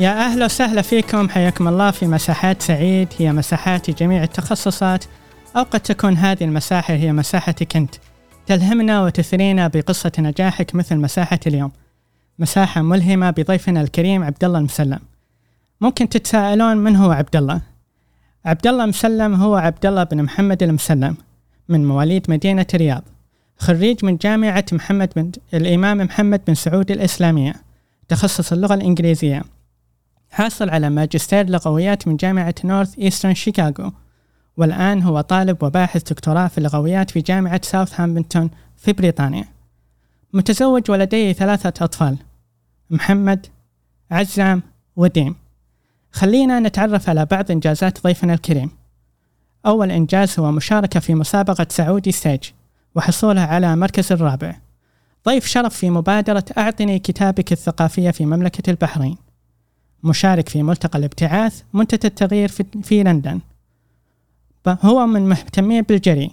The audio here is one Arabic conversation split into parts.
يا أهلا وسهلا فيكم حياكم الله في مساحات سعيد هي مساحات جميع التخصصات أو قد تكون هذه المساحة هي مساحتك أنت. تلهمنا وتثرينا بقصة نجاحك مثل مساحة اليوم. مساحة ملهمة بضيفنا الكريم عبد الله المسلم. ممكن تتساءلون من هو عبد الله عبد الله مسلم هو عبد الله بن محمد المسلم من مواليد مدينة الرياض. خريج من جامعة محمد بن الإمام محمد بن سعود الإسلامية. تخصص اللغة الإنجليزية. حاصل على ماجستير لغويات من جامعة نورث إيسترن شيكاغو والآن هو طالب وباحث دكتوراه في اللغويات في جامعة ساوثهامبتون في بريطانيا. متزوج ولديه ثلاثة أطفال محمد عزام وديم. خلينا نتعرف على بعض إنجازات ضيفنا الكريم. أول إنجاز هو مشاركة في مسابقة سعودي ستيج وحصولها على مركز الرابع. ضيف شرف في مبادرة أعطني كتابك الثقافية في مملكة البحرين. مشارك في ملتقى الابتعاث منتدى التغيير في, لندن. هو من مهتمين بالجري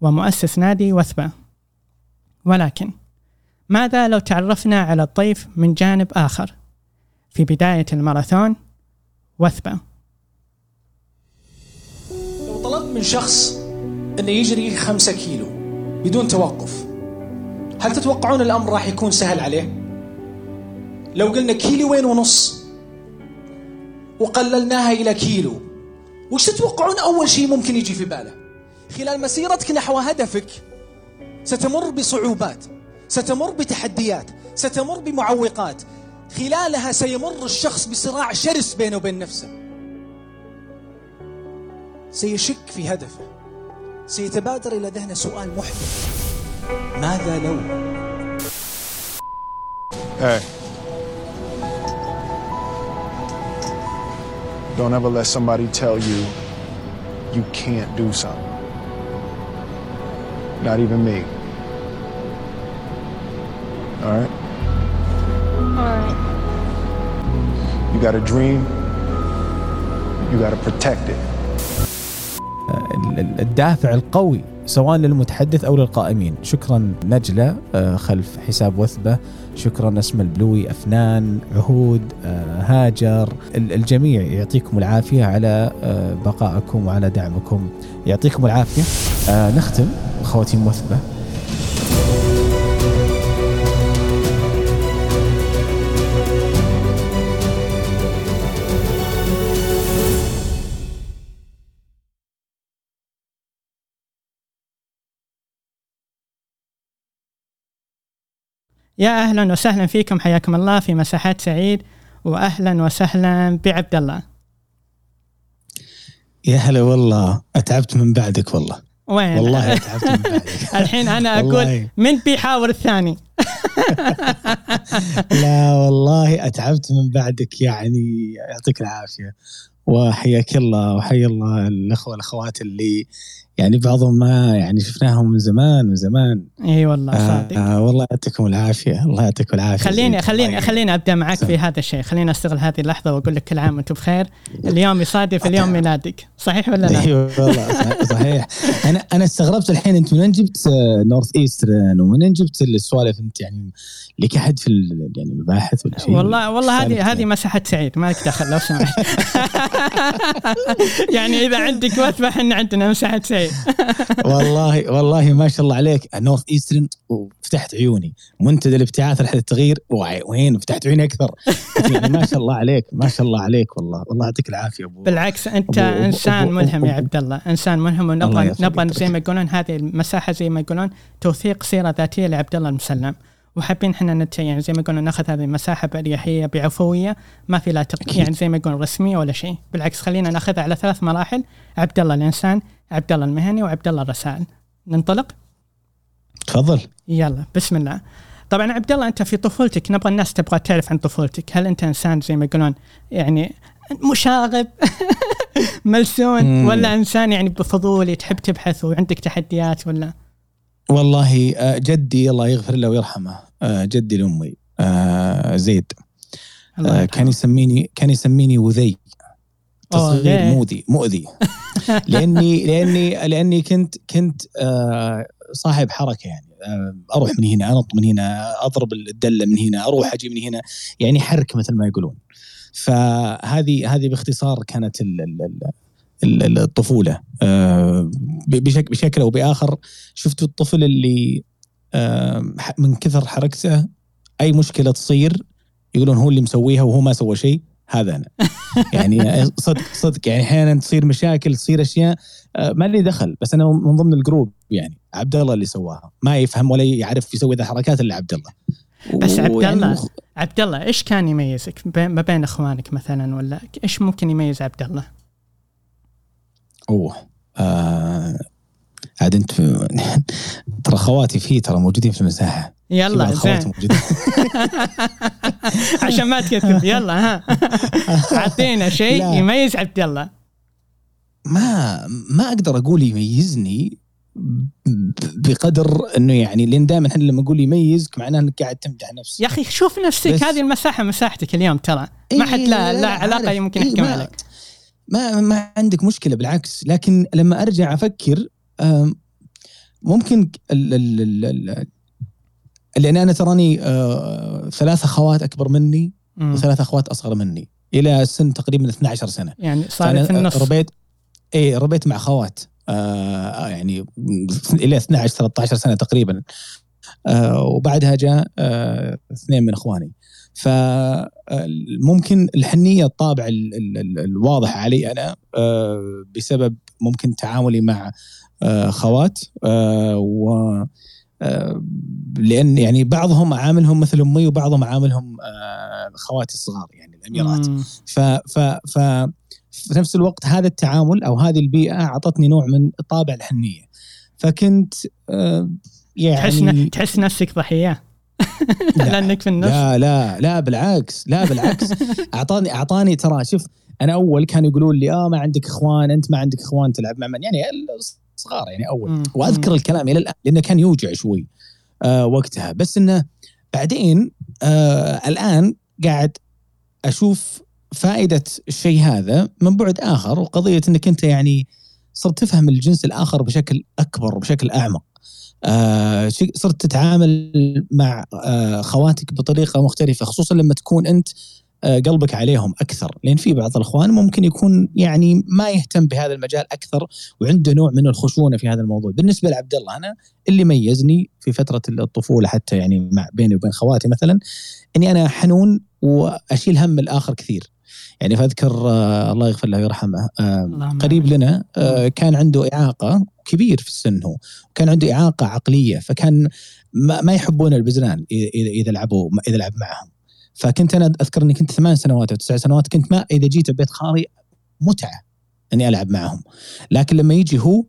ومؤسس نادي وثبة. ولكن ماذا لو تعرفنا على الضيف من جانب آخر؟ في بداية الماراثون وثبة. لو طلبت من شخص أنه يجري خمسة كيلو بدون توقف. هل تتوقعون الأمر راح يكون سهل عليه؟ لو قلنا كيلوين ونص وقللناها إلى كيلو. وش تتوقعون أول شيء ممكن يجي في باله؟ خلال مسيرتك نحو هدفك ستمر بصعوبات ستمر بتحديات ستمر بمعوقات. خلالها سيمر الشخص بصراع شرس بينه وبين نفسه. سيشك في هدفه. سيتبادر إلى ذهنه سؤال محدث. ماذا لو؟ Hey. Don't ever let somebody tell you you can't do something. Not even me. All right? Alright. You got a dream, you got to protect it. ال- ال- الدافع القوي سواء للمتحدث او للقائمين شكرا نجله آه، خلف حساب وثبه شكرا اسم البلوي أفنان عهود آه، هاجر ال- الجميع يعطيكم العافية على آه، بقائكم وعلى دعمكم. يعطيكم العافية. آه، نختم خواتيم وثبه يا أهلا وسهلا فيكم حياكم الله في مساحات سعيد وأهلا وسهلا بعبد الله. يا هلا والله أتعبت من بعدك والله. وين؟ والله أتعبت من بعدك. الحين أنا أقول. من بيحاور الثاني. لا والله أتعبت من بعدك يعني يعطيك العافية. وحياك الله وحيا الله الأخوة والأخوات اللي يعني بعضهم ما يعني شفناهم من زمان من زمان. إي والله صادق. آه والله يعطيكم العافية الله يعطيكم العافية. خليني. خليني خليني أبدأ معك في هذا الشيء. خليني أستغل هذه اللحظة وأقول لك كل عام وأنتم بخير. اليوم يصادف اليوم ميلادك. صحيح ولا لا؟ أيوه والله صح- صحيح. أنا أنا استغربت الحين أنت منين جبت آه، نورث ايسترن ومنين جبت السوالف؟ أنت يعني لك أحد في يعني المباحث ولا شيء؟ والله والله هذه هذه مساحة سعيد مالك دخل لو سمحت. يعني إذا عندك وثبه إحنا عندنا مساحة سعيد. والله والله ما شاء الله عليك. نورث ايسترن وفتحت عيوني. منتدى الابتعاث رحلة التغيير وين؟ فتحت عيوني أكثر. يعني ما شاء الله عليك ما شاء الله عليك والله. والله يعطيك العافية ابو بالعكس أنت أبو- إنسان أبو- ملهم يا عبد الله إنسان ملهم ونبغى نبغى زي ما. يقولون هذه المساحة زي ما يقولون توثيق سيرة ذاتية لعبد الله المسلم. وحابين إحنا نت يعني زي ما يقولون ناخذ هذه المساحة بأريحية بعفوية. ما في لا تق... يعني زي ما يقولون رسمية ولا شيء. بالعكس خلينا ناخذها على ثلاث مراحل. عبد الله الإنسان عبد الله المهني وعبد الله الرسائل ننطلق؟ تفضل. يلا بسم الله. طبعا عبد الله أنت في طفولتك نبغى الناس تبغى تعرف عن طفولتك. هل أنت إنسان زي ما يقولون يعني مشاغب ملسون مم. ولا إنسان يعني بفضولي تحب تبحث وعندك تحديات ولا؟ والله آه، جدي الله يغفر له ويرحمه آه، جدي لامي آه، زيد. الله. كان يسميني كان يسميني وذي. تصغير أوه، مؤذي مؤذي. لأني لأني لأني كنت كنت آه، صاحب حركة يعني. آه، أروح من هنا أنط من هنا أضرب الدلة من هنا أروح أجي من هنا. يعني حرك مثل ما يقولون. فهذه هذه باختصار كانت ال- ال- ال- ال- الطفولة. آه، بشكل أو بآخر شفت الطفل اللي آه، من كثر حركته أي مشكلة تصير يقولون هو اللي مسويها وهو ما سوى شيء. هذا أنا. يعني صدق صدق. يعني أحيانا تصير مشاكل تصير أشياء آه، ما لي دخل. بس أنا من ضمن الجروب يعني عبد الله اللي سواها. ما يفهم ولا يعرف يسوي ذا الحركات إلا عبد الله. بس عبد الله مخ- عبد الله إيش كان يميزك ما بين إخوانك مثلا ولا إيش ممكن يميز عبد الله؟ أوه. آه عاد أنت ترى خواتي فيه ترى موجودين في المساحة. يلا زين. عشان ما تكذب. يلا ها. اعطينا شيء لا. يميز عبد الله. ما ما أقدر أقول يميزني بقدر إنه يعني لأن دائما إحنا لما نقول يميزك معناه إنك قاعد تمدح نفسك. يا أخي شوف نفسك. هذه المساحة مساحتك اليوم ترى. ما حد إيه، لا, لا, عارف. علاقة يمكن إيه، يحكم ما- عليك. ما ما عندك مشكلة بالعكس. لكن لما أرجع أفكر ممكن ال ال ال لأن أنا تراني آه، ثلاث أخوات أكبر مني مم. وثلاث أخوات أصغر مني إلى سن تقريبا 12 سنة. يعني صار في النص ربيت إيه ربيت مع خوات آه يعني إلى 12 13 سنة تقريبا. آه وبعدها جاء آه اثنين من إخواني. فممكن الحنية الطابع ال ال ال الواضح علي أنا آه بسبب ممكن تعاملي مع آه خوات آه و آه، لأن يعني بعضهم عاملهم مثل أمي وبعضهم عاملهم آه خواتي الصغار يعني الأميرات. ف ف ف في نفس الوقت هذا التعامل أو هذه البيئة أعطتني نوع من طابع الحنيه فكنت آه، تحس يعني ن- تحس نفسك ضحية. لا. لأنك في النص. لا لا لا بالعكس لا بالعكس. أعطاني أعطاني ترى شوف أنا أول كانوا يقولون لي آه ما عندك إخوان أنت ما عندك إخوان تلعب مع من؟ يعني صغار يعني أول مم. وأذكر الكلام إلى الآن لأنه كان يوجع شوي آه وقتها بس إنه بعدين آه الآن قاعد أشوف فائدة الشيء هذا من بعد آخر وقضية إنك أنت يعني صرت تفهم الجنس الآخر بشكل أكبر وبشكل أعمق. آه صرت تتعامل مع آه خواتك بطريقة مختلفة خصوصا لما تكون أنت قلبك عليهم أكثر. لأن في بعض الأخوان ممكن يكون يعني ما يهتم بهذا المجال أكثر وعنده نوع من الخشونة في هذا الموضوع. بالنسبة لعبد الله أنا اللي ميزني في فترة الطفولة حتى يعني مع بيني وبين خواتي مثلا إني أنا حنون وأشيل هم الآخر كثير. يعني فأذكر آه الله يغفر له ويرحمه آه قريب. لنا آه كان عنده إعاقة كبير في السن هو. كان عنده إعاقة عقلية فكان ما, ما يحبون البزران اذا إذا لعبوا إذا لعب معهم. فكنت أنا أذكر إني كنت ثمان سنوات أو تسع سنوات كنت ما إذا جيت بيت خالي متعة إني ألعب معهم. لكن لما يجي هو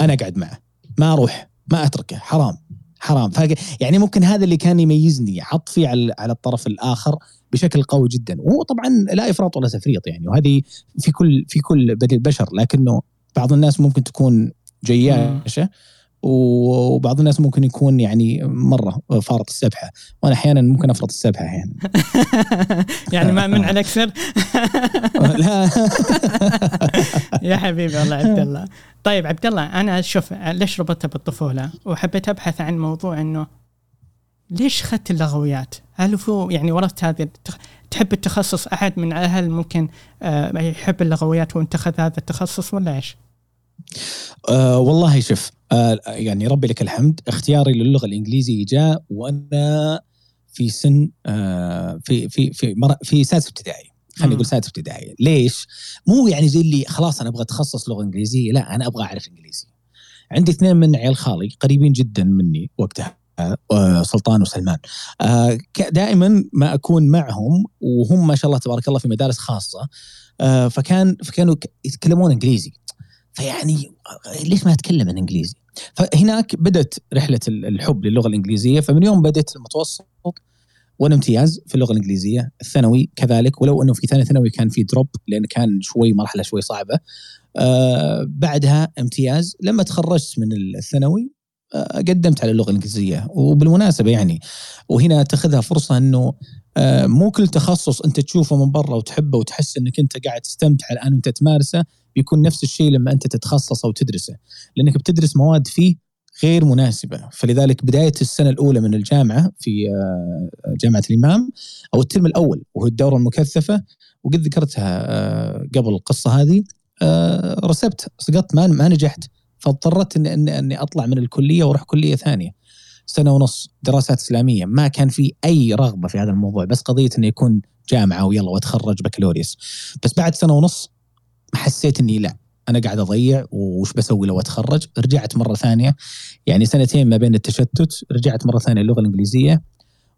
أنا أقعد معه. ما أروح ما أتركه. حرام حرام. فاق... يعني ممكن هذا اللي كان يميزني عطفي على على الطرف الآخر بشكل قوي جدا. وهو طبعا لا إفراط ولا تفريط يعني. وهذه في كل في كل بدي البشر لكنه بعض الناس ممكن تكون جياشة. وبعض الناس ممكن يكون يعني مرة فارط السبحة. وأنا أحيانا ممكن أفرط السبحة يعني يعني ما من عليك سر؟ لا. يا حبيبي والله عبد الله. طيب عبد الله أنا شوف ليش ربطتها بالطفولة؟ وحبيت أبحث عن موضوع إنه ليش اخذت اللغويات؟ هل هو يعني ورثت هذه التخ... تحب التخصص أحد من الاهل ممكن آه يحب اللغويات وانت اخذ هذا التخصص ولا إيش؟ آه والله شوف آه يعني ربي لك الحمد. اختياري للغة الإنجليزية جاء وأنا في سن آه في في في مر... في سادس ابتدائي. خلينا. نقول سادس ابتدائي. ليش؟ مو يعني زي اللي خلاص أنا أبغى أتخصص لغة إنجليزية لا أنا أبغى أعرف إنجليزي. عندي اثنين من عيال خالي قريبين جدا مني وقتها آه، سلطان وسلمان. آه، دائما ما أكون معهم وهم ما شاء الله تبارك الله في مدارس خاصة آه، فكان فكانوا يتكلمون إنجليزي. فيعني ليش ما اتكلم الانجليزي؟ فهناك بدأت رحلة ال- الحب للغة الإنجليزية فمن يوم بدأت المتوسط وأنا امتياز في اللغة الإنجليزية، الثانوي كذلك ولو إنه في ثاني ثانوي كان في دروب لأن كان شوي مرحلة شوي صعبة. آه بعدها امتياز لما تخرجت من الثانوي آه قدمت على اللغة الإنجليزية وبالمناسبة يعني وهنا تأخذها فرصة إنه آه مو كل تخصص أنت تشوفه من برا وتحبه وتحس إنك أنت قاعد تستمتع الآن وأنت تمارسه بيكون نفس الشيء لما أنت تتخصص أو تدرسه لأنك بتدرس مواد فيه غير مناسبة. فلذلك بداية السنة الأولى من الجامعة في آه، جامعة الإمام أو الترم الأول وهو الدورة المكثفة وقد ذكرتها آه، قبل القصة هذه آه، رسبت سقطت ما ما نجحت. فاضطريت إني إني إني أطلع من الكلية وأروح كلية ثانية. سنة ونص دراسات إسلامية. ما كان في أي رغبة في هذا الموضوع بس قضية إنه يكون جامعة ويلا وأتخرج بكالوريوس. بس بعد سنة ونص حسيت إني لا أنا قاعد أضيع وش بسوي لو أتخرج رجعت مرة ثانية يعني سنتين ما بين التشتت رجعت مرة ثانية اللغة الإنجليزية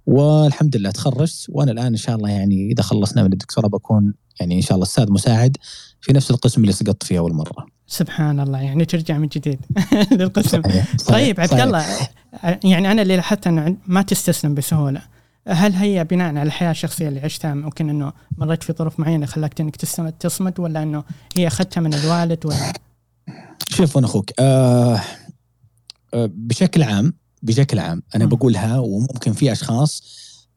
والحمد لله تخرجت وأنا الآن إن شاء الله يعني إذا خلصنا من الدكتوراه بكون يعني إن شاء الله أستاذ مساعد في نفس القسم اللي سقطت فيه أول مرة سبحان الله يعني ترجع من جديد للقسم صحيح. صحيح. طيب عبد. الله يعني أنا اللي لاحظت أنه ما تستسلم بسهولة هل هي بناء على الحياة الشخصية اللي عشتها ممكن إنه مريت في ظروف معينة خلاك إنك تصمد ولا إنه هي أخذتها من الوالد ولا شوف أنا أخوك آه آه بشكل عام بشكل عام أنا مم. بقولها وممكن في أشخاص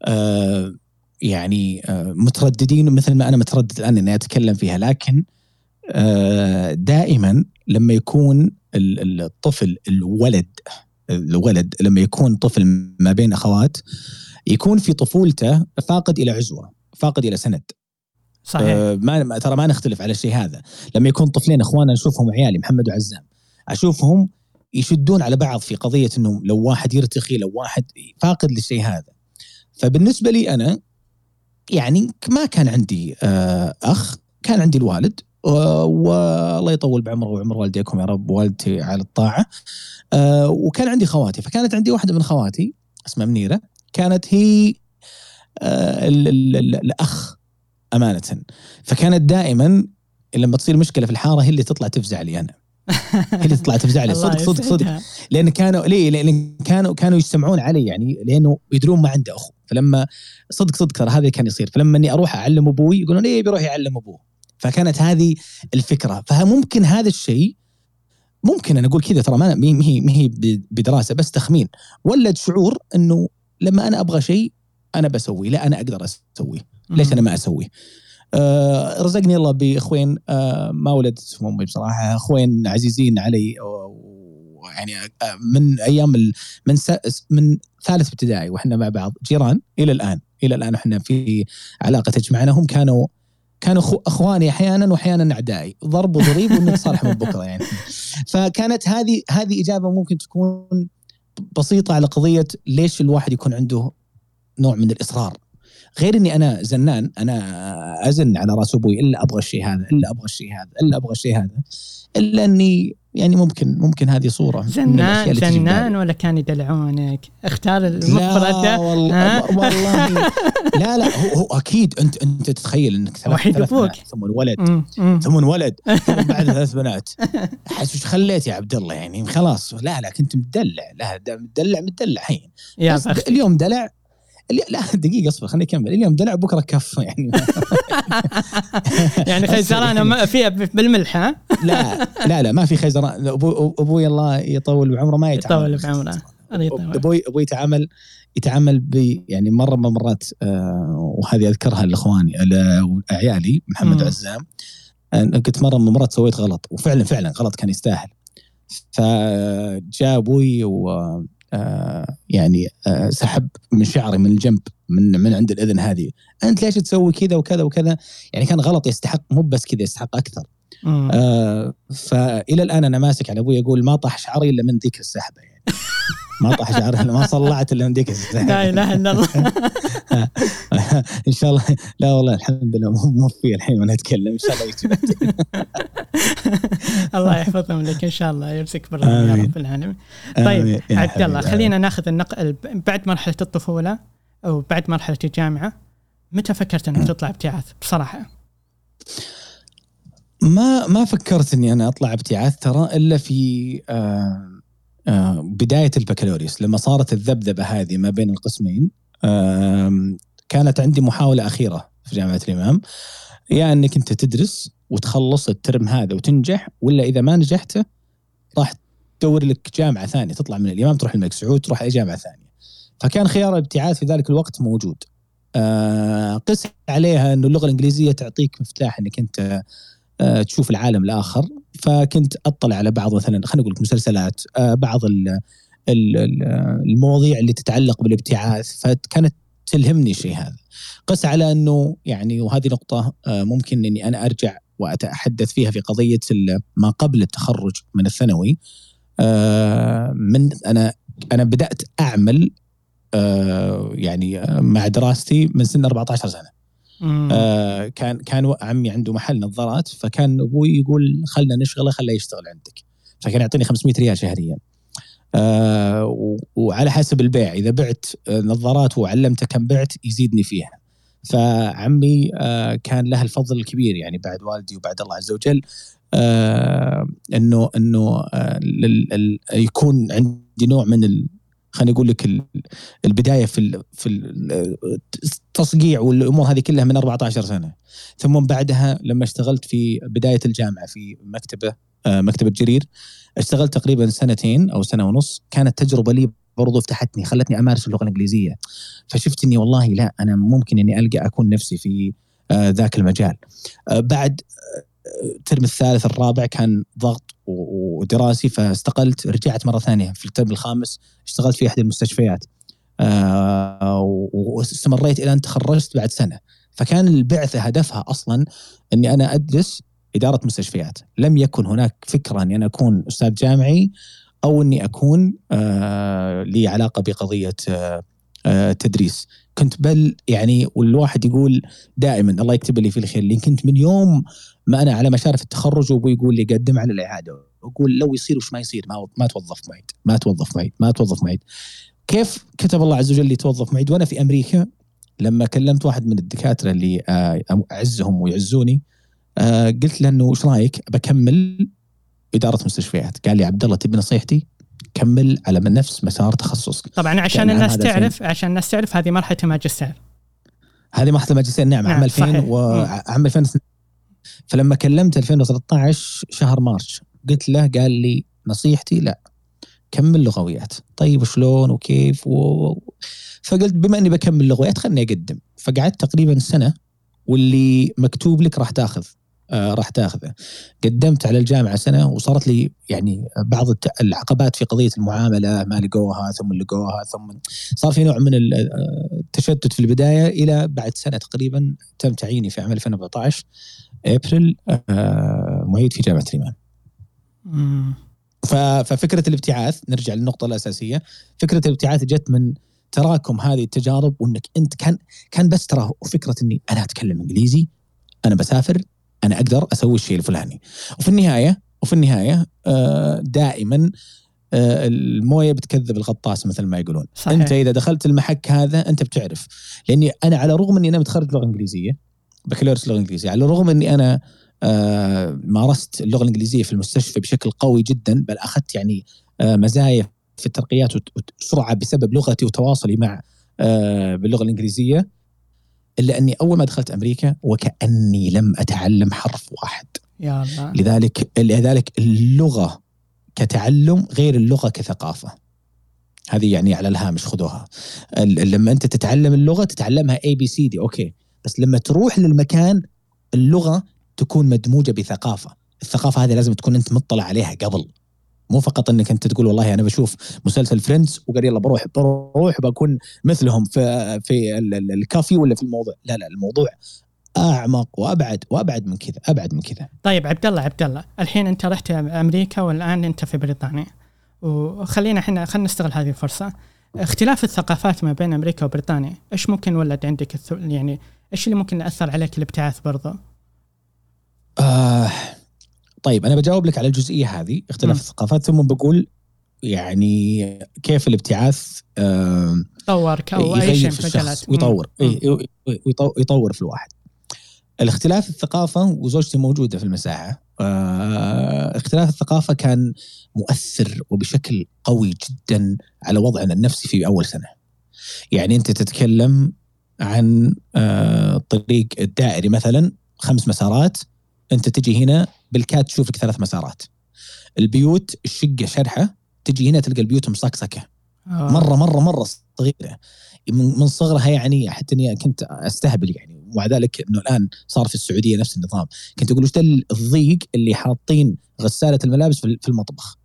آه يعني آه مترددين مثل ما أنا متردد الآن إني أتكلم فيها لكن آه دائما لما يكون ال- ال- الطفل الولد الولد لما يكون طفل ما بين أخوات يكون في طفولته فاقد إلى عزوة فاقد إلى سند. صحيح. آه، ما ترى ما نختلف على الشيء هذا. لما يكون طفلين اخوانا نشوفهم عيالي محمد وعزام أشوفهم يشدون على بعض في قضية انه لو واحد يرتخي لو واحد فاقد للشيء هذا. فبالنسبة لي أنا يعني ما كان عندي آه، أخ كان عندي الوالد والله يطول بعمره وعمر والديكم يا رب والدتي على الطاعة. آه، وكان عندي خواتي فكانت عندي واحدة من خواتي اسمها منيرة. كانت هي آه، ال- ال- ال- الأخ أمانة. فكانت دائما لما تصير مشكلة في الحارة هي اللي تطلع تفزع لي أنا. هي اللي تطلع تفزع لي. صدق صدق صدق. لأن كانوا ليه؟ لأن كانوا كانوا يجتمعون علي يعني لأنه يدرون ما عنده أخو. فلما صدق صدق ترى هذا كان يصير. فلما إني أروح أعلم أبوي يقولون ليه بيروح يعلم أبوه. فكانت هذه الفكرة. فممكن هذا الشيء ممكن أنا أقول كذا ترى ما ما هي ما هي بدراسة بس تخمين. ولد شعور إنه لما أنا أبغى شيء أنا بسويه لا أنا أقدر أسويه. ليش أنا ما أسويه؟ آه رزقني الله بإخوين آه ما ولدتهم أمي بصراحة إخوين عزيزين علي ويعني آه من أيام من من ثالث ابتدائي وإحنا مع بعض. جيران إلى الآن إلى الآن إحنا في علاقة تجمعنا هم كانوا كانوا أخواني أحيانا واحيانا أعدائي. ضرب وضريب ونتصالح من بكرة يعني. فكانت هذه هذه إجابة ممكن تكون بسيطة على قضية ليش الواحد يكون عنده نوع من الإصرار. غير إني أنا زنان أنا أزن على رأس أبوي إلا أبغى الشيء هذا إلا أبغى الشيء هذا إلا أبغى الشيء هذا. إلا إني يعني ممكن ممكن هذه صورة زنان. زنان ولا كان يدلعونك؟ اختار لا المفردة. والله؟ والله لا لا هو, هو أكيد انت أنت تتخيل إنك ثلاث وحيد ثلاث. بنات، ثم ولد. ثم ولد. ثم بعد ثلاث بنات. حس وش خليت يا عبد الله يعني؟ خلاص. لا لا كنت مدلع. لا مدلع مدلع حين يا بس بخت اليوم دلع لا دقيقة اصبر خليني أكمل. إليوم دلع بكرة كف يعني. يعني خيزرانة ما فيها بالملح ها؟ لا لا لا ما في خيزران. أبوي أبوي الله يطول بعمره ما يتعامل. يطول بعمره. أبوي أبوي يتعامل يتعامل ب يعني مرة من المرات آه وهذه أذكرها لإخواني ل- عيالي محمد مم. عزام. قلت مرة من المرات سويت غلط وفعلا فعلا غلط كان يستاهل. فجاء أبوي و يعني آه، سحب من شعري من الجنب من من عند الأذن هذه. أنت ليش تسوي كذا وكذا وكذا؟ يعني كان غلط يستحق مو بس كذا يستحق أكثر. آه فإلى الآن أنا ماسك على أبوي أقول ما طاح شعري إلا من ذيك السحبة يعني. ما طاح شعري إلا ما صلعت إلا السحبه لا إله إلا الله. إن شاء الله. لا والله الحمد لله. مو في الحين وأنا اتكلم إن شاء الله يجي الله يحفظهم لك. إن شاء الله يرزقك بالرحمة يا. رب العالمين. طيب عبد الله. خلينا ناخذ النقل بعد مرحلة الطفولة أو بعد مرحلة الجامعة. متى فكرت إنك تطلع ابتعاث؟ بصراحة. ما ما فكرت إني أنا أطلع ابتعاث ترى إلا في آه بداية البكالوريوس لما صارت الذبذبة هذه ما بين القسمين آه كانت عندي محاولة أخيرة في جامعة الإمام. يا إنك أنت تدرس وتخلص الترم هذا وتنجح ولا إذا ما نجحت راح تدور لك جامعة ثانية تطلع من الإمام تروح الملك سعود تروح أي جامعة ثانية. فكان خيار الابتعاث في ذلك الوقت موجود. آه قس عليها إنه اللغة الإنجليزية تعطيك مفتاح إنك أنت آه، تشوف العالم الآخر. فكنت أطلع على بعض مثلا خلينا نقول مسلسلات آه، بعض ال- ال- ال- المواضيع اللي تتعلق بالابتعاث فكانت تلهمني الشيء هذا قس على إنه يعني وهذه نقطة آه، ممكن إني أنا أرجع وأتحدث فيها في قضية ما قبل التخرج من الثانوي آه، من أنا أنا بدأت أعمل يعني مع دراستي من سن 14 سنة. آه، كان كان عمي عنده محل نظارات فكان أبوي يقول خلنا نشغله خليه يشتغل عندك. فكان يعطيني 500 ريال شهريا. آه، وعلى حسب البيع إذا بعت آه، نظارات وعلمته كم بعت يزيدني فيها. فعمي آه، كان له الفضل الكبير يعني بعد والدي وبعد الله عز وجل آه، انه إنه آه، يكون عندي نوع من خليني أقول لك ال- البداية في في ال- التصقيع والأمور هذه كلها من 14 سنة. ثم بعدها لما اشتغلت في بداية الجامعة في مكتبة آه، مكتبة جرير اشتغلت تقريبا سنتين أو سنة ونص. كانت تجربة لي برضو فتحتني خلتني أمارس اللغة الإنجليزية. فشفت إني والله لا أنا ممكن إني ألقى أكون نفسي في آه، ذاك المجال. آه، بعد الترم الثالث الرابع كان ضغط و- ودراسي فاستقلت رجعت مرة ثانية في الترم الخامس اشتغلت في أحد المستشفيات. آه، واستمريت إلى أن تخرجت بعد سنة. فكان البعثة هدفها أصلا إني أنا أدرس إدارة مستشفيات. لم يكن هناك فكرة إني أنا أكون أستاذ جامعي أو إني أكون آه لي علاقة بقضية آه تدريس. كنت بل يعني والواحد يقول دائما الله يكتب لي في الخير اللي كنت من يوم ما أنا على مشارف التخرج وابوي يقول لي قدم على الإعادة. أقول لو يصير وش ما يصير ما ما توظف معيد ما توظف معيد ما توظف معيد. كيف كتب الله عز وجل لي توظف معيد؟ وأنا في أمريكا لما كلمت واحد من الدكاترة اللي آه، أعزهم ويعزوني آه، قلت له إنه وش رأيك؟ بكمل إدارة مستشفيات. قال لي عبد الله تبي نصيحتي؟ كمل على من نفس مسار تخصصك. طبعا عشان الناس تعرف عشان الناس تعرف هذه مرحلة الماجستير. هذه مرحلة الماجستير نعم نعم، عام 2000 صحيح. وعام 2000 فلما كلمت 2013 شهر مارس قلت له قال لي نصيحتي لا كمل لغويات. طيب شلون وكيف؟ و... فقلت بما إني بكمل لغويات خلني أقدم. فقعدت تقريبا سنة واللي مكتوب لك راح تاخذ آه راح تاخذه. قدمت على الجامعة سنة وصارت لي يعني بعض العقبات في قضية المعاملة ما لقوها ثم لقوها ثم صار في نوع من آه، التشتت في البداية إلى بعد سنة تقريبا تم تعييني في عام 2014 ابريل آه معيد في جامعة الإمام. ففكرة الابتعاث نرجع للنقطة الأساسية فكرة الابتعاث جت من تراكم هذه التجارب وإنك أنت كان كان بس ترى فكرة إني أنا أتكلم إنجليزي أنا بسافر أنا أقدر أسوي الشيء الفلاني. وفي النهاية وفي النهاية آه، دائما آه، الموية بتكذب الغطاس مثل ما يقولون. صحيح. أنت إذا دخلت المحك هذا أنت بتعرف. لأني أنا على الرغم إني أنا متخرج لغة إنجليزية بكالوريوس لغة إنجليزية على الرغم إني أنا مارست اللغة الإنجليزية في المستشفى بشكل قوي جدا بل أخذت يعني آه، مزايا في الترقيات وسرعة بسبب لغتي وتواصلي مع آه، باللغة الإنجليزية إلا أني أول ما دخلت أمريكا وكأني لم أتعلم حرف واحد. يا الله. لذلك لذلك اللغة كتعلم غير اللغة كثقافة. هذه يعني على الهامش خذوها. لما أنت تتعلم اللغة تتعلمها ABCD okay. بس لما تروح للمكان اللغة تكون مدموجة بثقافة. الثقافة هذه لازم تكون أنت مطلع عليها قبل. مو فقط إنك أنت تقول والله أنا بشوف مسلسل فريندز وقال يلا بروح بروح بكون مثلهم في في ال- ال- الكافي ولا في الموضوع. لا لا الموضوع أعمق وأبعد وأبعد من كذا أبعد من كذا. طيب عبد الله عبد الله الحين أنت رحت أمريكا والآن أنت في بريطانيا. وخلينا إحنا خلينا نستغل هذه الفرصة. اختلاف الثقافات ما بين أمريكا وبريطانيا إيش ممكن ولد عندك يعني إيش اللي ممكن يأثر عليك الابتعاث برضه آه طيب أنا بجاوب لك على الجزئية هذه اختلاف. الثقافات ثم بقول يعني كيف الابتعاث آه طورك أو أي شيء في الشخص ويطور مم. إيه، ويطو- يطور في الواحد الاختلاف الثقافة وزوجتي موجودة في المساحة آه، اختلاف الثقافة كان مؤثر وبشكل قوي جدا على وضعنا النفسي في أول سنة يعني أنت تتكلم عن آه، الطريق الدائري مثلا خمس مسارات أنت تجي هنا بالكاد تشوف لك ثلاث مسارات. البيوت الشقة شرحة تجي هنا تلقى البيوت مصقصقة آه. مرة مرة مرة صغيرة. من صغرها يعني حتى إني كنت أستهبل يعني. ومع ذلك إنه الآن صار في السعودية نفس النظام. كنت أقول وش الضيق اللي حاطين غسالة الملابس في في المطبخ؟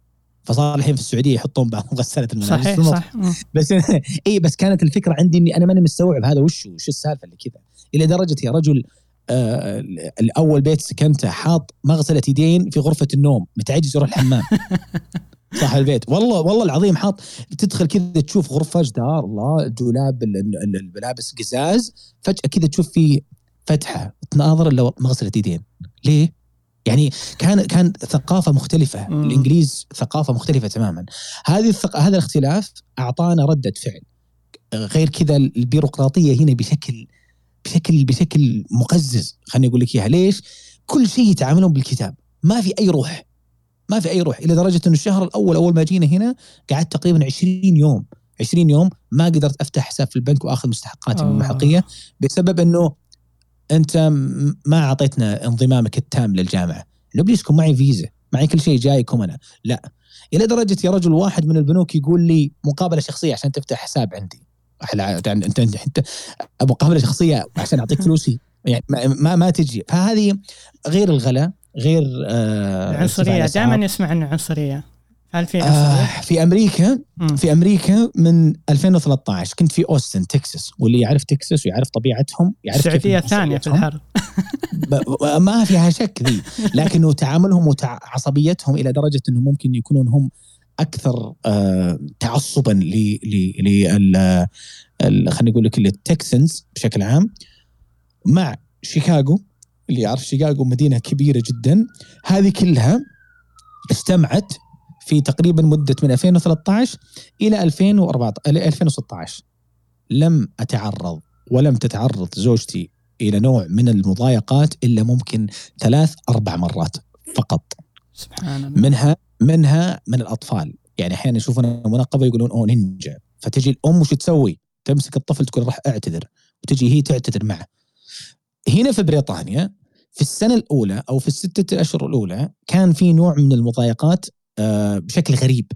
فصار الحين في السعودية يحطون بعض غسالة الملابس في صحيح المطبخ. صح. بس اي بس كانت الفكرة عندي إني أنا ماني مستوعب هذا وش وش السالفة اللي كذا. إلى درجة يا رجل الأول بيت سكنته حاط مغسلة يدين في غرفة النوم متعجز يروح الحمام. صاحب البيت. والله والله العظيم حاط تدخل كذا تشوف غرفة جدار الله دولاب ال- ال- الملابس قزاز فجأة كذا تشوف في فتحة تناظر إلا مغسلة يدين. ليه؟ يعني كان كان ثقافة مختلفة. مم. الإنجليز ثقافة مختلفة تماما. هذه الثق... هذا الاختلاف أعطانا ردة فعل. غير كذا البيروقراطية هنا بشكل بشكل بشكل مقزز خليني أقول لك إياها. ليش؟ كل شيء يتعاملون بالكتاب. ما في أي روح. ما في أي روح. إلى درجة إنه الشهر الأول أول ما جينا هنا قعدت تقريبا 20 يوم. 20 يوم ما قدرت أفتح حساب في البنك وآخذ مستحقاتي من آه. المحقية بسبب إنه أنت ما أعطيتنا انضمامك التام للجامعة. نبيسكم معي فيزا. معي كل شيء جايكم أنا. لا. إلى درجة يا رجل واحد من البنوك يقول لي مقابلة شخصية عشان تفتح حساب عندي. أحلى- يعني انت انت, مقابله شخصيه عشان أعطيك فلوسي يعني ما ما, ما تجي فهذه غير الغلا غير آه العنصرية الأسعار. دائما نسمع عنه عنصرية هل في عنصرية؟ آه في أمريكا مم. في أمريكا من 2013 كنت في أوستن تكساس واللي يعرف تكساس ويعرف طبيعتهم يعرف السعودية الثانية في. الحرب ما فيها شك ذي لكنه تعاملهم وعصبيتهم إلى درجة انه ممكن يكونون هم أكثر آه تعصبا ل ل لل خلينا نقول لك التكسنز بشكل عام مع شيكاغو اللي يعرف شيكاغو مدينة كبيرة جدا هذه كلها اجتمعت في تقريبا مدة من 2013 إلى 2014 إلى 2016 لم أتعرض ولم تتعرض زوجتي إلى نوع من المضايقات إلا ممكن ثلاث أربع مرات فقط. سبحان الله. منها منها من الأطفال. يعني أحيانا يشوفون منقبه يقولون أوه نينجا. فتجي الأم وش تسوي؟ تمسك الطفل تقول راح أعتذر. وتجي هي تعتذر معه. هنا في بريطانيا في السنة الأولى أو في الستة أشهر الأولى كان في نوع من المضايقات آه، بشكل غريب.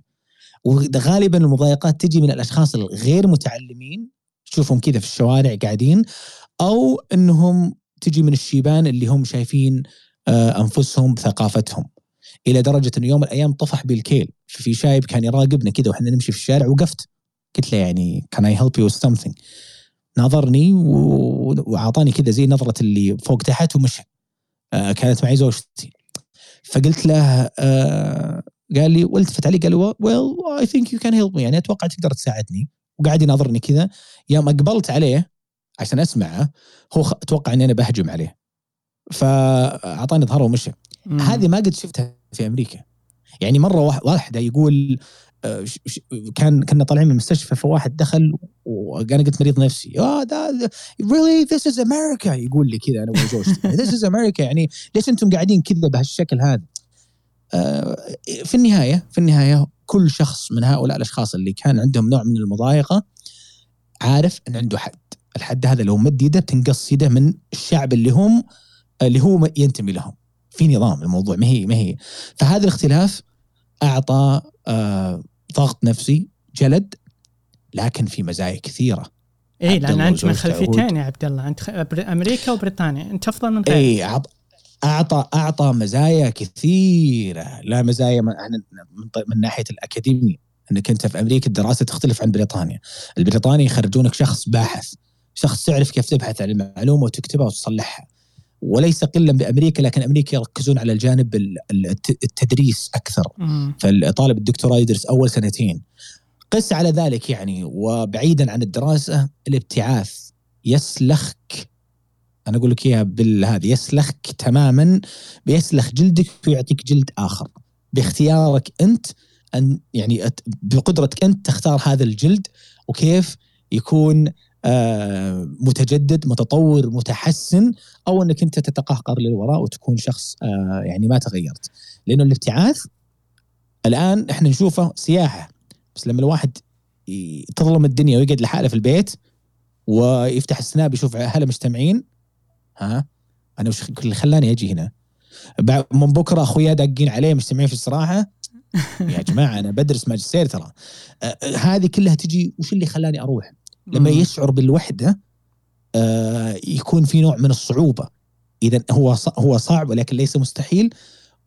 وغالبا المضايقات تجي من الأشخاص الغير متعلمين تشوفهم كذا في الشوارع قاعدين أو إنهم تجي من الشيبان اللي هم شايفين آه، أنفسهم بثقافتهم. إلى درجة إنه يوم من الأيام طفح بالكيل في شايب كان يراقبنا كذا وإحنا نمشي في الشارع وقفت. قلت له يعني can I help you ناظرني و- وأعطاني كذا زي نظرة اللي فوق تحت ومشى آه كانت معي زوجتي. فقلت له آه قال لي والتفت علي قال لي well I think you can help يعني أتوقع تقدر تساعدني. وقاعد يناظرني كذا يوم أقبلت عليه عشان أسمعه هو أتوقع إني أنا بهجم عليه. فأعطاني ظهره ومشى. هذه ما قد شفتها. في أمريكا. يعني مرة واح- واحدة يقول آه، كان كنا طالعين من المستشفى فواحد دخل وأنا قلت مريض نفسي. آه ده really? This is America? يقول لي كذا أنا وزوجتي this is America. يعني ليش أنتم قاعدين كذا بهالشكل هذا؟ آه، في النهاية في النهاية كل شخص من هؤلاء الأشخاص اللي كان عندهم نوع من المضايقة عارف إن عنده حد. الحد هذا لو مد يده بتنقص يده من الشعب اللي هم اللي هو ينتمي لهم. في نظام الموضوع ما هي ما هي. فهذا الاختلاف أعطى آه ضغط نفسي جلد لكن في مزايا كثيرة. اي لأن أنت من خلفيتين يا عبد الله. أنت أمريكا وبريطانيا. أنت أفضل من غيرك اي أعطى أعطى مزايا كثيرة. لا مزايا من, من, من ناحية الاكاديمي أنك أنت في أمريكا الدراسة تختلف عن بريطانيا. البريطاني يخرجونك شخص باحث شخص تعرف كيف تبحث عن المعلومة وتكتبها وتصلحها. وليس قلا بأمريكا لكن أمريكا يركزون على الجانب ال- ال- الت- التدريس أكثر. فالطالب الدكتوراه يدرس أول سنتين. قس على ذلك يعني وبعيدا عن الدراسة الابتعاث يسلخك أنا أقول لك إياها بالهذه يسلخك تماما بيسلخ جلدك ويعطيك جلد آخر. باختيارك أنت ان يعني بقدرتك أنت تختار هذا الجلد وكيف يكون متجدد متطور متحسن أو أنك أنت تتقهقر للوراء وتكون شخص آه، يعني ما تغيرت. لأنه الابتعاث الآن إحنا نشوفه سياحة. بس لما الواحد تظلم الدنيا ويقعد لحاله في البيت ويفتح السناب يشوف اهله مجتمعين ها؟ أنا وش اللي خلاني أجي هنا؟ من بكرة أخويا داقين عليه مجتمعين في الاستراحه يا جماعة أنا بدرس ماجستير ترى. آه، آه، هذه كلها تجي وش اللي خلاني أروح؟ لما مم. يشعر بالوحدة آه، يكون في نوع من الصعوبة. إذا هو هو صعب ولكن ليس مستحيل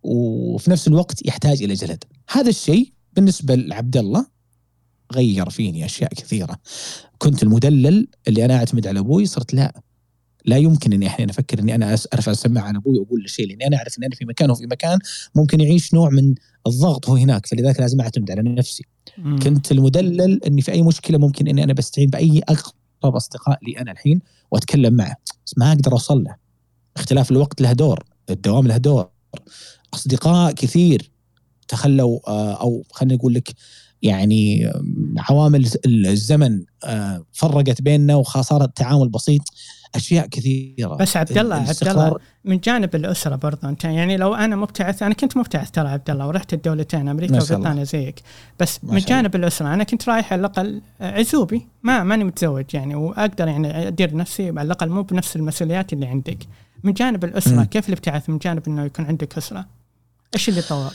وفي نفس الوقت يحتاج إلى جلد. هذا الشيء بالنسبة لعبد الله غير فيني أشياء كثيرة. كنت المدلل اللي أنا أعتمد على أبوي صرت لا. لا يمكن اني أحيانا أفكر إني أنا ارفع السماعه على أبوي وأقول له شيء لأني أنا أعرف ان أنا في مكان وفي مكان ممكن يعيش نوع من الضغط هو هناك. فلذلك لازم أعتمد على نفسي. مم. كنت المدلل إني في أي مشكلة ممكن إني أنا بستعين بأي اقرب أصدقاء لي أنا الحين وأتكلم معه. بس ما أقدر أوصل له. اختلاف الوقت له دور الدوام له دور. أصدقاء كثير تخلوا آه، أو خلينا نقول لك يعني عوامل الزمن آه، فرقت بيننا وصار التعامل بسيط أشياء كثيرة بس عبد الله عبد الله من جانب الأسرة برضه أنت يعني لو أنا مبتعث أنا كنت مبتعث ترى عبد الله ورحت الدولتين أمريكا. وبريطانيا زيك بس من شاء الله. جانب الأسرة أنا كنت رايح على الأقل عزوبي ما ماني متزوج يعني وأقدر يعني أدير نفسي على الأقل مو بنفس المسؤوليات اللي عندك من جانب الأسرة مم. كيف الابتعاث من جانب إنه يكون عندك أسرة إيش اللي طور؟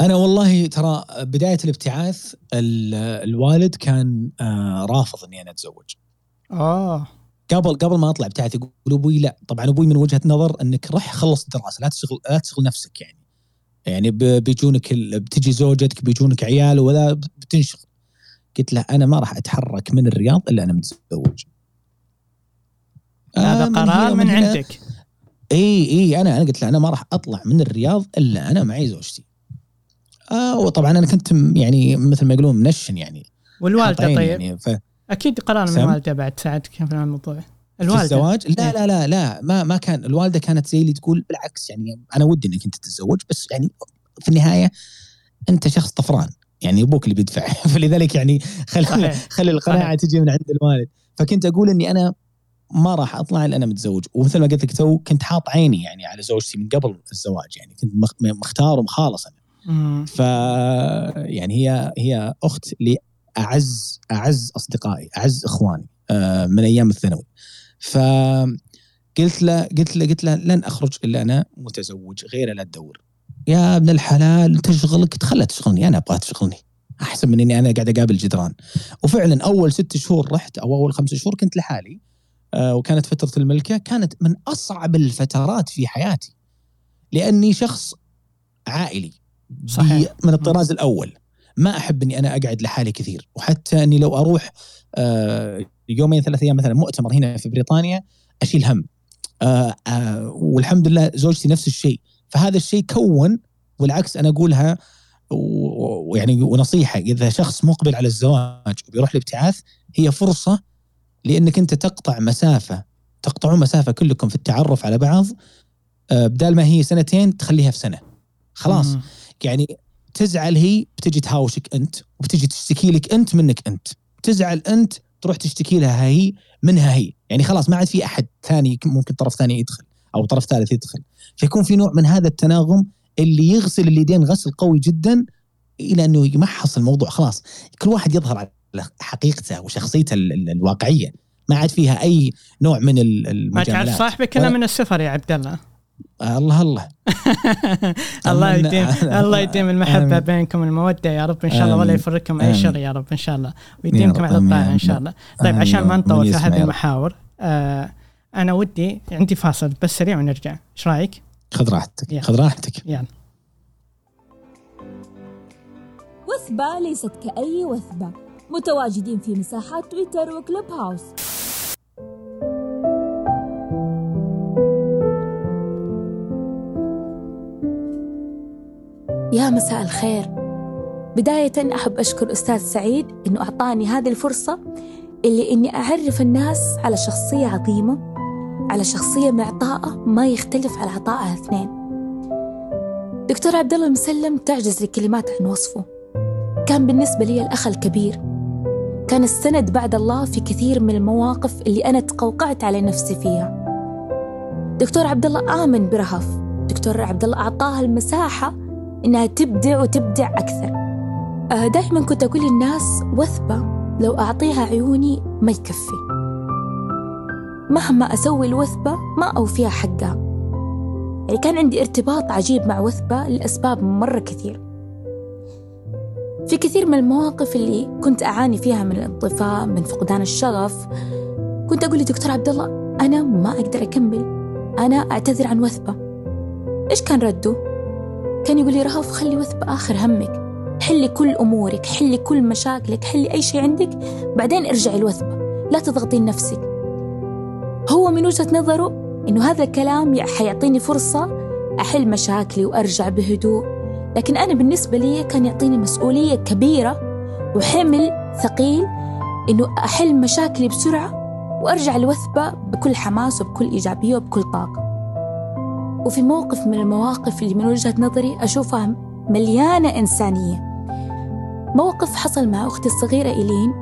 أنا والله ترى بداية الابتعاث ال- الوالد كان آه، رافض إني أنا أتزوج. اوه قبل قبل ما أطلع ابتعاث يقول أبوي لا. طبعا أبوي من وجهة نظر إنك رح خلص الدراسة لا تشغل لا تشغل نفسك يعني. يعني بيجونك بتجي زوجتك بيجونك عيال ولا بتنشغل. قلت له أنا ما راح أتحرك من الرياض إلا أنا متزوج. هذا آه، من قرار من هنا. عندك. إي إي أنا أنا قلت له أنا ما راح أطلع من الرياض إلا أنا معي زوجتي. آه وطبعا أنا كنت يعني مثل ما يقولون منشن يعني والوالدة طيب يعني ف أكيد قرار من؟ الوالده بعد ساعدك في الموضوع الوالدة الزواج لا إيه. لا لا لا ما ما كان الوالدة كانت زي اللي تقول بالعكس يعني أنا ودي إنك أنت تتزوج بس يعني في النهاية أنت شخص طفران يعني أبوك اللي بيدفع فلذلك يعني خلي. خلي القناعة صحيح. تجي من عند الوالد فكنت أقول إني أنا ما راح أطلع إلا أنا متزوج ومثل ما قلت لك تو كنت حاط عيني يعني على زوجتي من قبل الزواج يعني كنت مخ- مختار ومخالص أنا. ف يعني هي هي أخت لأعز أعز أصدقائي أعز إخواني آه، من أيام الثانوي. ف قلت له قلت له قلت له لن أخرج إلا أنا متزوج غيره لا تدور. يا ابن الحلال تشغلك خلها تشغلني أنا أبغى تشغلني. أحسن من إني أنا قاعد أقابل جدران. وفعلا أول ست شهور رحت أو أول خمس شهور كنت لحالي آه، وكانت فترة الملكة كانت من أصعب الفترات في حياتي. لأني شخص عائلي. صحيح. من الطراز الأول. ما أحب إني أنا أقعد لحالي كثير. وحتى إني لو أروح آه، يومين ثلاث أيام مثلا مؤتمر هنا في بريطانيا أشيل هم. آه، آه، والحمد لله زوجتي نفس الشيء. فهذا الشيء كون والعكس أنا أقولها ويعني ونصيحة إذا شخص مقبل على الزواج وبيروح الابتعاث هي فرصة لأنك أنت تقطع مسافة تقطعون مسافة كلكم في التعرف على بعض بدال ما هي سنتين تخليها في سنة. خلاص. مم. يعني تزعل هي بتجي تهاوشك أنت وبتجي تشتكي لك أنت منك أنت. تزعل أنت تروح تشتكي لها هي منها هي. يعني خلاص ما عاد في أحد ثاني ممكن طرف ثاني يدخل أو طرف ثالث يدخل. فيكون في نوع من هذا التناغم اللي يغسل اليدين غسل قوي جدا إلى أنه يمحص الموضوع. خلاص كل واحد يظهر على حقيقته وشخصيته ال- ال- الواقعية. ما عاد فيها أي نوع من ال- ما المجاملات. تعرف صاحبك إلا من السفر يا عبد الله. الله الله الله يديم الله يديم المحبة. بينكم المودة يا رب إن شاء الله ولا. يفرقكم أي. شر يا رب إن شاء الله ويديمكم. على الطاعة إن شاء. الله طيب عشان ما. نطول في هذه. المحاور آه أنا ودي عندي فاصل بس سريع ونرجع إيش رأيك؟ خذ راحتك. خذ راحتك يلا وثبة ليست كأي وثبة متواجدين في مساحات تويتر وكلوب هاوس يا مساء الخير. بداية أحب أشكر أستاذ سعيد أنه أعطاني هذه الفرصة اللي إني أعرف الناس على شخصية عظيمة على شخصية معطاءة ما يختلف على عطائها اثنين. دكتور عبد الله المسلم تعجز الكلمات عن وصفه. كان بالنسبة لي الأخ الكبير. كان السند بعد الله في كثير من المواقف اللي أنا تقوقعت على نفسي فيها. دكتور عبد الله آمن برهف. دكتور عبد الله أعطاها المساحة إنها تبدع وتبدع أكثر. آه، دائما كنت أقول للناس وثبة لو أعطيها عيوني ما يكفي. مهما أسوي الوثبة ما أوفيها حقها. يعني كان عندي ارتباط عجيب مع وثبة لأسباب مرة كثير. في كثير من المواقف اللي كنت أعاني فيها من الانطفاء من فقدان الشغف كنت أقول لدكتور عبد الله أنا ما أقدر أكمل. أنا أعتذر عن وثبة. إيش كان رده؟ كان يقول لي رهف خلي وثبة آخر همك. حلي كل أمورك حلي كل مشاكلك حلي أي شيء عندك. بعدين ارجعي الوثبة لا تضغطين نفسك. هو من وجهة نظره إنه هذا الكلام حيعطيني فرصة أحل مشاكلي وأرجع بهدوء. لكن أنا بالنسبة لي كان يعطيني مسؤولية كبيرة وحمل ثقيل إنه أحل مشاكلي بسرعة وأرجع الوثبة بكل حماس وبكل إيجابية وبكل طاقة. وفي موقف من المواقف اللي من وجهة نظري أشوفها مليانة إنسانية. موقف حصل مع أختي الصغيرة إيلين.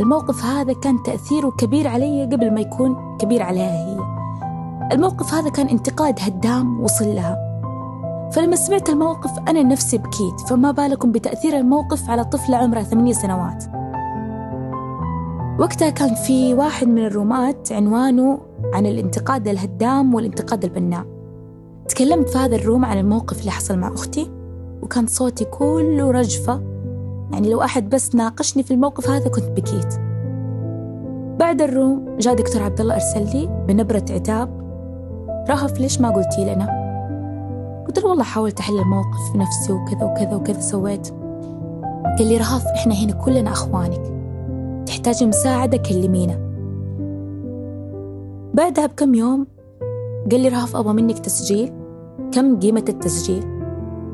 الموقف هذا كان تأثيره كبير علي قبل ما يكون كبير عليها هي. الموقف هذا كان انتقاد هدام وصل لها. فلما سمعت الموقف أنا نفسي بكيت فما بالكم بتأثير الموقف على طفلة عمرها ثمانية سنوات. وقتها كان في واحد من الرومات عنوانه عن الانتقاد الهدام والانتقاد البناء. تكلمت في هذا الروم عن الموقف اللي حصل مع أختي وكان صوتي كله رجفة. يعني لو أحد بس ناقشني في الموقف هذا كنت بكيت. بعد الروم جاء دكتور عبد الله أرسل لي بنبرة عتاب. رهف ليش ما قلتي لنا؟ قلت له والله حاولت أحل الموقف بنفسي وكذا وكذا وكذا سويت. قال لي رهف إحنا هنا كلنا أخوانك. تحتاجي مساعدة كلمينا. بعدها بكم يوم قال لي رهف أبغى منك تسجيل. كم قيمة التسجيل؟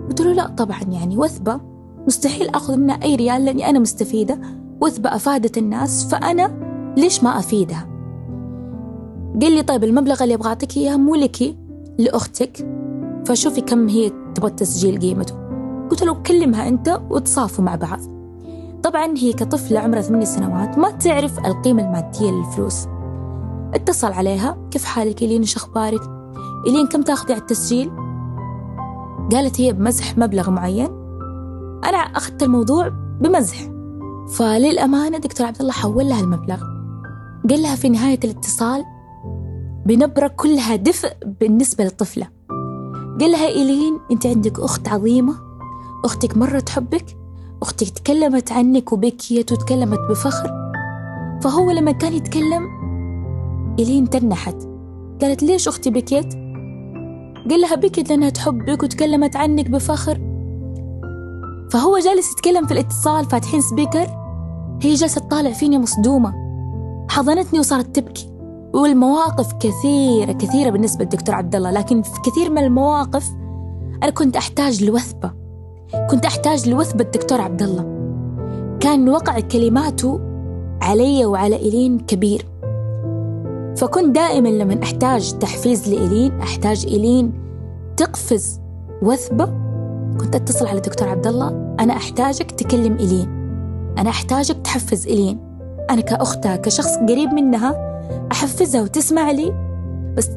قلت له لا طبعا يعني وثبة. مستحيل أخذ منها أي ريال لأني أنا مستفيدة. وثبة أفادت الناس فأنا ليش ما أفيدها؟ قال لي طيب المبلغ اللي أبغى أعطيك إياه مو لك لأختك. فشوفي كم هي تبغى التسجيل قيمته. قلت له كلمها أنت وتصافوا مع بعض. طبعا هي كطفلة عمرها ثمانية سنوات ما تعرف القيمة المادية للفلوس. اتصل عليها كيف حالك؟ إلين إيش أخبارك؟ إلين كم تاخذي على التسجيل؟ قالت هي بمزح مبلغ معين. أنا أخذت الموضوع بمزح. فللأمانة دكتور عبد الله حول لها المبلغ. قال لها في نهاية الاتصال بنبرة كلها دفء بالنسبة للطفلة. قال لها إيلين أنت عندك أخت عظيمة. أختك مرة تحبك. أختك تكلمت عنك وبكيت وتكلمت بفخر. فهو لما كان يتكلم إيلين تنحت. قالت ليش أختي بكيت؟ قال لها بكت لأنها تحبك وتكلمت عنك بفخر. فهو جالس يتكلم في الاتصال فاتحين سبيكر. هي جالسة تطالع فيني مصدومة. حضنتني وصارت تبكي. والمواقف كثيرة كثيرة بالنسبة للدكتور عبد الله لكن في كثير من المواقف أنا كنت أحتاج لوثبة. كنت أحتاج لوثبة الدكتور عبد الله كان وقع كلماته علي وعلى إيلين كبير. فكنت دائما لما أحتاج تحفيز لإيلين أحتاج إيلين تقفز وثبة. كنت أتصل على الدكتور عبد الله أنا أحتاجك تكلم إيلين. أنا أحتاجك تحفز إيلين. أنا كأختها كشخص قريب منها أحفزها وتسمع لي. بس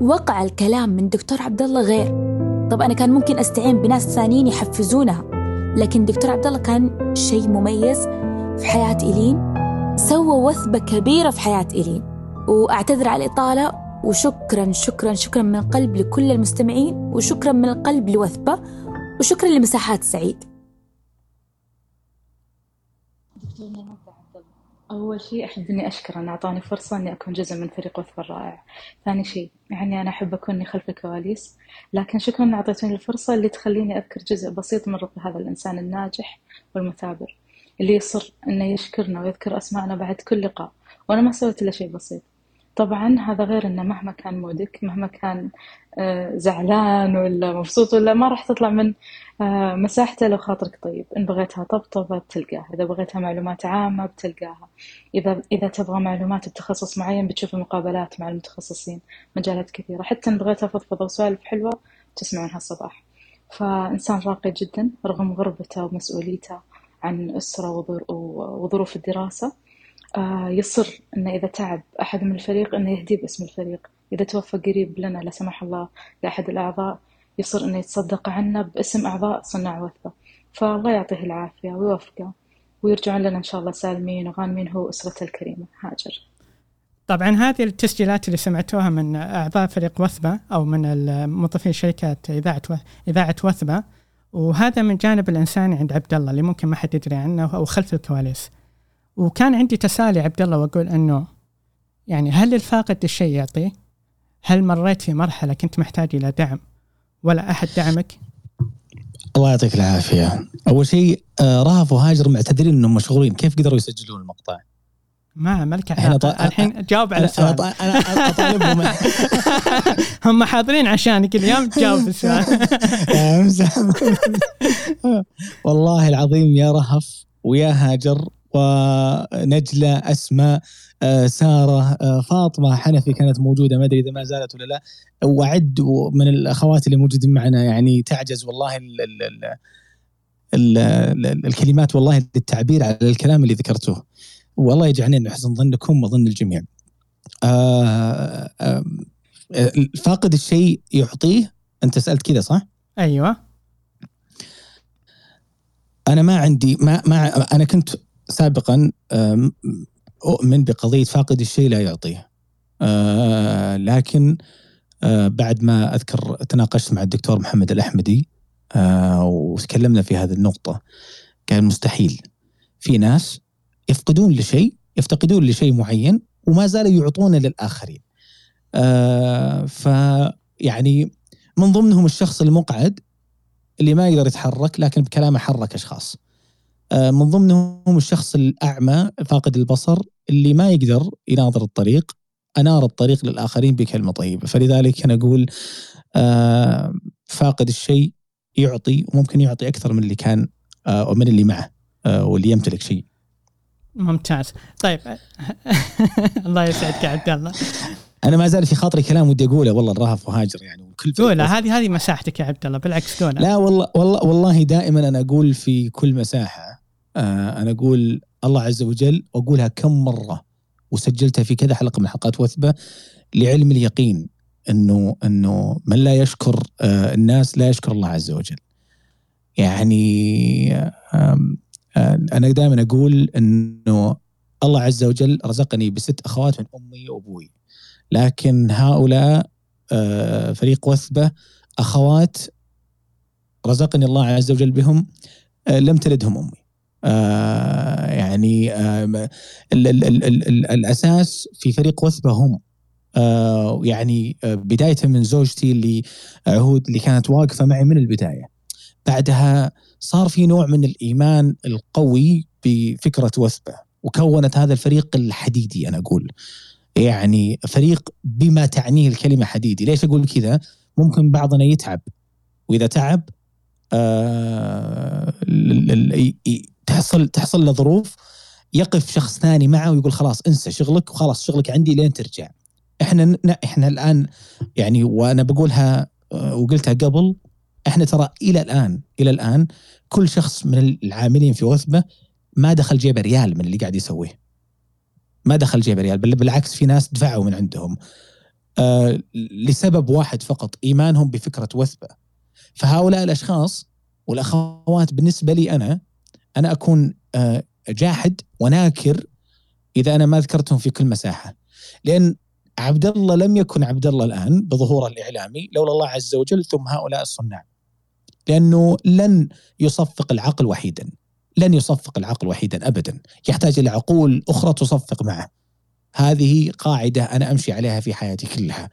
وقع الكلام من دكتور عبد الله غير. طب أنا كان ممكن أستعين بناس ثانيين يحفزونها لكن دكتور عبد الله كان شيء مميز في حياة إيلين. سوى وثبة كبيرة في حياة إيلين. وأعتذر على الإطالة وشكرا شكرا شكرا من القلب لكل المستمعين وشكرا من القلب لوثبة وشكرا لمساحات سعيد. أول شيء أحب إني أشكر أن أعطاني فرصة إني أكون جزء من فريق وثبة الرائع. ثاني شيء يعني أنا أحب أكون خلف الكواليس لكن شكرا أن أعطيتوني الفرصة اللي تخليني أذكر جزء بسيط من رضا هذا الإنسان الناجح والمثابر اللي يصر إنه يشكرنا ويذكر أسماءنا بعد كل لقاء. وأنا ما سويت إلا شيء بسيط. طبعا هذا غير إنه مهما كان مودك مهما كان آه، زعلان ولا مبسوط ولا ما راح تطلع من آه، مساحته لو خاطرك طيب. إن بغيتها طبطبة بتلقاها إذا بغيتها معلومات عامة بتلقاها. إذا إذا تبغى معلومات بتخصص معين بتشوف مقابلات مع المتخصصين مجالات كثيرة. حتى إن بغيتها فضفضة وسوالف حلوة تسمعونها الصباح. فإنسان راقي جدا رغم غربته ومسؤوليته عن أسرة وظروف الدراسة. يصر إنه إذا تعب أحد من الفريق إنه يهديه باسم الفريق. إذا توفى قريب لنا لا سمح الله لأحد الأعضاء يصر إنه يتصدق عنا باسم أعضاء صناع وثبة. فالله يعطيه العافية ويوفقه ويرجعون لنا إن شاء الله سالمين وغانمين هو واسرته الكريمة هاجر. طبعا هذه التسجيلات اللي سمعتوها من أعضاء فريق وثبة أو من موظفين شركات إذاعة إذاعة وثبة وهذا من جانب الإنساني عند عبد الله اللي ممكن ما حد يدري عنه أو خلف الكواليس. وكان عندي تسالي عبد الله وأقول إنه يعني هل الفاقد الشيء يعطيه؟ هل مريت في مرحلة كنت محتاج إلى دعم ولا أحد دعمك؟ الله يعطيك العافية. أول شيء آه، رهف وهاجر معتذرين إنهم مشغولين. كيف قدروا يسجلون المقطع؟ ما ملك إحنا طا- الحين جاوب على أنا السؤال. أنا- أنا أطالبهم. هم حاضرين عشانك اليوم تجاوب السؤال. امزح والله العظيم يا رهف ويا هاجر ونجلة أسماء آه، سارة آه، فاطمة حنفي كانت موجودة ما أدري إذا ما زالت ولا لا. وأعد من الأخوات اللي موجودين معنا يعني تعجز والله ال ال ال ال ال الكلمات والله للتعبير على الكلام اللي ذكرته والله يجعلني أن حسن ظنكم وظن الجميع. آه، فاقد الشيء يعطيه؟ أنت سألت كذا صح؟ أيوه. أنا ما عندي ما ما أنا كنت سابقا أؤمن بقضية فاقد الشيء لا يعطيه. أه، لكن أه، بعد ما أذكر تناقشت مع الدكتور محمد الأحمدي أه، وتكلمنا في هذه النقطة كان مستحيل. في ناس يفقدون لشيء يفتقدون لشيء معين وما زالوا يعطونه للآخرين. فيعني من ضمنهم الشخص المقعد اللي ما يقدر يتحرك لكن بكلامه حرك أشخاص. آه، من ضمنهم الشخص الأعمى فاقد البصر اللي ما يقدر يناظر الطريق. أنار الطريق للآخرين بكلمة طيبة، فلذلك أنا أقول آه، فاقد الشيء يعطي وممكن يعطي أكثر من اللي كان آه، ومن اللي معه واللي يمتلك شيء. ممتاز. طيب. الله يسعدك عبد الله. أنا ما زال في خاطري كلام ودي أقوله. والله الرهف وهاجر يعني. وكل قولها. هذه هذه مساحتك يا عبد الله. بالعكس قولها. لا والله والله والله دائما أنا أقول في كل مساحة آه أنا أقول الله عز وجل وأقولها كم مرة وسجلتها في كذا حلقة من حلقات وثبة لعلم اليقين إنه إنه من لا يشكر آه الناس لا يشكر الله عز وجل. يعني آه أنا دائما أقول إنه الله عز وجل رزقني بست أخوات من أمي وأبوي. لكن هؤلاء فريق وثبة أخوات رزقني الله عز وجل بهم لم تلدهم أمي. آه، يعني آه، ال ال ال ال ال الأساس في فريق وثبة هم آه، يعني آه، بدايه من زوجتي اللي عهود اللي كانت واقفة معي من البداية. بعدها صار في نوع من الإيمان القوي بفكرة وثبة وكونت هذا الفريق الحديدي أنا أقول. يعني فريق بما تعنيه الكلمة حديدي، ليش أقول كذا؟ ممكن بعضنا يتعب وإذا تعب تحصل تحصل له ظروف يقف شخص ثاني معه ويقول خلاص انسى شغلك وخلاص شغلك عندي لين ترجع. إحنا إحنا الآن يعني وأنا بقولها آه، وقلتها قبل إحنا ترى إلى الان إلى الآن كل شخص من العاملين في وثبة ما دخل جيبه ريال من اللي قاعد يسويه. ما دخل جيبه ريال بل بالعكس في ناس دفعوا من عندهم. آه لسبب واحد فقط إيمانهم بفكرة وثبة. فهؤلاء الأشخاص والأخوات بالنسبة لي أنا أنا أكون آه، جاحد وناكر إذا أنا ما ذكرتهم في كل مساحة. لأن عبد الله لم يكن عبد الله الآن بظهوره الإعلامي لولا الله عز وجل ثم هؤلاء الصناع. لأنه لن يصفق العقل وحيدا لن يصفق العقل وحيدا ابدا. يحتاج إلى عقول أخرى تصفق معه. هذه قاعدة أنا أمشي عليها في حياتي كلها.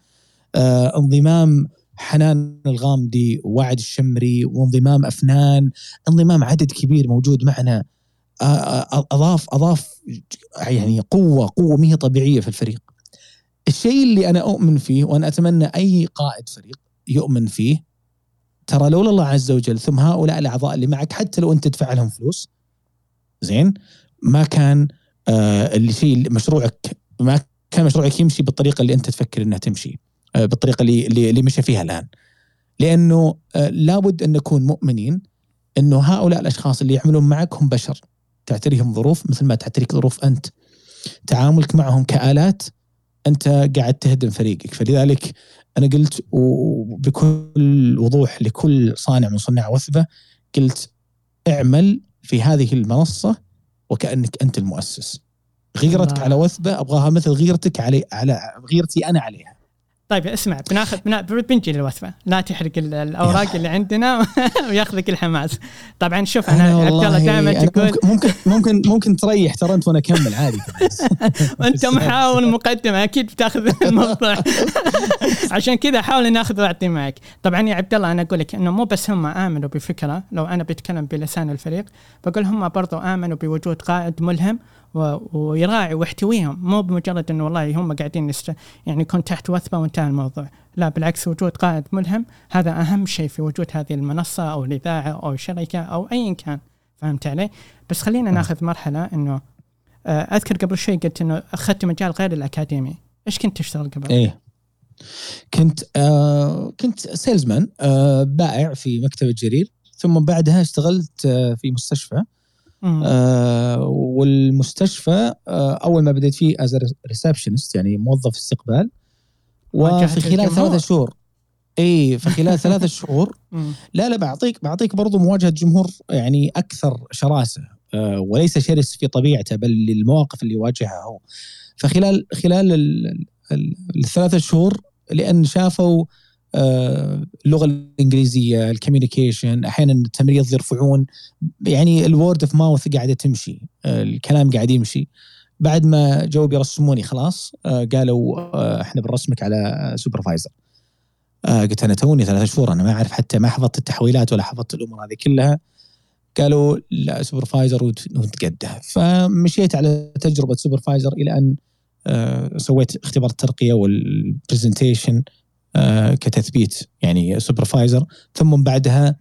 آه انضمام حنان الغامدي ووعد الشمري وانضمام أفنان. انضمام عدد كبير موجود معنا. أضاف أضاف يعني قوة قوة ما هي طبيعية في الفريق. الشيء اللي أنا أؤمن فيه وأنا أتمنى أي قائد فريق يؤمن فيه ترى لولا الله عز وجل ثم هؤلاء الأعضاء اللي معك حتى لو أنت تدفع لهم فلوس زين ما كان آه اللي شيء مشروعك ما كان مشروعك يمشي بالطريقة اللي أنت تفكر إنها تمشي. بالطريقة اللي اللي, مشى فيها الآن. لأنه آه لابد أن نكون مؤمنين أنه هؤلاء الأشخاص اللي يعملون معك هم بشر. تعتريهم ظروف مثل ما تعتريك ظروف أنت. تعاملك معهم كآلات أنت قاعد تهدم فريقك. فلذلك أنا قلت وبكل وضوح لكل صانع من صناع وثبة قلت اعمل في هذه المنصة وكأنك أنت المؤسس. غيرتك. على وثبة أبغاها مثل غيرتك علي على غيرتي أنا عليها. طيب اسمع بناخذ بنا بنجي للوثبة. لا تحرق ال- الأوراق اللي عندنا وياخذك الحماس. طبعا شوف أنا عبد الله دائما أنا تقول ممكن ممكن ممكن, تريح ترى أنت وأنا أكمل عادي. وأنت محاول مقدمه أكيد بتأخذ الموضوع. عشان كذا احاول ناخذ وأعطي معك. طبعا يا عبد الله أنا أقول لك إنه مو بس هم آمنوا بفكرة لو أنا بتكلم بلسان الفريق بقول هم برضو آمنوا بوجود قائد ملهم ويراعي ويحتويهم. مو بمجرد إنه والله هم قاعدين نست... يعني يكون تحت وثبة وانتهى الموضوع. لا بالعكس وجود قائد ملهم هذا أهم شيء في وجود هذه المنصة أو الإذاعة أو الشركة أو ايا كان. فهمت علي؟ بس خلينا ناخذ مرحلة إنه آه، أذكر قبل شوي قلت إنه أخذت مجال غير الأكاديمي. إيش كنت تشتغل قبل؟ إيه. كنت آه كنت سيلزمان آه بائع في مكتبة جرير ثم بعدها اشتغلت آه في مستشفى. آه والمستشفى آه أول ما بديت فيه از receptionist يعني موظف استقبال وفي خلال. ثلاثة شهور إي في خلال ثلاثة شهور. لا لا بعطيك بعطيك برضو مواجهة جمهور يعني أكثر شراسة آه، وليس شرس في طبيعته بل للمواقف اللي يواجهها هو فخلال خلال ال- ال- الثلاثة شهور لأن شافوا آه، اللغة الإنجليزية ال communication أحيانا التمريض يرفعون يعني ال word of mouth قاعدة تمشي آه، الكلام قاعد يمشي. بعد ما جو بيرسموني خلاص آه، قالوا آه، إحنا بنرسمك على supervisor آه قلت أنا توني ثلاثة شهور أنا ما أعرف حتى ما حفظت التحويلات ولا حفظت الأمور هذه كلها. قالوا لا supervisor وت- وتقده فمشيت على تجربة supervisor إلى أن آه سويت اختبار الترقية وال presentation آه كتثبيت يعني supervisor ثم بعدها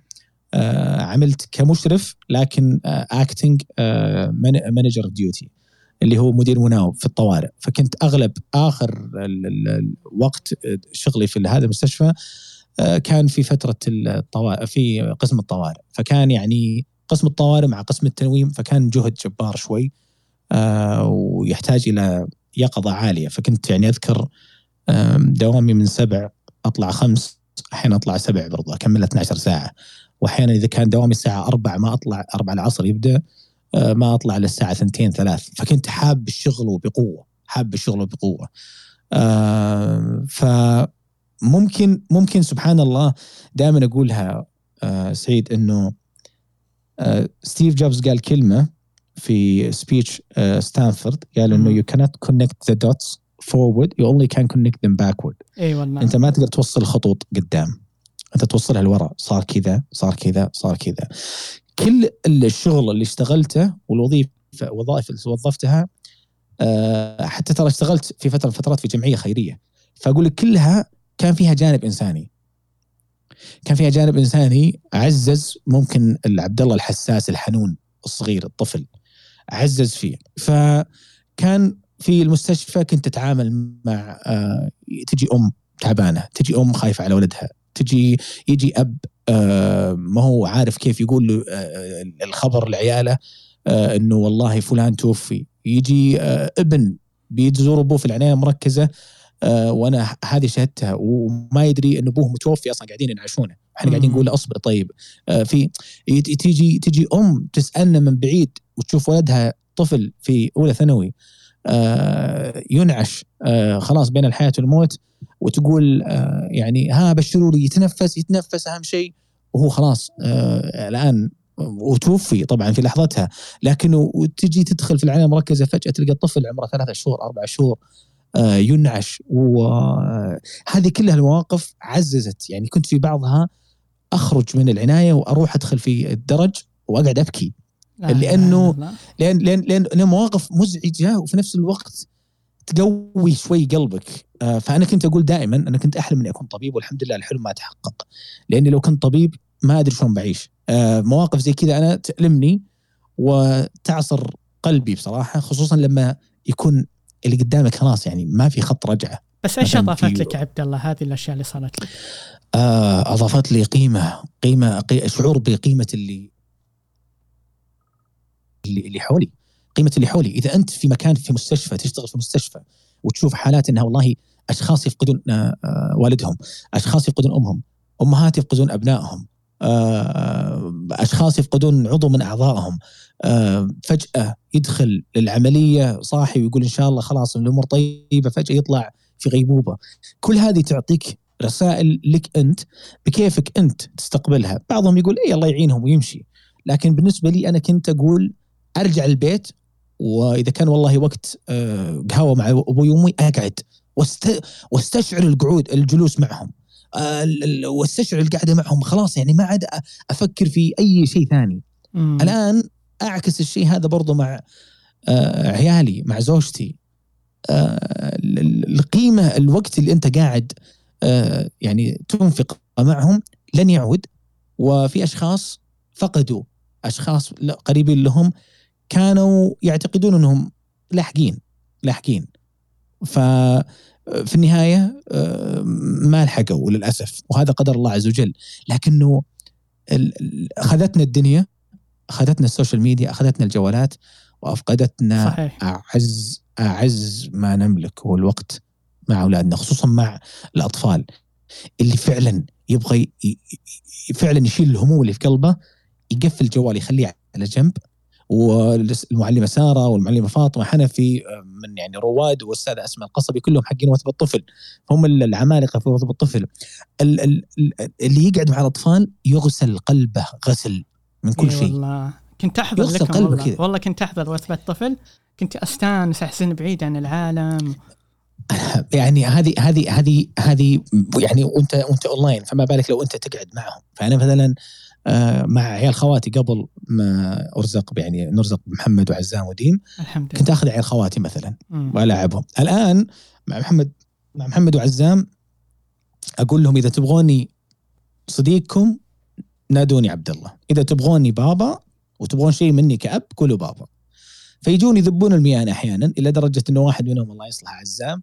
آه عملت كمشرف لكن acting manager duty اللي هو مدير مناوب في الطوارئ. فكنت أغلب آخر ال- الوقت شغلي في هذا المستشفى آه، كان في فترة الطوارئ في قسم الطوارئ. فكان يعني قسم الطوارئ مع قسم التنويم فكان جهد جبار شوي آه، ويحتاج إلى يقظة عالية. فكنت يعني أذكر دوامي من سبع أطلع خمس أحيانا أطلع سبع برضه أكمل 12 ساعة. واحيانا إذا كان دوامي الساعة 4 ما أطلع 4 العصر يبدأ آه، ما أطلع للساعة 2 3 فكنت حاب الشغل وبقوة حاب الشغل وبقوة. آه، فممكن ممكن سبحان الله دائما أقولها آه، سعيد إنه ستيف جوبز قال كلمة في speech ستانفورد قال إنه you cannot connect the dots forward you only can connect them backward. إي والله. أنت ما تقدر توصل الخطوط قدام. أنت توصلها لورا. صار كذا صار كذا صار كذا. كل الشغل اللي اشتغلته والوظيفة وظائف اللي وظفتها آه، حتى ترى اشتغلت في فترة من الفترات في جمعية خيرية. فأقول لك كلها كان فيها جانب إنساني. كان فيها جانب إنساني عزز ممكن العبد الله الحساس الحنون الصغير الطفل عزز فيه. فكان في المستشفى كنت أتعامل مع آه، تجي أم تعبانة تجي أم خايفة على ولدها تجي يجي أب آه، ما هو عارف كيف يقول له آه، الخبر لعياله إنه والله فلان توفي. يجي ابن بيزور أبوه في العناية المركزه وأنا هذه شهادتها وما يدري إن أبوه متوفي أصلا قاعدين ينعشونه. إحنا قاعدين. نقول له أصبر طيب. في تيجي تجي أم تسألنا من بعيد وتشوف ولدها طفل في أولى ثانوي. ينعش آه، خلاص بين الحياة والموت وتقول آه، يعني ها بشروا لي يتنفس يتنفس أهم شيء وهو خلاص آه، الآن وتوفي طبعا في لحظتها. لكن وتجي تدخل في العنايه المركزة فجأة تلقى الطفل عمره ثلاثة شهور أربع شهور آه، ينعش. وهذه كلها المواقف عززت. يعني كنت في بعضها أخرج من العناية وأروح أدخل في الدرج وأقعد أبكي. لا لأنه إلا الله. لأن لأن لأن لأن مواقف مزعجة وفي نفس الوقت تقوي شوي قلبك. آه، فأنا كنت أقول دائما أنا كنت أحلم إني أكون طبيب والحمد لله الحلم ما تحقق. لأني لو كنت طبيب ما أدري شلون بعيش. آه، مواقف زي كذا أنا تألمني وتعصر قلبي بصراحة خصوصا لما يكون اللي قدامك خلاص يعني ما في خط رجعة. بس إيش أضافت لك يا عبد الله؟ هذه الأشياء اللي صارت لك؟ آه، أضافت لي قيمة قيمة قي- شعور بقيمة اللي اللي حولي قيمة اللي حولي. إذا أنت في مكان في مستشفى تشتغل في مستشفى وتشوف حالات إنها والله أشخاص يفقدون آه، آه، والدهم أشخاص يفقدون أمهم أمهات يفقدون أبنائهم آه، أشخاص يفقدون عضو من أعضائهم فجأة يدخل للعملية صاحي ويقول إن شاء الله خلاص الأمور طيبة فجأة يطلع في غيبوبة. كل هذه تعطيك رسائل لك أنت بكيفك أنت تستقبلها. بعضهم يقول اي الله يعينهم ويمشي. لكن بالنسبة لي أنا كنت أقول أرجع البيت وإذا كان والله وقت آه، قهوة مع أبوي وامي أقعد. واست... واستشعر القعود الجلوس معهم. آه، واستشعر القعدة معهم. خلاص يعني ما عاد أفكر في أي شيء ثاني. مم. الآن أعكس الشيء هذا برضو مع آه، عيالي مع زوجتي. ال- ال- القيمة الوقت اللي أنت قاعد يعني تنفق معهم لن يعود. وفي أشخاص فقدوا أشخاص قريبين لهم كانوا يعتقدون انهم لاحقين لاحقين. ف في النهاية آه، ما لحقوا للأسف وهذا قدر الله عز وجل. لكنه أخذتنا الدنيا أخذتنا السوشيال ميديا أخذتنا الجوالات وأفقدتنا صحيح. أعز أعز ما نملك هو الوقت مع أولادنا خصوصا مع الأطفال. اللي فعلا يبغى ي- فعلا يشيل الهموم اللي في قلبه يقفل الجوال يخليه على جنب والمعلمه سارة والمعلمة فاطمة حنفي آه، من يعني رواد والاستاذه أسماء القصبي كلهم حقين وثب الطفل. هم العمالقة في وثب الطفل. ال- ال- ال- اللي يقعد مع الأطفال يغسل قلبه غسل من كل شيء. والله. كنت أحضر يغسل لكم قلبك والله. والله كنت أحضر وثبة طفل كنت أستانس أحزن بعيد عن العالم. يعني هذه هذه هذه هذه يعني وانت وانت أونلاين فما بالك لو أنت تقعد معهم. فأنا مثلا مع عيال خواتي قبل ما أرزق يعني نرزق بمحمد وعزام وديم الحمد لله. كنت آخذ عيال خواتي مثلا مم. وألعبهم. الآن مع محمد مع محمد وعزام أقول لهم إذا تبغوني صديقكم نادوني عبد الله إذا تبغوني بابا وتبغون شيء مني كأب قولوا بابا. فيجون يذبون المياه أحيانا إلى درجة إنه واحد منهم الله يصلح عزام.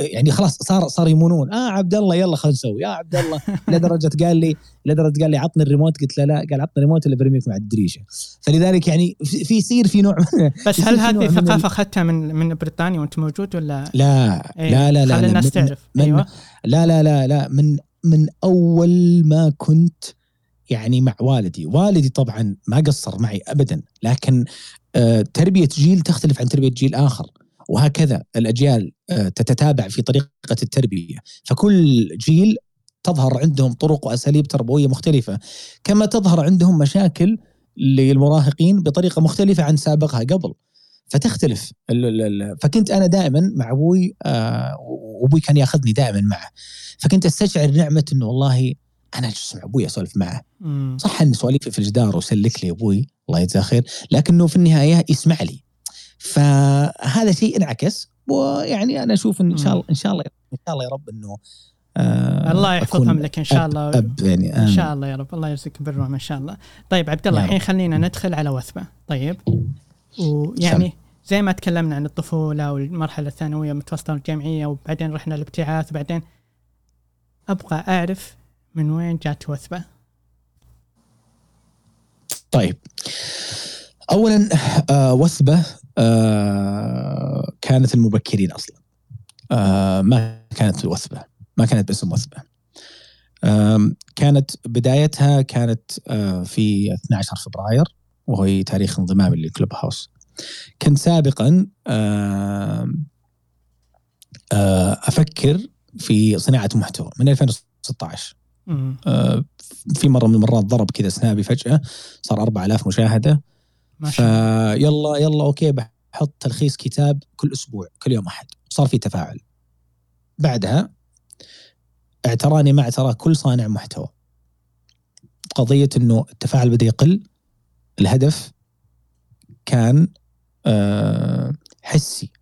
يعني خلاص صار صار يمونون. آه عبد الله يلا خلينا نسوي. يا عبد الله لدرجة قال لي لدرجة قال لي عطني الريموت. قلت له لا. قال عطني الريموت ولا برميك مع الدريشه فلذلك يعني في يصير في نوع من بس هل هذه الثقافة اخذتها من من بريطانيا وأنت موجود ولا؟ لا. إيه، لا لا لا خلي لا، الناس تعرف. أيوه. لا لا لا لا. من من أول ما كنت يعني مع والدي، والدي طبعا ما قصر معي ابدا، لكن آه، تربية جيل تختلف عن تربية جيل آخر، وهكذا الأجيال آه، تتتابع في طريقة التربية، فكل جيل تظهر عندهم طرق وأساليب تربوية مختلفة، كما تظهر عندهم مشاكل للمراهقين بطريقة مختلفة عن سابقها قبل. فتختلف. ال- ال- ال- فكنت أنا دائما مع أبوي آه، وأبوي كان يأخذني دائما معه. فكنت أستشعر نعمة إنه والله أنا أجلس مع أبوي أسولف معه. صح ان سواليفي في الجدار وسلك لي أبوي الله يجزاه خير لكنه في النهاية يسمع لي. فهذا شيء انعكس ويعني أنا أشوف إن شاء الله إن شاء الله إن شاء الله يا رب إنه آه الله يحفظهم لك إن شاء أب- الله. أب يعني إن آمين. شاء الله يا رب. الله يرزقك بالرحمه ان شاء الله. طيب عبد الله. الحين خلينا ندخل على وثبة. طيب. ويعني زي ما تكلمنا عن الطفولة والمرحلة الثانوية المتوسطه والجامعية وبعدين رحنا الابتعاث وبعدين أبغى أعرف من وين جات وثبة. طيب. اولا آه وثبة آه كانت المبكرين أصلا. آه ما كانت الوثبه ما كانت باسم وثبه كانت بدايتها كانت آه في 12 فبراير وهو تاريخ انضمامي للكلوب هاوس. كنت سابقا آه أفكر في صناعة محتوى من 2016 مم. آه، في مرة من المرات ضرب كذا سنابي فجأة صار 4000 مشاهدة. فيلا يلا okay بحط تلخيص كتاب كل أسبوع كل يوم أحد. صار في تفاعل. بعدها اعتراني ما اعتراه كل صانع محتوى. قضية إنه التفاعل بدأ يقل. الهدف كان آه، حسي.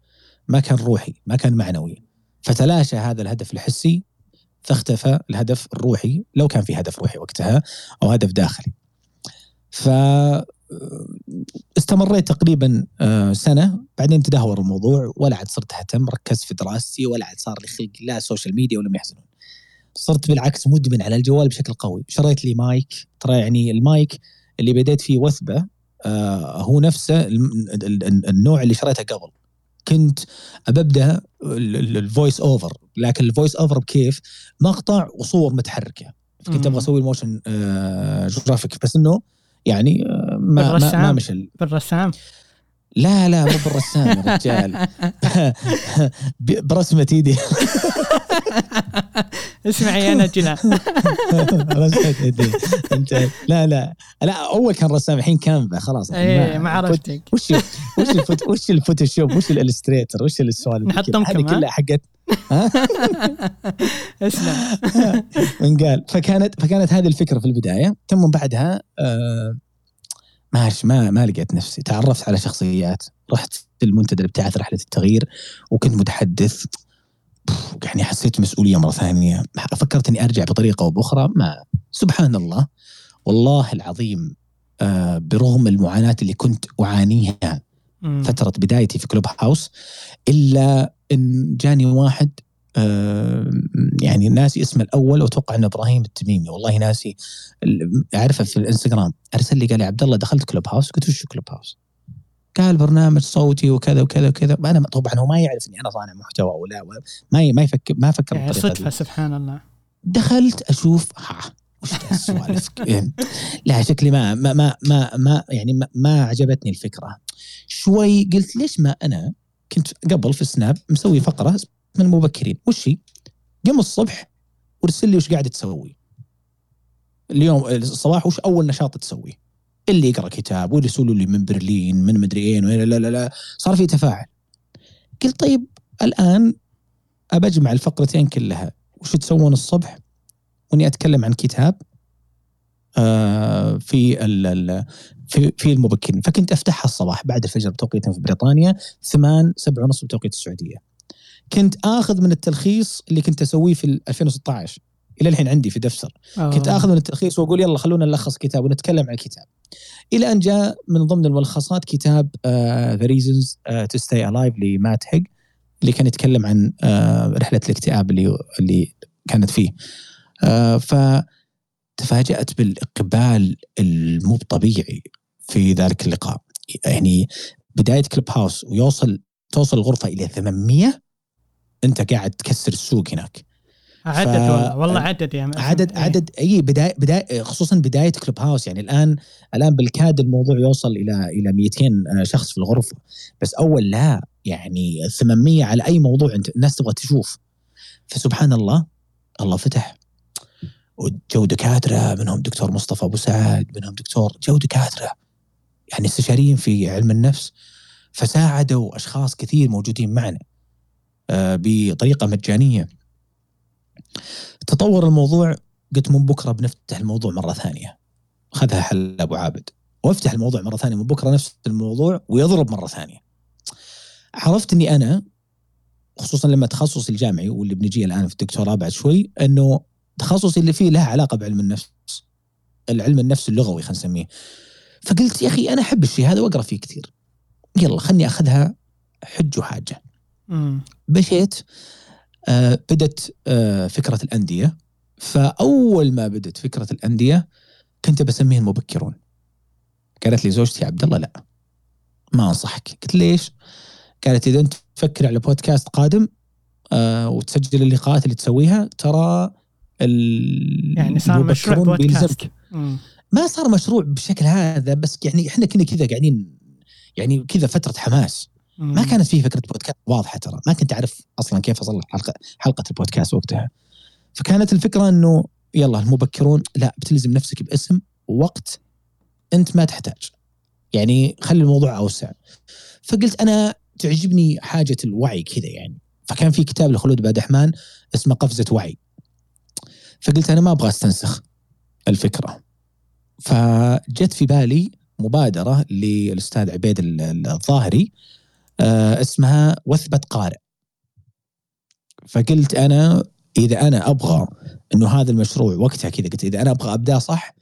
ما كان روحي ما كان معنوي. فتلاشى هذا الهدف الحسي فاختفى الهدف الروحي لو كان في هدف روحي وقتها أو هدف داخلي. ف استمريت تقريبا آه، سنة. بعدين تدهور الموضوع ولا عاد صرت أهتم. ركزت في دراستي ولا عاد صار لي خلق لا سوشيال ميديا ولا يحزنون. صرت بالعكس مدمن على الجوال بشكل قوي. شريت لي مايك ترى يعني المايك اللي بديت فيه وثبة آه، هو نفسه النوع اللي شريته قبل. كنت ببدا الفويس اوفر لكن الفويس اوفر بكيف؟ مقطع وصور متحركة. كنت. أبغى أسوي ال motion آه، جرافيك بس إنه يعني ما بالرسام. ما مشى ال- بالرسام. لا لا مو بالرسام يا رجال. برسمة إيدي. اسمعي أنا جلا رسمة إيدي. انت لا لا. لا أول كان رسام الحين كانفا خلاص. إيه ما عرفتك. وش وش الفوت وش الفوتوشوب وش الالستريتر وش السوالف نحطهم؟ هذه؟ كلها حقت اسلم. من قال فكانت فكانت هذه الفكرة في البداية ثم بعدها آه ماش ما ما لقيت نفسي. تعرفت على شخصيات. رحت المنتدى الابتعاث رحلة التغيير وكنت متحدث. يعني حسيت مسؤولية مرة ثانية. فكرت إني أرجع بطريقة أو بأخرى. ما سبحان الله. والله العظيم آه برغم المعاناة اللي كنت أعانيها. فترة بدايتي في كلوب هاوس إلا إن جاني واحد يعني ناسي اسمه الأول وأتوقع إنه إبراهيم التميمي. والله ناسي. أعرفه في الإنستغرام. أرسل لي قال لي عبد الله دخلت كلوب هاوس؟ قلت وش كلوب هاوس؟ قال برنامج صوتي وكذا وكذا وكذا. أنا طبعا هو ما يعرف إني أنا صانع محتوى ولا ما ما يفكر ما فكر يعني صدفة دي. سبحان الله. دخلت أشوف ها وش السوالف. لا شكلي ما ما ما ما, ما يعني ما, ما عجبتني الفكرة. شوي قلت ليش ما أنا كنت قبل في السناب مسوي فقرة اسمها المبكرين. وش هي؟ قم الصبح وارسل لي وش قاعد تسوي. اليوم الصباح وش أول نشاط تسويه؟ اللي يقرأ كتاب واللي يسولوا لي من برلين من مدري اين وين لا لا لا. صار في تفاعل. قلت طيب الآن أجمع الفقرتين كلها. وش تسوون الصبح؟ وإني أتكلم عن كتاب آه، في في في المبكرين. فكنت أفتحها الصباح بعد الفجر بتوقيت في بريطانيا 8 7 ونص بتوقيت السعودية. كنت آخذ من التلخيص اللي كنت أسويه في ال 2016 إلى الحين عندي في دفتر. كنت أوه. آخذ من التلخيص وأقول يلا خلونا نلخص كتاب ونتكلم عن الكتاب إلى أن جاء من ضمن الملخصات كتاب The Reasons to Stay Alive لمات هيج اللي كان يتكلم عن آه، رحلة الاكتئاب اللي اللي كانت فيه. آه، فتفاجأت بالإقبال المو طبيعي في ذلك اللقاء. يعني بداية كليب هاوس ويوصل توصل الغرفة إلى 800 انت قاعد تكسر السوق هناك. عدد ف- والله والله عدد يا مأسم. عدد إيه. عدد أي بداية بداية خصوصا بداية كلوب هاوس يعني الآن الآن بالكاد الموضوع يوصل إلى إلى 200 شخص في الغرفة. بس أول لا يعني 800 على أي موضوع أنت الناس تبغى تشوف. فسبحان الله الله فتح. وجو دكاترة منهم دكتور مصطفى أبو سعد منهم دكتور جو دكاترة. يعني استشاريين في علم النفس. فساعدوا أشخاص كثير موجودين معنا. آه، بطريقة مجانية. تطور الموضوع قلت من بكرة بنفتح الموضوع مرة ثانية. خذها حل أبو عابد. وافتح الموضوع مرة ثانية من بكرة نفس الموضوع ويضرب مرة ثانية. عرفت إني أنا خصوصا لما تخصصي الجامعي واللي بنجي الآن في الدكتوراه بعد شوي إنه تخصصي اللي فيه له علاقة بعلم النفس. العلم النفس اللغوي خلينا نسميه. فقلت يا أخي أنا أحب الشيء هذا وأقرأ فيه كثير. يلا خلني أخذها حج وحاجة. مشيت آه بدت آه فكرة الأندية. فأول ما بدت فكرة الأندية كنت بسميه المبكرون قالت لي زوجتي عبد الله لا ما أنصحك. قلت ليش؟ قالت إذا أنت تفكر على بودكاست قادم آه وتسجل اللقاءات اللي تسويها ترى يعني صار مشروع بودكاست. ما صار مشروع بالشكل هذا بس يعني إحنا كنا كذا قاعدين يعني كذا فترة حماس. ما. كانت فيه فكرة بودكاست واضحة ترى. ما كنت أعرف أصلا كيف أصلح حلقه حلقة البودكاست وقتها. فكانت الفكرة إنه يلا المبكرون لا بتلزم نفسك باسم ووقت أنت ما تحتاج. يعني خلي الموضوع أوسع. فقلت أنا تعجبني حاجة الوعي كذا يعني. فكان في كتاب لخلود بادحمان اسمه قفزة وعي. فقلت أنا ما أبغى أستنسخ الفكرة. فجت في بالي مبادرة للأستاذ عبيد ال- الظاهري اسمها وثبة قارئ. فقلت أنا إذا أنا أبغى أنه هذا المشروع وقتها كذا قلت إذا أنا أبغى أبدأ صح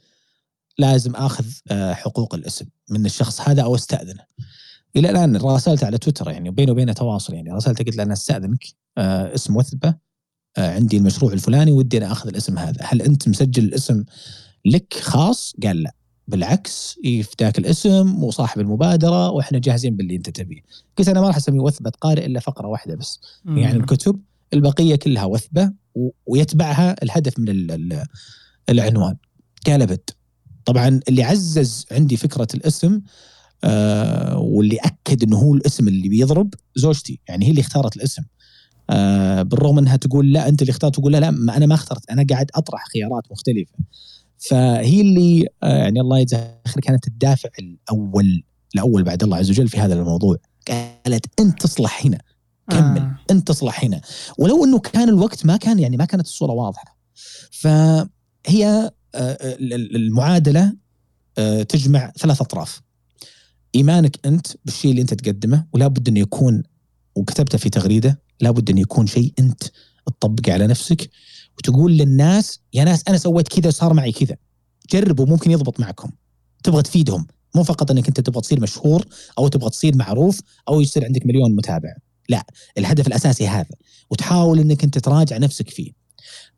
لازم أخذ آه، حقوق الاسم من الشخص هذا أو أستأذنه. إلى الآن راسلت على تويتر يعني بيني وبينه تواصل يعني راسلت قلت له أنا أستأذنك آه، اسم وثبة آه، عندي المشروع الفلاني ودي أنا أخذ الاسم هذا. هل أنت مسجل الاسم لك خاص؟ قال لا. بالعكس يفتاك الاسم وصاحب المبادرة وإحنا جاهزين باللي أنت تبيه. قلت أنا ما راح أسميه وثبة قارئ إلا فقرة واحدة بس. مم. يعني الكتب البقية كلها وثبة ويتبعها الهدف من ال- ال- العنوان. قال ابد طبعا اللي عزز عندي فكرة الاسم آه واللي أكد إنه هو الاسم اللي بيضرب زوجتي. يعني هي اللي اختارت الاسم. آه بالرغم إنها تقول لا أنت اللي اخترت تقول لا لا ما أنا ما اخترت. أنا قاعد أطرح خيارات مختلفة. فهي اللي آه يعني الله يجزاها خير كانت الدافع الأول الأول بعد الله عز وجل في هذا الموضوع. قالت أنت تصلح هنا. كمل. آه. أنت تصلح هنا. ولو إنه كان الوقت ما كان يعني ما كانت الصورة واضحة. فهي آه، ال- ال- المعادلة آه، تجمع ثلاث أطراف. إيمانك أنت بالشيء اللي أنت تقدمه ولا بد انه يكون وكتبته في تغريدة لابد انه يكون شيء أنت تطبقه على نفسك. وتقول للناس يا ناس أنا سويت كذا وصار معي كذا. جربوا ممكن يضبط معكم. تبغى تفيدهم. مو فقط إنك أنت تبغى تصير مشهور أو تبغى تصير معروف أو يصير عندك مليون متابع. لا الهدف الأساسي هذا. وتحاول إنك أنت تراجع نفسك فيه.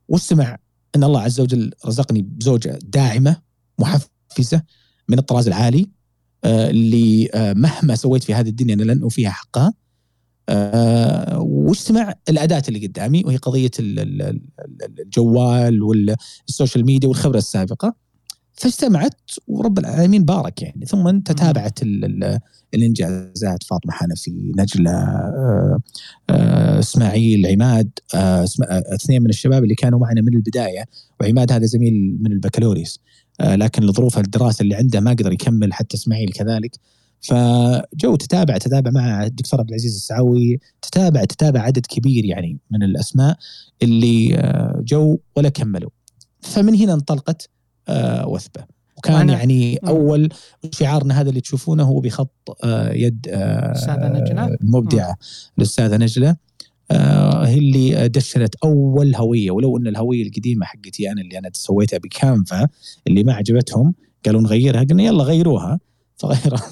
واستمع إن الله عز وجل رزقني بزوجة داعمة محفزة من الطراز العالي آه، اللي آه، مهما سويت في هذه الدنيا أنا لن أوفيها حقها. آه، واجتمع الاداه اللي قدامي وهي قضية ال- ال- ال- الجوال والسوشيال ميديا والخبرة السابقة. فاجتمعت ورب العالمين بارك يعني. ثم تتابعت ال- ال- الإنجازات. فاطمة حنفي نجلة آه، آه، إسماعيل عماد اثنين من الشباب اللي كانوا معنا من البداية. وعماد هذا زميل من البكالوريوس. لكن لظروف الدراسة اللي عنده ما قدر يكمل حتى إسماعيل كذلك. فجو تتابع تتابع مع الدكتور عبد العزيز السعوي تتابع تتابع عدد كبير يعني من الأسماء اللي آه، جو ولا كملوا. فمن هنا انطلقت آه، وثبة. وكان يعني. أول شعارنا هذا اللي تشوفونه هو بخط آه، يد أستاذة نجلة. المبدعه الأستاذة نجلة. هي اللي دشنت أول هوية. ولو أن الهوية القديمة حقتي أنا اللي أنا سويتها بكانفا اللي ما عجبتهم قالوا نغيرها قلنا يلا غيروها. فغيرها.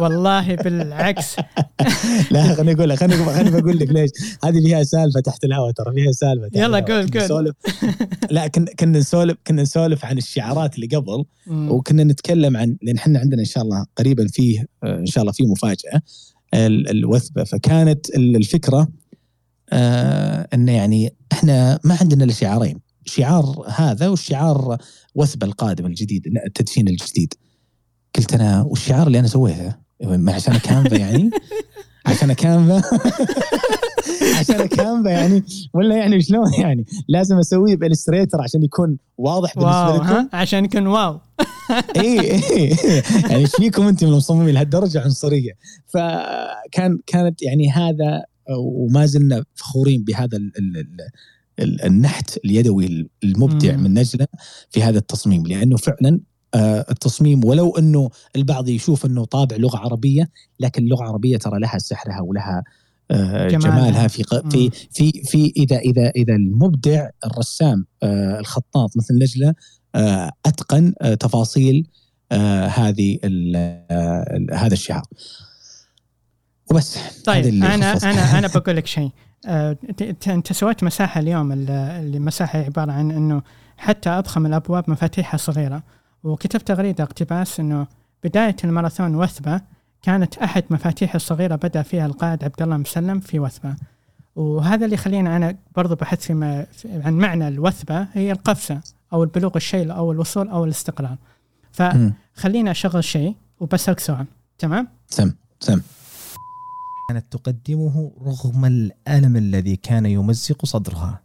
والله بالعكس لا خليني أقول لك خليني خليني بقول لك ليش هذه فيها سالفة تحت الهواء ترى فيها سالفة يلا. قول- قول. لا كنا كنا نسولف كنا نسولف عن الشعارات اللي قبل. وكنا نتكلم عن لأن إحنا عندنا إن شاء الله قريبا فيه آه، إن شاء الله في مفاجأة ال- الوثبة فكانت ال- الفكرة آه إنه يعني إحنا ما عندنا إلا شعارين شعار هذا والشعار وثبة القادم الجديد التدشين الجديد قلت أنا والشعار اللي أنا سويته؟ عشان Canva يعني؟ عشان Canva؟ عشان Canva يعني؟ ولا يعني شلون يعني؟ لازم أسويه ب Illustrator عشان يكون واضح بالنسبة واو لكم. ها؟ عشان يكون واو. اي اي يعني إيش فيكم أنتم المصممين لهالدرجة عنصرية؟ فكان كانت يعني هذا وما زلنا فخورين بهذا ال ال ال ال النحت اليدوي المبدع مم. من نجلة في هذا التصميم لأنه فعلا التصميم ولو إنه البعض يشوف إنه طابع لغة عربية لكن اللغة العربية ترى لها سحرها ولها آه، جمالها. جمالها في في في في إذا إذا إذا المبدع الرسام آه، الخطاط مثل نجلة آه، أتقن آه، تفاصيل آه، هذه آه، هذا الشعار وبس طيب أنا. أنا أنا بقول لك شيء آه، أنت سويت مساحة اليوم ال- اللي مساحه عبارة عن إنه حتى أضخم الأبواب مفاتيحها صغيرة وكتبت تغريدة اقتباس إنه بداية الماراثون وثبة كانت أحد مفاتيح الصغيرة بدأ فيها القائد عبد الله مسلم في وثبة. وهذا اللي يخليني أنا برضو بحث عن معنى الوثبة هي القفزة أو البلوغ الشيء أو الوصول أو الاستقلال مم. فخليني أشغل شيء وبسألك سؤال. تمام؟ سم سم. كانت تقدمه رغم الألم الذي كان يمزق صدرها.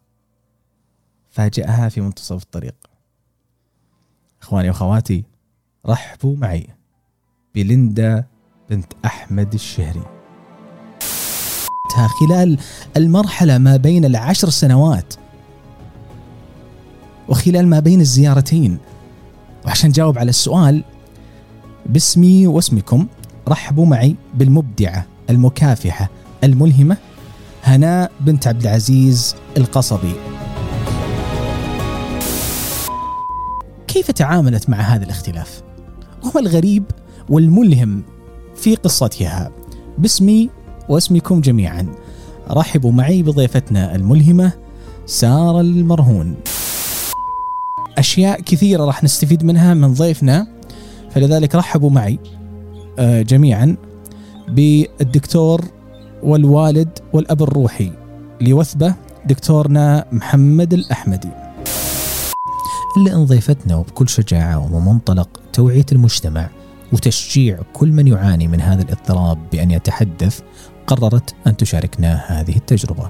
فاجأها في منتصف الطريق. إخواني وأخواتي رحبوا معي بليندا بنت أحمد الشهري. خلال المرحلة ما بين العشر سنوات وخلال ما بين الزيارتين. وعشان جاوب على السؤال باسمي واسمكم رحبوا معي بالمبدعة المكافحة الملهمة هناء بنت عبد العزيز القصبي. كيف تعاملت مع هذا الاختلاف؟ وما الغريب والملهم في قصتها. باسمي واسمكم جميعا. رحبوا معي بضيفتنا الملهمة سارة المرهون. أشياء كثيرة راح نستفيد منها من ضيفنا فلذلك رحبوا معي آه، جميعا بالدكتور والوالد والأب الروحي لوثبة دكتورنا محمد الأحمدي. إلا أن ضيفتنا وبكل شجاعة ومن منطلق توعية المجتمع وتشجيع كل من يعاني من هذا الاضطراب بأن يتحدث قررت أن تشاركنا هذه التجربة.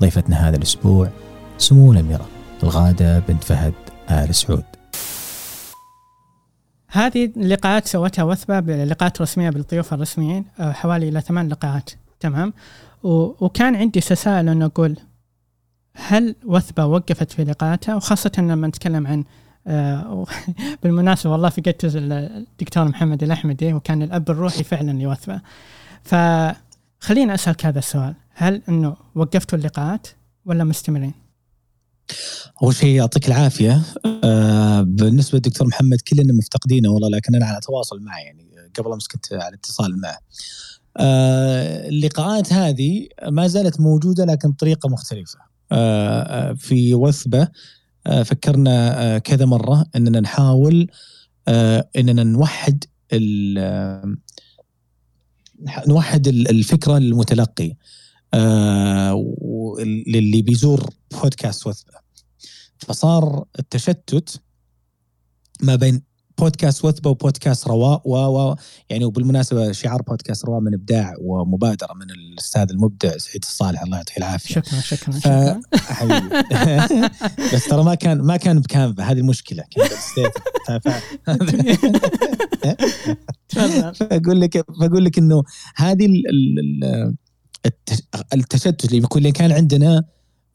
ضيفتنا هذا الأسبوع سمو الأميرة الغادة بنت فهد آل سعود. هذه اللقاءات سوتها وثبة بلقاءات رسمية بالضيوف الرسميين حوالي إلى ثمان لقاءات تمام؟ وكان عندي تساؤل أنه أقول هل وثبة وقفت في لقاءاتها؟ وخاصة لما نتكلم عن آه، بالمناسبة والله فقدت الدكتور محمد الأحمدي وكان الأب الروحي فعلا لوثبة. فخليني أسألك هذا السؤال. هل أنه وقفتوا اللقاءات ولا مستمرين؟ أول شيء يعطيك العافية. آه بالنسبة للدكتور محمد كلنا مفتقدينه والله لكن أنا على تواصل معه يعني قبل أمس كنت على اتصال معه. آه اللقاءات هذه ما زالت موجودة لكن بطريقة مختلفة. في وثبة آه فكرنا آه كذا مرة إننا نحاول آه إننا نوحد آه، نوحد ال- الفكرة للمتلقي آه واللي بيزور بودكاست وثبة. فصار التشتت ما بين بودكاست وثبة وبودكاست رواء و و يعني وبالمناسبة شعار بودكاست رواء من إبداع ومبادرة من الأستاذ المبدع سعيد الصالح الله يعطيه العافية. شكرا شكرا ف... شكرا. حبيبي. بس ترى ما كان ما كان بكانفا هذه المشكلة. ف... ف... فأقول لك فأقول لك إنه هذه ال- ال- ال- الت- التشتت اللي بيكون اللي كان عندنا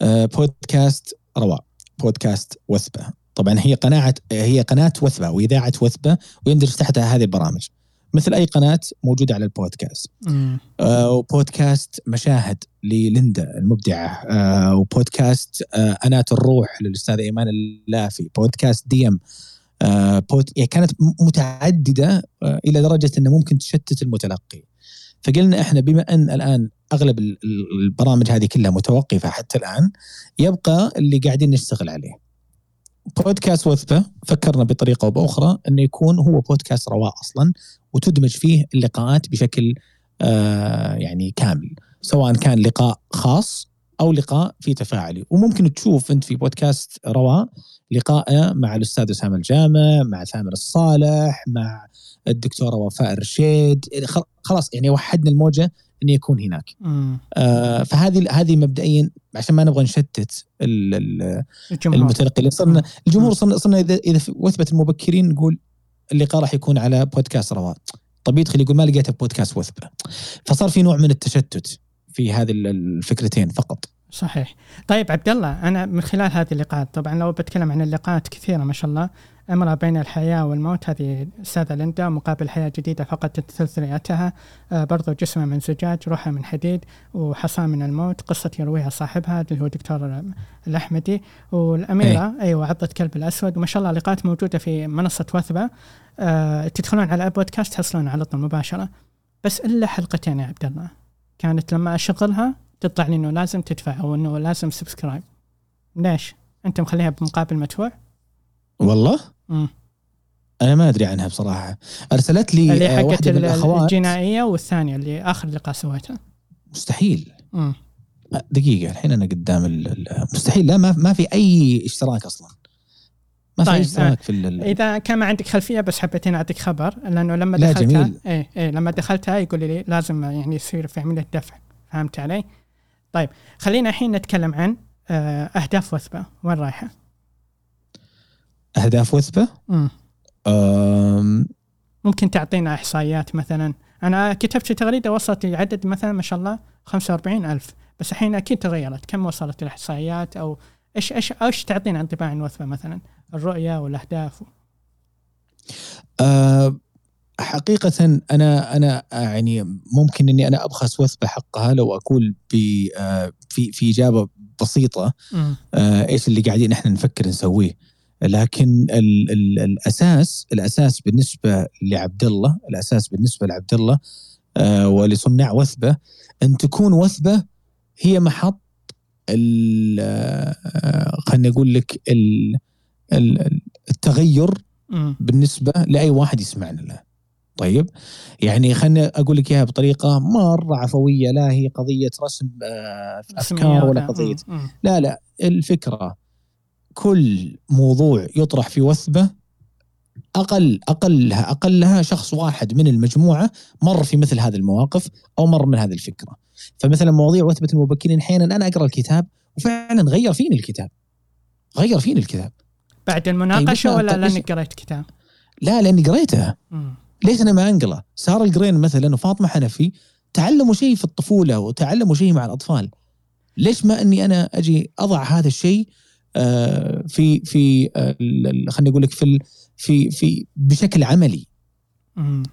آه، بودكاست رواء بودكاست وثبة. طبعا هي قناعة هي قناة وثبة وإذاعة وثبة ويندرج تحتها هذه البرامج. مثل أي قناة موجودة على البودكاست. مم. آه، وبودكاست مشاهد لليندا المبدعة. آه، وبودكاست آه، انات الروح للاستاذ إيمان اللافي. بودكاست دي ام آه، بود... يعني كانت م- متعددة آه، إلى درجة إنه ممكن تشتت المتلقي. فقلنا إحنا بما أن الآن أغلب ال- ال- البرامج هذه كلها متوقفة حتى الآن يبقى اللي قاعدين نشتغل عليه. بودكاست وثبة فكرنا بطريقة أو بأخرى إنه يكون هو بودكاست رواء أصلا وتدمج فيه اللقاءات بشكل آه يعني كامل سواء كان لقاء خاص أو لقاء في تفاعلي. وممكن تشوف أنت في بودكاست رواء لقاء مع الأستاذ أسامة الجامع مع ثامر الصالح مع الدكتورة وفاء الرشيد خل- خلاص يعني وحدنا الموجة إنه يكون هناك. آه فهذه هذه مبدئيا عشان ما نبغى نشتت ال- ال- الجمهور. المتلقي. صرنا. الجمهور صرنا صرنا اذا إذا وثبت المبكرين نقول اللقاء راح يكون على بودكاست رواء طب يدخل يقول ما لقيته بودكاست وثبه. فصار في نوع من التشتت في هذه ال- الفكرتين فقط. صحيح. طيب عبد الله أنا من خلال هذه اللقاءات طبعا لو بتكلم عن اللقاءات كثيرة ما شاء الله امرأة بين الحياة والموت. هذه أستاذة ليندا مقابل حياة جديدة فقدت ثلث رئتها آه برضو جسمها من زجاج روحها من حديد وحصان من الموت. قصة يرويها صاحبها اللي هو دكتور الأحمدي. والأميرة أي. أيوة عضة كلب الأسود. وما شاء الله لقاءات موجودة في منصة وثبة. آه تدخلون على بودكاست تحصلون على طول مباشرة. بس إلا حلقتين يا عبد الله. كانت لما أشغلها تطلع لي إنه لازم تدفع أو إنه لازم سبسكرايب ليش؟ أنت مخليها بمقابل مدفوع؟ والله؟ مم. أنا ما أدري عنها بصراحة أرسلت لي اللي آه، حقت الجنائية والثانية اللي آخر لقاء سويته مستحيل مم. آه، دقيقة الحين أنا قدام مستحيل لا ما ما في أي اشتراك أصلا ما في طيب، اي اشتراك في ال- إذا كان ما عندك خلفية بس حبيت أعطيك خبر لأنه لما لا، دخلتها جميل. إيه إيه لما دخلتها يقول لي لازم يعني يصير في عملية دفع فهمت علي؟ طيب خلينا الحين نتكلم عن آه، أهداف وثبة وين رايحة؟ أهداف وثبة. ممكن تعطينا إحصائيات مثلا. أنا كتبت في تغريدة وصلت لعدد مثلا ما شاء الله 45 ألف. بس الحين أكيد تغيرت. كم وصلت الإحصائيات؟ أو إيش إيش إيش تعطينا انطباع عن وثبة مثلا؟ الرؤية والأهداف. أه، حقيقة أنا أنا يعني ممكن إني أنا أبخس وثبة حقها لو أقول ب- آه، في في إجابة بسيطة. آه، إيش اللي قاعدين إحنا نفكر نسويه؟ لكن ال ال الأساس الأساس بالنسبة لعبد الله الأساس بالنسبة لعبد الله آه، ولصناع وثبة أن تكون وثبة هي محط ال- آه، خليني أقول لك ال- ال- التغير. بالنسبة لأي واحد يسمعنا له. طيب يعني خليني أقول لك إياها بطريقة مرة عفوية لا هي قضية رسم آه، أفكار ولا قضية. لا لا الفكرة كل موضوع يطرح في وثبة أقل أقلها أقلها شخص واحد من المجموعة مر في مثل هذه المواقف أو مر من هذه الفكرة فمثلا مواضيع وثبة المبكرين أحيانا أنا أقرأ الكتاب وفعلا غير فيني الكتاب غير فيني الكتاب بعد المناقشة طيب، ولا طيب، لأنك قريت كتاب؟ لا لأني قريتها مم. ليش أنا ما انقله؟ سارة القرين مثلا وفاطمة حنفي تعلموا شيء في الطفولة وتعلموا شيء مع الأطفال. ليش ما إني أنا أجي أضع هذا الشيء في في آه، خليني أقول لك في في في بشكل عملي.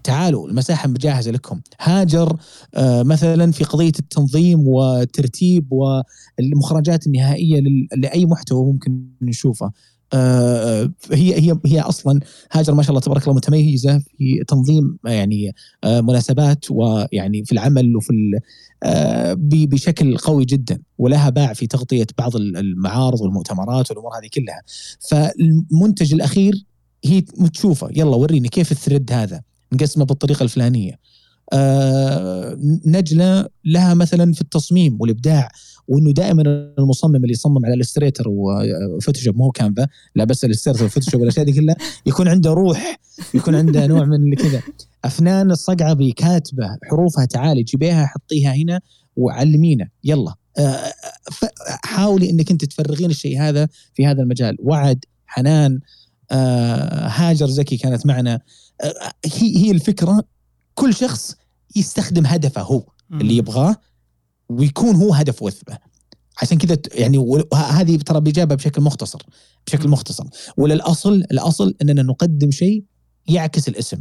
تعالوا المساحة مجهزة لكم. هاجر آه، مثلا في قضية التنظيم والترتيب والمخرجات النهائية لل- لأي محتوى ممكن نشوفه. آه، هي هي هي أصلا هاجر ما شاء الله تبارك الله متميزة في تنظيم آه، يعني آه، مناسبات ويعني في العمل وفي آه، بشكل قوي جدا ولها باع في تغطية بعض ال- المعارض والمؤتمرات والأمور هذه كلها. فالمنتج الأخير هي تشوفه يلا وريني كيف ال thread هذا؟ نقسمه بالطريقة الفلانية. آه نجلة لها مثلا في التصميم والإبداع وإنه دائما المصمم اللي يصمم على Illustrator و Photoshop مو Canva لا بس Illustrator وال Photoshop والأشياء دي كلها يكون عنده روح يكون عنده نوع من اللي كذا. أفنان الصقعبي كاتبة حروفها تعالي جيبيها حطيها هنا وعلمينا يلا. آه، حاولي إنك أنت تفرغين الشيء هذا في هذا المجال. وعد حنان آه، هاجر زكي كانت معنا. آه، هي هي الفكرة كل شخص يستخدم هدفه هو اللي يبغاه ويكون هو هدف وثبة. عشان كذا يعني هذه ترى بإجابة بشكل مختصر بشكل مختصر. ولا الأصل الأصل أننا نقدم شيء يعكس الاسم.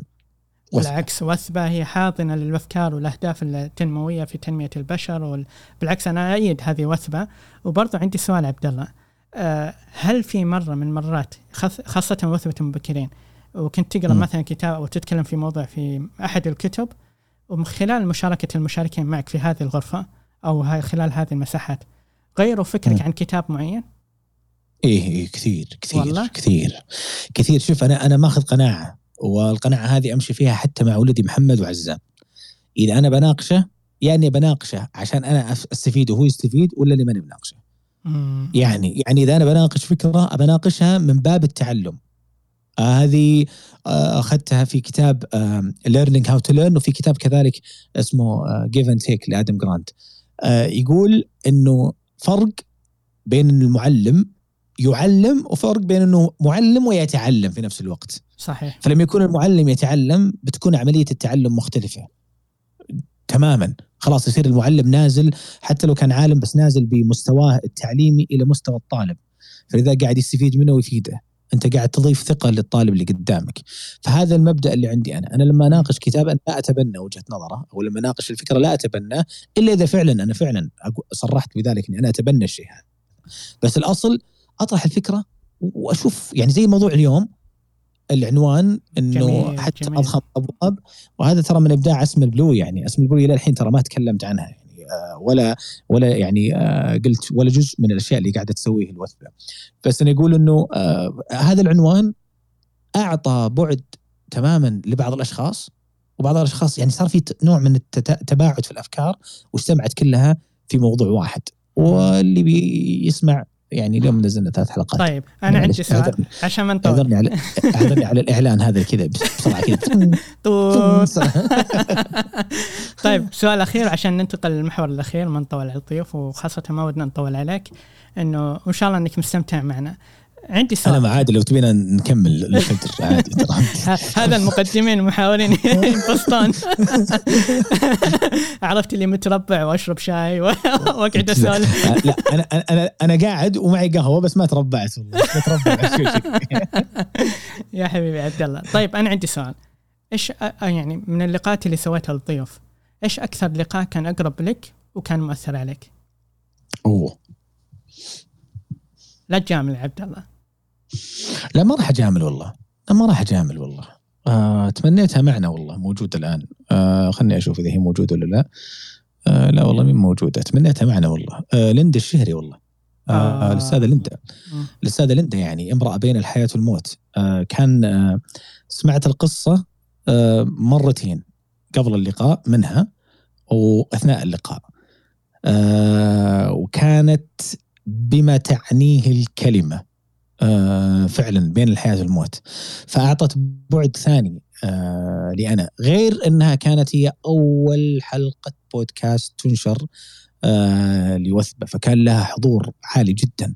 وثبة. بالعكس وثبة هي حاضنة للأفكار والأهداف التنموية في تنمية البشر وال... بالعكس أنا أيد هذه وثبة. وبرضو عندي سؤال عبد الله. أه هل في مرة من مرات خاص- خاصة وثبة المبكرين وكنت تقرأ. مثلا كتاب أو تتكلم في موضوع في أحد الكتب ومن خلال مشاركة المشاركين معك في هذه الغرفة أو هاي خلال هذه المساحات. غيروا فكرك مم. عن كتاب معين؟ إيه إيه كثير كثير والله؟ كثير. كثير. شوف أنا أنا ماخذ قناعة والقناعة هذه أمشي فيها حتى مع ولدي محمد وعزام. إذا أنا بناقشه يعني بناقشه عشان أنا أف- أستفيد وهو يستفيد ولا اللي ماني بناقشه. مم. يعني يعني إذا أنا بناقش فكرة بناقشها من باب التعلم. آه، هذه آه، أخذتها في كتاب Learning How to Learn وفي كتاب كذلك اسمه Give and Take لآدم جرانت آه، يقول إنه فرق بين المعلم يعلم وفرق بين إنه معلم ويتعلم في نفس الوقت. صحيح. فلما يكون المعلم يتعلم بتكون عملية التعلم مختلفة. تماما. خلاص يصير المعلم نازل حتى لو كان عالم بس نازل بمستواه التعليمي إلى مستوى الطالب. فلذا قاعد يستفيد منه ويفيده. انت قاعد تضيف ثقة للطالب اللي قدامك. فهذا المبدأ اللي عندي أنا. أنا لما أناقش كتاب أنا لا أتبنى وجهة نظره أو لما أناقش الفكرة لا أتبناه إلا إذا فعلا أنا فعلا صرحت بذلك إني أنا أتبنى الشيء هذا. بس الأصل أطرح الفكرة وأشوف يعني زي موضوع اليوم العنوان إنه جميل، حتى جميل. أضخم أبواب. وهذا ترى من إبداع اسم البلوي يعني. اسم البلوي إلى الحين ترى ما تكلمت عنها. يعني آه، ولا ولا يعني آه، قلت ولا جزء من الأشياء اللي قاعدة تسويه الوثبة. بس أنا أقول إنه آه، هذا العنوان أعطى بعد تماما لبعض الأشخاص وبعض الأشخاص يعني صار في نوع من التباعد في الأفكار واجتمعت كلها في موضوع واحد. واللي بيسمع يعني اليوم نزلنا ثلاث حلقات. طيب أنا معلش، عندي سؤال. عشان ما نطول. اعذرني على اعذرني على الإعلان هذا كذا بسرعة كذا. طيب سؤال أخير عشان ننتقل للمحور الأخير ما نطول على الضيوف وخاصة ما ودنا نطول عليك إنه وإن شاء الله إنك مستمتع معنا. عندي أنا سؤال. مع عادي لو تبينا نكمل الفجر عادي ترى هذا المقدمين المحاورين ينبسطون. عرفت اللي متربع وأشرب شاي وأقعد أسولف. لا أنا أنا أنا قاعد ومعي قهوة بس ما تربعت والله. يا حبيبي عبد الله. طيب أنا عندي سؤال. إيش يعني من اللقاءات اللي سويتها للضيوف إيش أكثر لقاء كان أقرب لك وكان مؤثر عليك؟ أوه. لا تجامل عبد الله. لا ما راح أجامل والله. لا ما راح أجامل والله. آه، تمنيتها معنا والله موجودة الآن. آه خلني أشوف إذا هي موجودة ولا لا. آه لا والله مين موجودة. تمنيتها معنا والله. آه ليندا الشهري والله. آه آه. الأستاذة ليندا. الأستاذة ليندا يعني امرأة بين الحياة والموت. آه كان آه سمعت القصة آه مرتين قبل اللقاء منها وأثناء اللقاء. آه وكانت بما تعنيه الكلمة. فعلا بين الحياة والموت. فأعطت بعد ثاني آه، لي أنا غير إنها كانت هي أول حلقة بودكاست تنشر آه، لوثبة. فكان لها حضور عالي جدا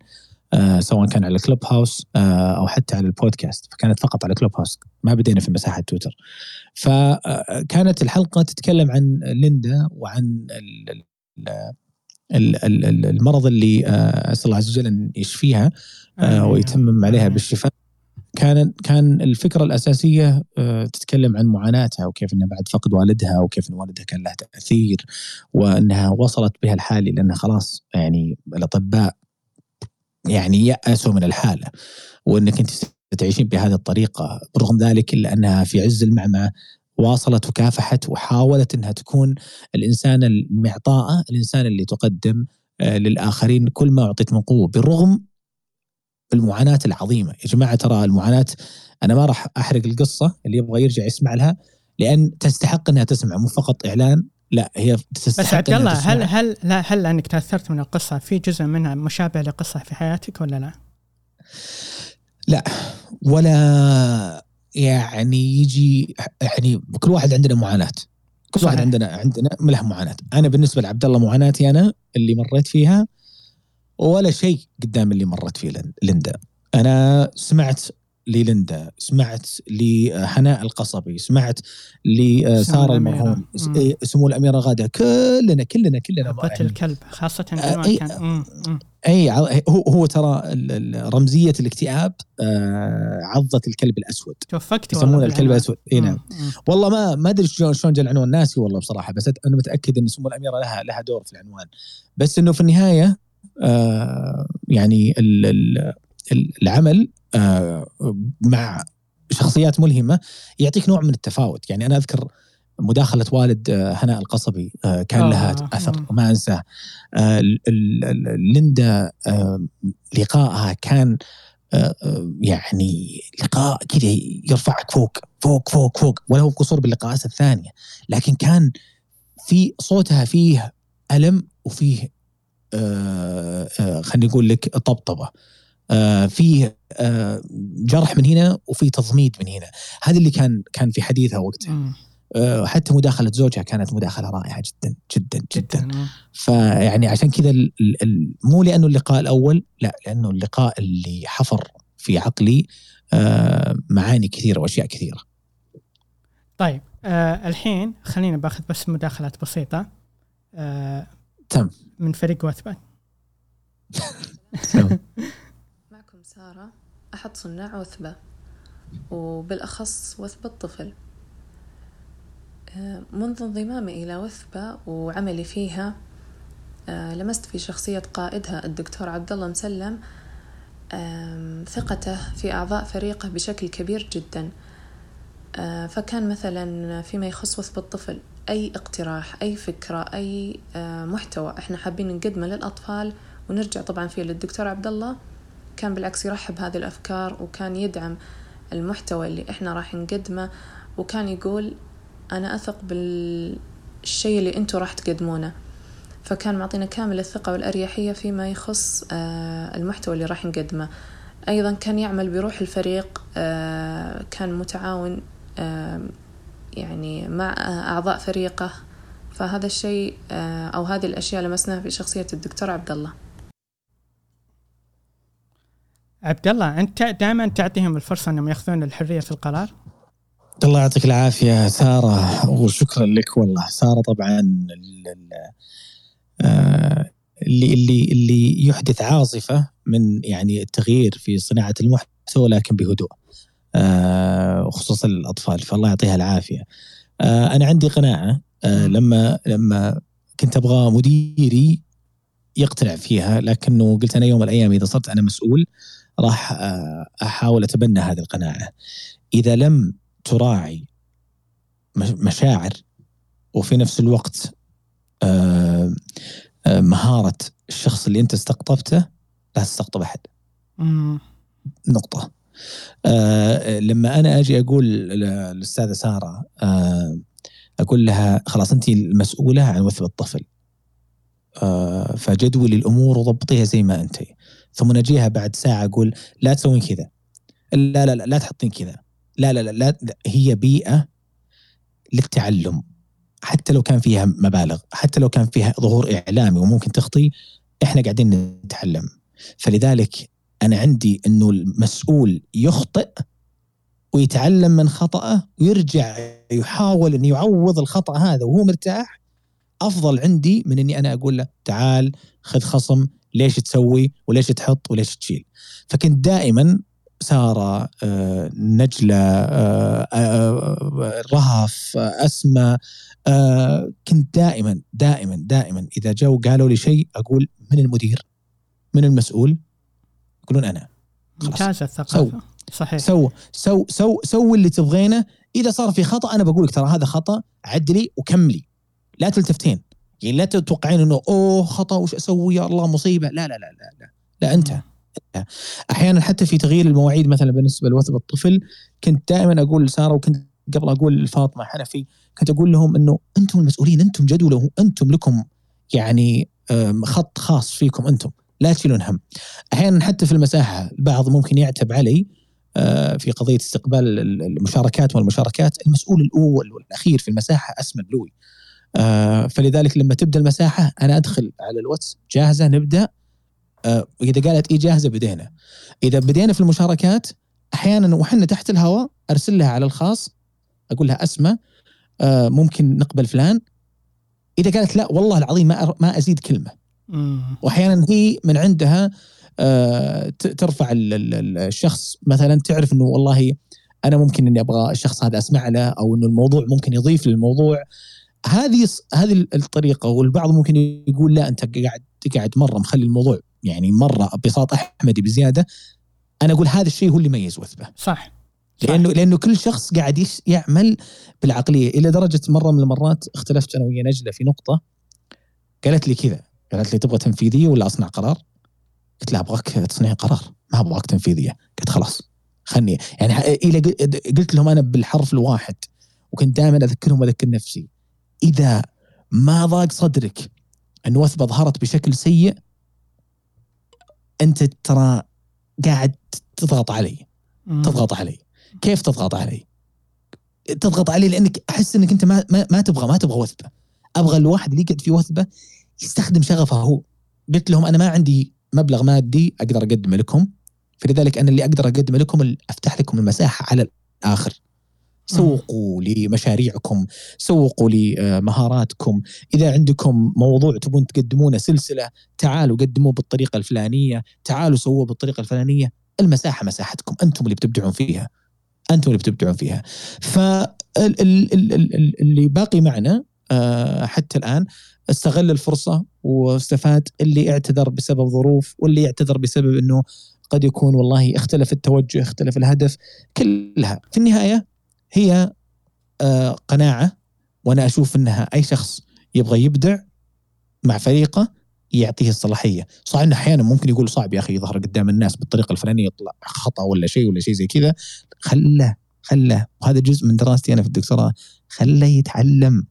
آه، سواء كان على كلوب هاوس آه، أو حتى على البودكاست. فكانت فقط على كلوب هاوس ما بدينا في مساحة تويتر. فكانت الحلقة تتكلم عن ليندا وعن ال- ال- ال- ال- ال- المرض اللي آه، أسأل الله عز وجل أن يشفيها. آه، ويتمم عليها. بالشفاء. كان كان الفكرة الأساسية آه، تتكلم عن معاناتها وكيف إنها بعد فقد والدها وكيف إن والدها كان له تأثير وإنها وصلت بها الحال لانها خلاص يعني الأطباء يعني يأسوا من الحالة وإنك أنت تعيشين بهذه الطريقة. برغم ذلك إلا أنها في عز المعمعة واصلت وكافحت وحاولت إنها تكون الإنسان المعطاءة، الإنسان اللي تقدم آه، للآخرين كل ما أعطيت من قوة. بالرغم المعاناة العظيمة، يا جماعة ترى المعاناة أنا ما راح أحرق القصة اللي يبغى يرجع يسمع لها لأن تستحق إنها تسمع مو فقط إعلان لا هي تستحق بس عبد الله. هل هل لا هل انك تأثرت من القصة في جزء منها مشابه لقصة في حياتك ولا لا؟ ولا يعني يجي يعني كل واحد عندنا معاناة كل واحد. عندنا عندنا له معاناة أنا بالنسبة لعبد الله معاناتي أنا اللي مريت فيها ولا شيء قدام اللي مرت فيه لين- ليندا أنا سمعت لليندا سمعت لحناء القصبي سمعت لساره. المرهون. إيه، سمو الأميرة غادة كلنا كلنا كلنا يعني الكلب خاصة آه، إي. كان مم، مم. اي ع- هو هو ترى رمزية الاكتئاب آه، عضة الكلب الأسود توفقت يسمونه الكلب. الأسود اي نعم. والله ما ما أدري شلون شلون جاء العنوان ناسي والله بصراحة بس أنا متأكد إن سمو الأميرة لها لها دور في العنوان بس إنه في النهاية يعني ال ال ال- العمل آه مع شخصيات ملهمة يعطيك نوع من التفاوت. يعني أنا أذكر مداخلة والد آه، هناء القصبي آه كان آه، لها وما آه ال- ال- ال- ليندا آه لقائها كان آه، آه، يعني لقاء كذا يرفعك فوق فوق فوق فوق وله قصور باللقاءات الثانية. لكن كان في صوتها فيه ألم وفيه آه، آه، خليني أقول لك طبطبة. آه، آه، جرح من هنا وفي تضميد من هنا. هذا اللي كان كان في حديثها وقتها. آه، حتى مداخلة زوجها كانت مداخلة رائعة جدا جدا جدا. جدا. فيعني عشان كذا ال- ال- ال- مو لأنه اللقاء الأول لا لأنه اللقاء اللي حفر في عقلي آه، معاني كثيرة وأشياء كثيرة. طيب آه الحين خلينا باخذ بس مداخلات بسيطة. آه تم. من فريق وثبة معكم سارة. أحد صناع وثبة. وبالأخص وثبة طفل آه، منذ انضمامي إلى وثبة وعملي فيها آه، لمست في شخصية قائدها الدكتور عبد الله مسلم ثقته في أعضاء فريقه بشكل كبير جدا. آه، فكان مثلا فيما يخص وثبة الطفل. أي اقتراح أي فكرة أي آه، محتوى. إحنا حابين نقدمه للأطفال ونرجع طبعا فيه للدكتور عبد الله كان بالعكس يرحب هذه الأفكار وكان يدعم المحتوى اللي إحنا راح نقدمه وكان يقول أنا أثق بالشيء اللي أنتوا راح تقدمونه. فكان معطينا كامل الثقة والأريحية فيما يخص آه، المحتوى اللي راح نقدمه. أيضا كان يعمل بروح الفريق آه، كان متعاون يعني مع أعضاء فريقه فهذا الشيء آه، أو هذه الأشياء لمسناها في شخصية الدكتور عبد الله عبد الله أنت دائما تعطيهم الفرصة أنهم يأخذون الحرية في القرار؟ الله يعطيك العافية سارة وشكرا لك والله. سارة طبعا آه، اللي اللي اللي يحدث عاصفة من يعني التغيير في صناعة المحتوى لكن بهدوء. آه، خصوصا للأطفال فالله يعطيها العافية. آه، أنا عندي قناعة آه، لما لما كنت أبغى مديري يقتنع فيها لكنه قلت أنا يوم من الأيام إذا صرت أنا مسؤول راح آه، أحاول أتبنى هذه القناعة. إذا لم تراعي مش- مشاعر وفي نفس الوقت آه، آه، مهارة الشخص اللي أنت استقطبته لا تستقطب أحد. مم. آه لما أنا أجي أقول للأستاذة سارة آه أقول لها خلاص أنت المسؤولة عن وثب الطفل. آه فجدولي الأمور وضبطيها زي ما أنت ثم نجيها بعد ساعة أقول لا تسوين كذا. لا لا لا لا تحطين كذا. لا لا, لا, لا هي بيئة للتعلم. حتى لو كان فيها مبالغ حتى لو كان فيها ظهور إعلامي وممكن تخطي إحنا قاعدين نتعلم. فلذلك أنا عندي إنه المسؤول يخطئ ويتعلم من خطأه ويرجع يحاول إنه يعوض الخطأ هذا وهو مرتاح. أفضل عندي من إني أنا أقول له تعال خذ خصم ليش تسوي وليش تحط وليش تشيل. فكنت دائما سارة آه، نجلة آه، آه، رهف اسماء كنت دائما دائما دائما إذا جو قالوا لي شيء أقول من المدير من المسؤول يقولون أنا. ممتازة الثقافة. صحيح. so. so. so. سو اللي تبغينه. إذا صار في خطأ أنا بقول لك ترى هذا خطأ عدلي وكملي. لا تلتفتين. يعني لا تتوقعين إنه أوه خطأ وش أسوي؟ يا الله مصيبة. لا لا لا لا لا, لا أنت. أحيانا حتى في تغيير المواعيد مثلا بالنسبة لوثب الطفل كنت دائما أقول لسارة وكنت قبل أقول لفاطمة حنفي كنت أقول لهم إنه أنتم المسؤولين أنتم جدوله أنتم لكم يعني خط خاص فيكم أنتم. لا تشيلون هم. أحيانا حتى في المساحة البعض ممكن يعتب علي آه، في قضية استقبال المشاركات والمشاركات. المسؤول الأول والأخير في المساحة اسمى بلوي آه، فلذلك لما تبدأ المساحة أنا أدخل على الواتس جاهزة نبدأ. آه، اذا قالت اي جاهزة بدينا. إذا بدينا في المشاركات أحيانا وحنا تحت الهواء أرسل لها على الخاص أقول لها اسمى ممكن نقبل فلان. إذا قالت لا والله العظيم ما ما أزيد كلمة. وأحيانا هي من عندها آه، ترفع الشخص. مثلا تعرف إنه والله أنا ممكن إني أبغى الشخص هذا أسمع له أو إنه الموضوع ممكن يضيف للموضوع. هذه هذه الطريقة. والبعض ممكن يقول لا أنت قاعد تقعد مرة مخلي الموضوع يعني مرة بساط أحمدي بزيادة. أنا أقول هذا الشيء هو اللي يميز وثبة. صح. لأنه لأنه كل شخص قاعد يعمل بالعقلية. إلى درجة مرة من المرات اختلفت أنا ويا نجلة في نقطة قالت لي كذا. قالت لي تبغى تنفيذية ولا أصنع قرار؟ قلت لها أبغاك تصنيع قرار ما أبغاك تنفيذية. قلت خلاص خلني. يعني إلى قلت لهم أنا بالحرف الواحد وكنت دائما أذكرهم وأذكر نفسي. إذا ما ضاق صدرك إن وثبة ظهرت بشكل سيء أنت ترى قاعد تضغط علي. تضغط علي. كيف تضغط علي؟ تضغط علي لأنك أحس إنك أنت ما ما, ما تبغى ما تبغى وثبة. أبغى الواحد اللي يقعد في وثبة يستخدم شغفه هو. قلت لهم أنا ما عندي مبلغ مادي أقدر أقدمه لكم. فلذلك أنا اللي أقدر أقدمه لكم أفتح لكم المساحة على الآخر. سوقوا لمشاريعكم سوقوا لمهاراتكم إذا عندكم موضوع تبون تقدمونه سلسلة تعالوا قدموه بالطريقة الفلانية تعالوا سووه بالطريقة الفلانية. المساحة مساحتكم. أنتم اللي بتبدعون فيها. أنتم اللي بتبدعون فيها. فاللي باقي معنا آه، حتى الآن استغل الفرصة واستفاد اللي اعتذر بسبب ظروف واللي يعتذر بسبب إنه قد يكون والله اختلف التوجه اختلف الهدف كلها. في النهاية هي آه، قناعة وأنا أشوف إنها أي شخص يبغى يبدع مع فريقه يعطيه الصلاحية، صح إنه أحيانا ممكن يقول صعب يا أخي يظهر قدام الناس بالطريقة الفلانية يطلع خطأ ولا شيء ولا شيء زي كذا، خله خله. وهذا جزء من دراستي أنا في الدكتوراه. خله يتعلم.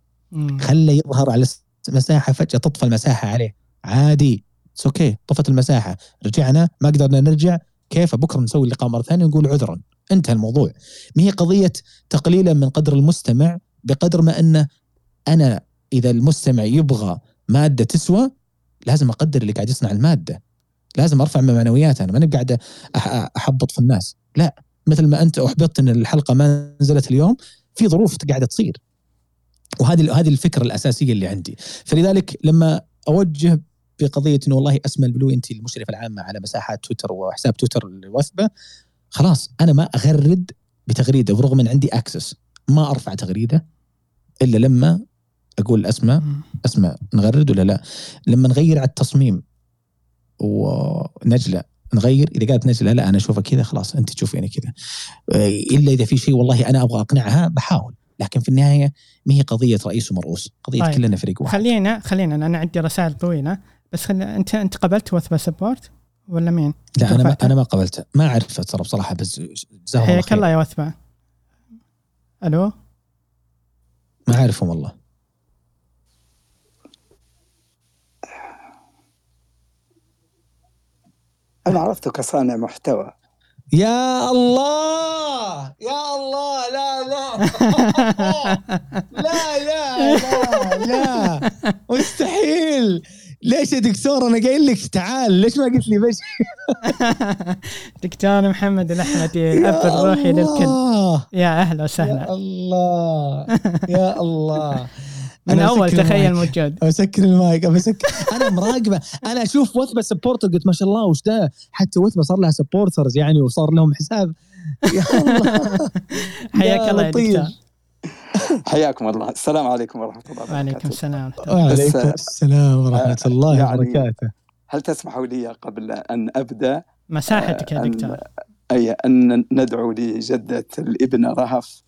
خله يظهر على مساحة فجأة تطفى المساحة عليه. عادي it's okay طفت المساحة. رجعنا ما قدرنا نرجع. كيف؟ بكرة نسوي اللقاء مرة ثانية ونقول عذرا. انتهى الموضوع. ما هي قضية تقليلا من قدر المستمع؟ بقدر ما انه أنا إذا المستمع يبغى مادة تسوى لازم أقدر اللي قاعد يصنع المادة. لازم أرفع من معنوياته. أنا ماني قاعد أحبط في الناس. لا مثل ما أنت أحبطت إن الحلقة ما نزلت اليوم في ظروف قاعدة تصير. وهذه هذه الفكرة الأساسية اللي عندي. فلذلك لما أوجه بقضية إنه والله أسمى البلو أنت المشرفة العامة على مساحات تويتر وحساب تويتر الوثبة خلاص أنا ما أغرد بتغريدة برغم إن عندي اكسس ما أرفع تغريدة إلا لما أقول اسماء اسماء نغرد ولا لا. لما نغير على التصميم ونجلة نغير إذا قالت نجلة لا أنا أشوفها كذا خلاص أنت تشوفيني كذا. إلا إذا في شيء والله أنا أبغى أقنعها بحاول. لكن في النهاية ما هي قضية رئيس ومرؤوس. قضية طيب. كلنا فريق واحد. خلينا خلينا أنا عندي رسائل طويلة. بس خل... أنت أنت قبلت وثبه سبورت ولا مين؟ لا أنا ما أنا ما قبلته. ما أعرفه ترى بصراحة بس حياك الله يا وثبة. ألو؟ ما أعرفهم والله. أنا عرفته كصانع محتوى. يا الله يا الله لا لا. لا لا لا لا. مستحيل. ليش يا دكتور؟ أنا قايل لك تعال. ليش ما قلت لي بش دكتور محمد الأحمدي الأب الروحي للكل. يا أهلا وسهلا. يا الله يا الله. من أنا أول تخيل. موجود. أسكر المايك أسكر. أنا مراقبة. أنا أشوف وثبة supporter قلت ما شاء الله وش ده؟ حتى وثبة صار لها supporters يعني وصار لهم حساب. حياك يا الله يا. دكتور. حياكم الله. السلام عليكم ورحمة الله وبركاته. وعليكم السلام. وعليكم السلام ورحمة الله يعني- وبركاته. هل تسمحوا لي قبل أن أبدأ؟ مساحتك يا أن- دكتور. أي أن ندعو لجدة الابن رهف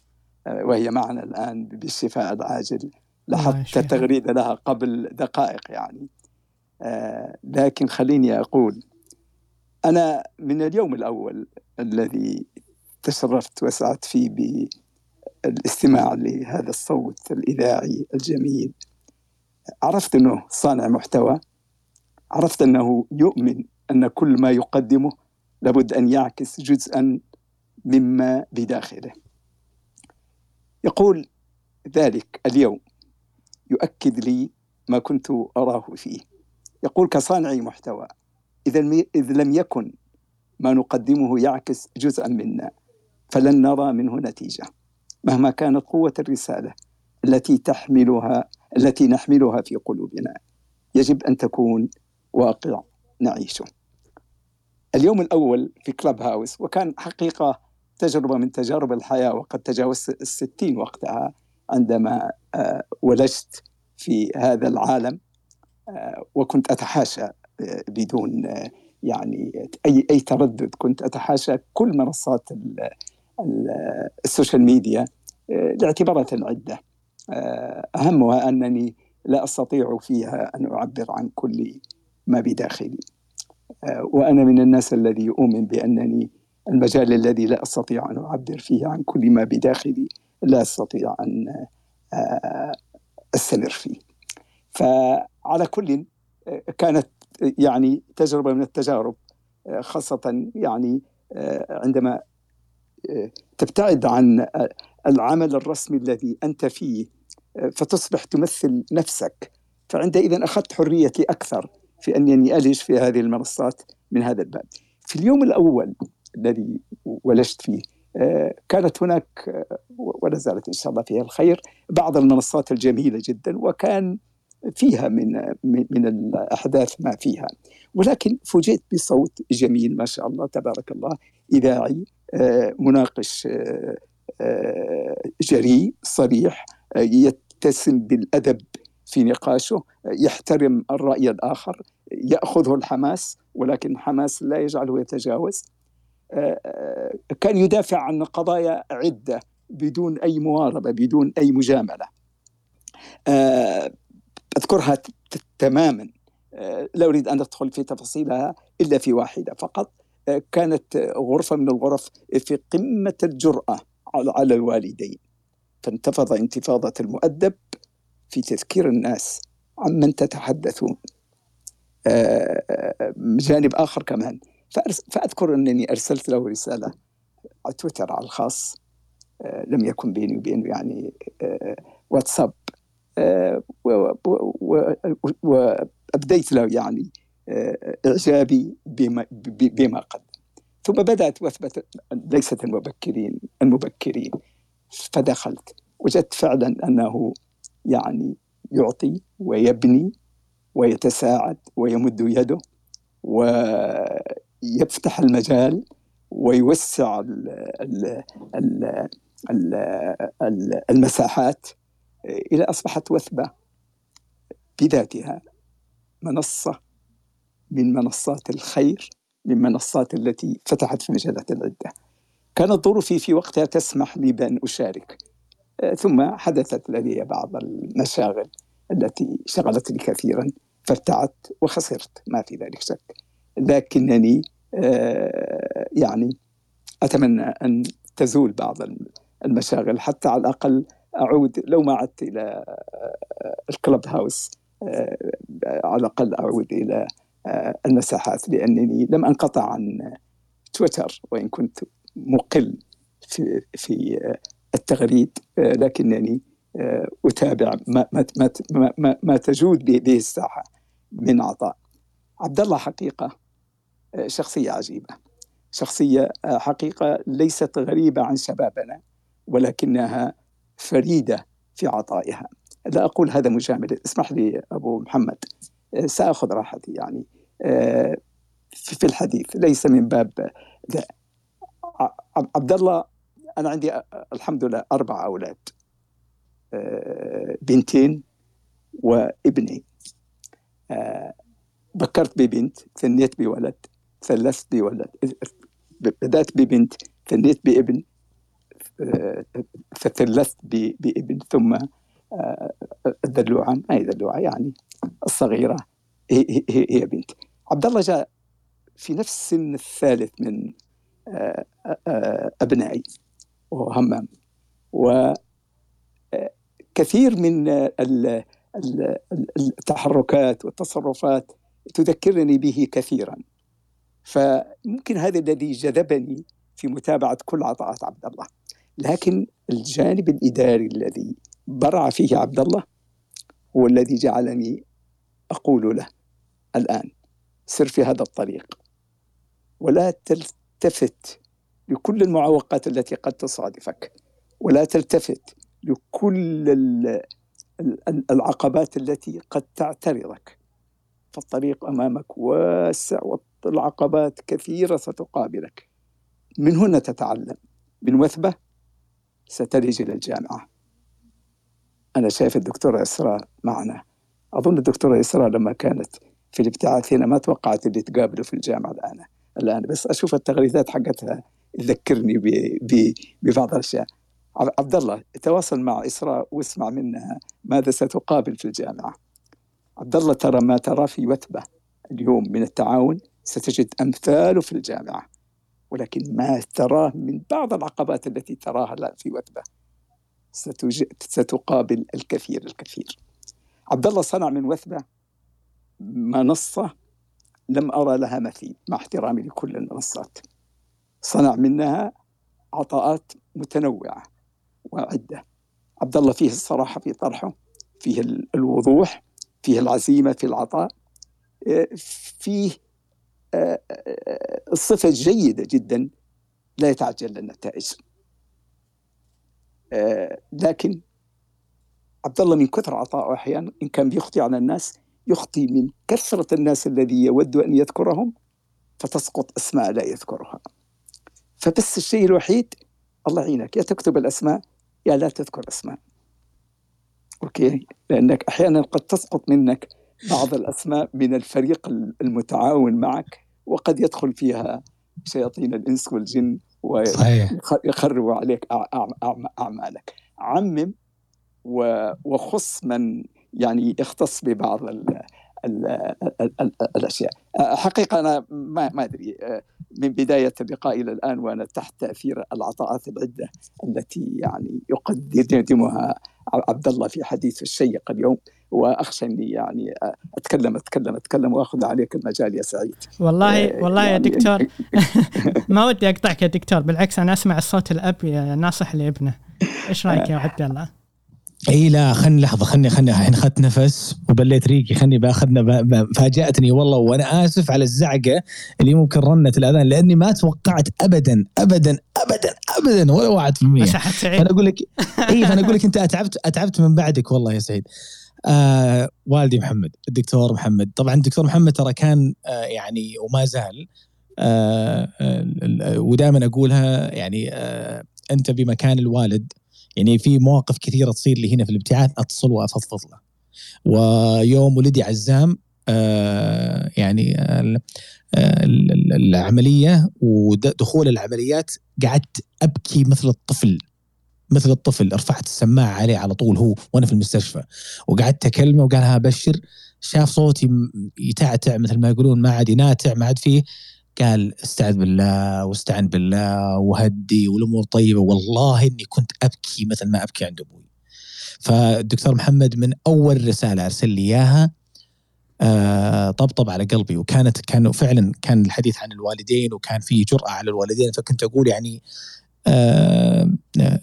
آه، وهي معنا الآن بالشفاء العاجل. لاحظت. التغريدة لها قبل دقائق يعني. آه، لكن خليني أقول أنا من اليوم الأول الذي تشرفت وسعدت فيه بالاستماع لهذا الصوت الإذاعي الجميل. عرفت أنه صانع محتوى عرفت أنه يؤمن أن كل ما يقدمه لابد أن يعكس جزءا مما بداخله. يقول ذلك اليوم يؤكد لي ما كنت أراه فيه. يقول كصانعي محتوى إذا إذ لم يكن ما نقدمه يعكس جزءا منا فلن نرى منه نتيجة. مهما كانت قوة الرسالة التي تحملها التي نحملها في قلوبنا يجب أن تكون واقع نعيشه. اليوم الأول في كلاب هاوس وكان حقيقة تجربة من تجارب الحياة وقد تجاوزت الستين وقتها. عندما آه، ولجت في هذا العالم آه، وكنت أتحاشى آه، بدون يعني أي أي تردد. كنت أتحاشى كل منصات ال- ال- ال social media لاعتبارات عدة. أهمها أنني لا أستطيع فيها أن أعبر عن كل ما بداخلي. وأنا من الناس الذي يؤمن بأنني المجال الذي لا أستطيع أن أعبر فيه عن كل ما بداخلي لا أستطيع أن آه، أستمر فيه. فعلى كل آه، كانت يعني تجربة من التجارب آه، خاصة يعني عندما تبتعد عن العمل الرسمي الذي أنت فيه فتصبح تمثل نفسك. فعندئذ أخذت حريتي أكثر في أنني ألج في هذه المنصات من هذا الباب. في اليوم الأول الذي ولجت فيه كانت هناك ولا زالت إن شاء الله فيها الخير بعض المنصات الجميلة جدا وكان فيها من من الأحداث ما فيها. ولكن فوجئت بصوت جميل ما شاء الله تبارك الله إذاعي آه، مناقش جريء صريح يتسم بالأدب في نقاشه يحترم الرأي الآخر يأخذه الحماس ولكن حماس لا يجعله يتجاوز. كان يدافع عن قضايا عدة بدون أي مواربة بدون أي مجاملة. آه، ت- تماما. آه، لا أريد أن أدخل في تفاصيلها إلا في واحدة فقط. آه، كانت آه، غرفة من الغرف في قمة الجرأة على الوالدين. فانتفض انتفاضة المؤدب في تذكير الناس عمن تتحدثون. آه، آه، جانب آخر كمان. فأذكر أنني أرسلت له رسالة على تويتر على الخاص آه، لم يكن بيني وبينه يعني آه، واتساب آه، و- و- و- و- وأبديت له يعني إعجابي بما, بما قدم ثم بدأت وثبة ليست المبكرين المبكرين. فدخلت. وجدت فعلا أنه يعني يعطي ويبني ويتساعد ويمد يده ويفتح المجال ويوسع ال ال ال ال ال المساحات إلى أصبحت وثبة بذاتها منصة من منصات الخير من منصات التي فتحت في مجالات عدة كانت ظروفي في وقتها تسمح لي بأن أشارك. آه، ثم حدثت لدي بعض المشاغل التي شغلتني كثيرا فابتعدت وخسرت ما في ذلك شك. لكنني آه، يعني أتمنى أن تزول بعض المشاغل. حتى على الأقل أعود لو ما عدت إلى آه، الكلب هاوس آه، على الأقل أعود إلى المساحات لأنني لم أنقطع عن تويتر وإن كنت مقل في في التغريد لكنني أتابع ما ما ما, ما, ما تجود به الساحة من عطاء. عبد الله حقيقة. شخصية عجيبة. شخصية حقيقة ليست غريبة عن شبابنا ولكنها فريدة في عطائها. لا أقول هذا مجامله اسمح لي أبو محمد. سأخذ راحتي يعني. في الحديث ليس من باب عبد الله أنا عندي الحمد لله أربع أولاد. بنتين وابني بكرت ببنت ثنيت بولد. ثلثت بولد بدأت ببنت ثنيت بابن فثلثت بابن ثم الدلوعة ما هي دلوعة يعني الصغيرة. هي, هي, هي بنت. عبد الله جاء في نفس السن الثالث من أبنائي وهو همام وكثير من التحركات والتصرفات تذكرني به كثيرا. فممكن هذا الذي جذبني في متابعة كل عطاءات عبد الله. لكن الجانب الإداري الذي برع فيه عبد الله هو الذي جعلني أقول له الآن سر في هذا الطريق. ولا تلتفت لكل المعوقات التي قد تصادفك. ولا تلتفت لكل العقبات التي قد تعترضك. فالطريق أمامك واسع والعقبات كثيرة ستقابلك. من هنا تتعلم. من وثبة ستلج إلى الجامعة. أنا شايف الدكتورة إسراء معنا. أظن الدكتورة إسراء لما كانت في الابتعاث هنا ما توقعت اللي تقابله في الجامعة الان الآن. بس أشوف التغريدات حقتها تذكرني ببعض الأشياء. عبد الله تواصل مع إسراء واسمع منها. ماذا ستقابل في الجامعة؟ عبد الله ترى ما ترى في وثبة اليوم من التعاون ستجد امثاله في الجامعة ولكن ما تراه من بعض العقبات التي تراها في وثبة. ستقابل الكثير الكثير. عبد الله صنع من وثبة منصة لم أرى لها مثيل مع احترامي لكل المنصات. صنع منها عطاءات متنوعة وعدة. عبد الله فيه الصراحة في طرحه فيه الوضوح فيه العزيمة في العطاء آه، فيه آه، آه، الصفة الجيده جدا لا يتعجل النتائج لكن عبد الله من كثر عطائه أحيانا إن كان بيخطي على الناس يخطي من كثرة الناس الذي يود أن يذكرهم فتسقط أسماء لا يذكرها. فبس الشيء الوحيد الله يعينك يا تكتب الأسماء يا لا تذكر اسماء أوكي؟ لأنك أحيانا قد تسقط منك بعض الأسماء من الفريق المتعاون معك وقد يدخل فيها شياطين الإنس والجن ويخربوا عليك أعمالك. عمم وخص من يعني يختص ببعض الأشياء. حقيقة أنا ما ما أدري. من بداية اللقاء إلى الآن وأنا تحت تأثير العطاءات العدة التي يعني يقدمها عبد الله في حديث الشيق اليوم واخشى اني يعني أتكلم أتكلم أتكلم وأخذ عليك المجال يا سعيد. والله آه، والله يعني يا دكتور. ما ودي أقطعك يا دكتور بالعكس أنا أسمع الصوت الأب ناصح لابنه. إيش رأيك يا عبد الله؟ إي لا خلني لحظة خلني خلني الحين اخذت نفس وبليت ريقي خلني بأخذنا فاجأتني والله وأنا آسف على الزعقة اللي ممكن رنت الأذان لأني ما توقعت ابدا ابدا ابدا ابدا ولا 1% مساحة سعيد أنا أقول لك إي فأنا أقول لك أنت أتعبت أتعبت من بعدك والله يا سعيد. آه والدي محمد الدكتور محمد. طبعا الدكتور محمد ترى كان آه يعني وما زال آه آه ودائما أقولها يعني آه أنت بمكان الوالد. يعني في مواقف كثيرة تصير لي هنا في الابتعاث أتصل وأفضفض له. ويوم ولدي عزام آه يعني آه العملية ودخول العمليات قعدت أبكي مثل الطفل. مثل الطفل رفعت السماعة عليه على طول هو وأنا في المستشفى وقعدت أكلمه وقال ها بشر شاف صوتي يتعتع مثل ما يقولون ما عاد يناتع ما عاد فيه قال استعذ بالله واستعن بالله وهدي والأمور طيبة والله إني كنت أبكي مثل ما أبكي عند أبوي. فالدكتور محمد من أول رسالة أرسل لي إياها آه، طبطب على قلبي وكانت كانوا فعلا كان الحديث عن الوالدين وكان في جرأة على الوالدين فكنت أقول يعني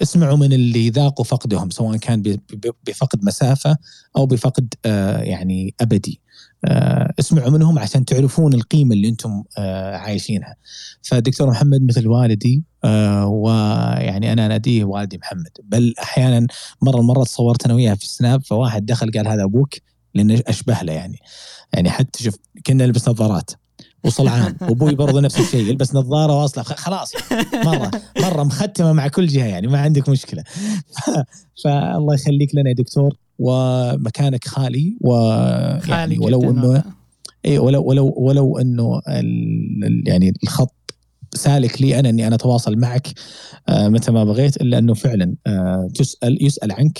اسمعوا من اللي ذاقوا فقدهم سواء كان بفقد مسافة أو بفقد آه، يعني أبدي. آه، اسمعوا منهم عشان تعرفون القيمة اللي أنتم آه، عايشينها. فدكتور محمد مثل والدي آه، ويعني أنا أناديه والدي محمد. بل أحيانا مرة مرة تصورت أنا وياه في السناب فواحد دخل قال هذا أبوك لأنه أشبه له يعني. يعني حتى شوف كنا نلبس نظارات. وصلعان وأبوي برضه نفس الشيء يلبس نظارة واصله خ- خلاص. مرة مرة مختمة مع كل جهة يعني ما عندك مشكلة. فالله يخليك لنا يا دكتور. ومكانك خالي و خالي يعني ولو إنه. إي ولو ولو ولو إنه يعني الخط سالك لي أنا إني أنا أتواصل معك آه، متى ما بغيت إلا إنه فعلا آه، تسأل يسأل عنك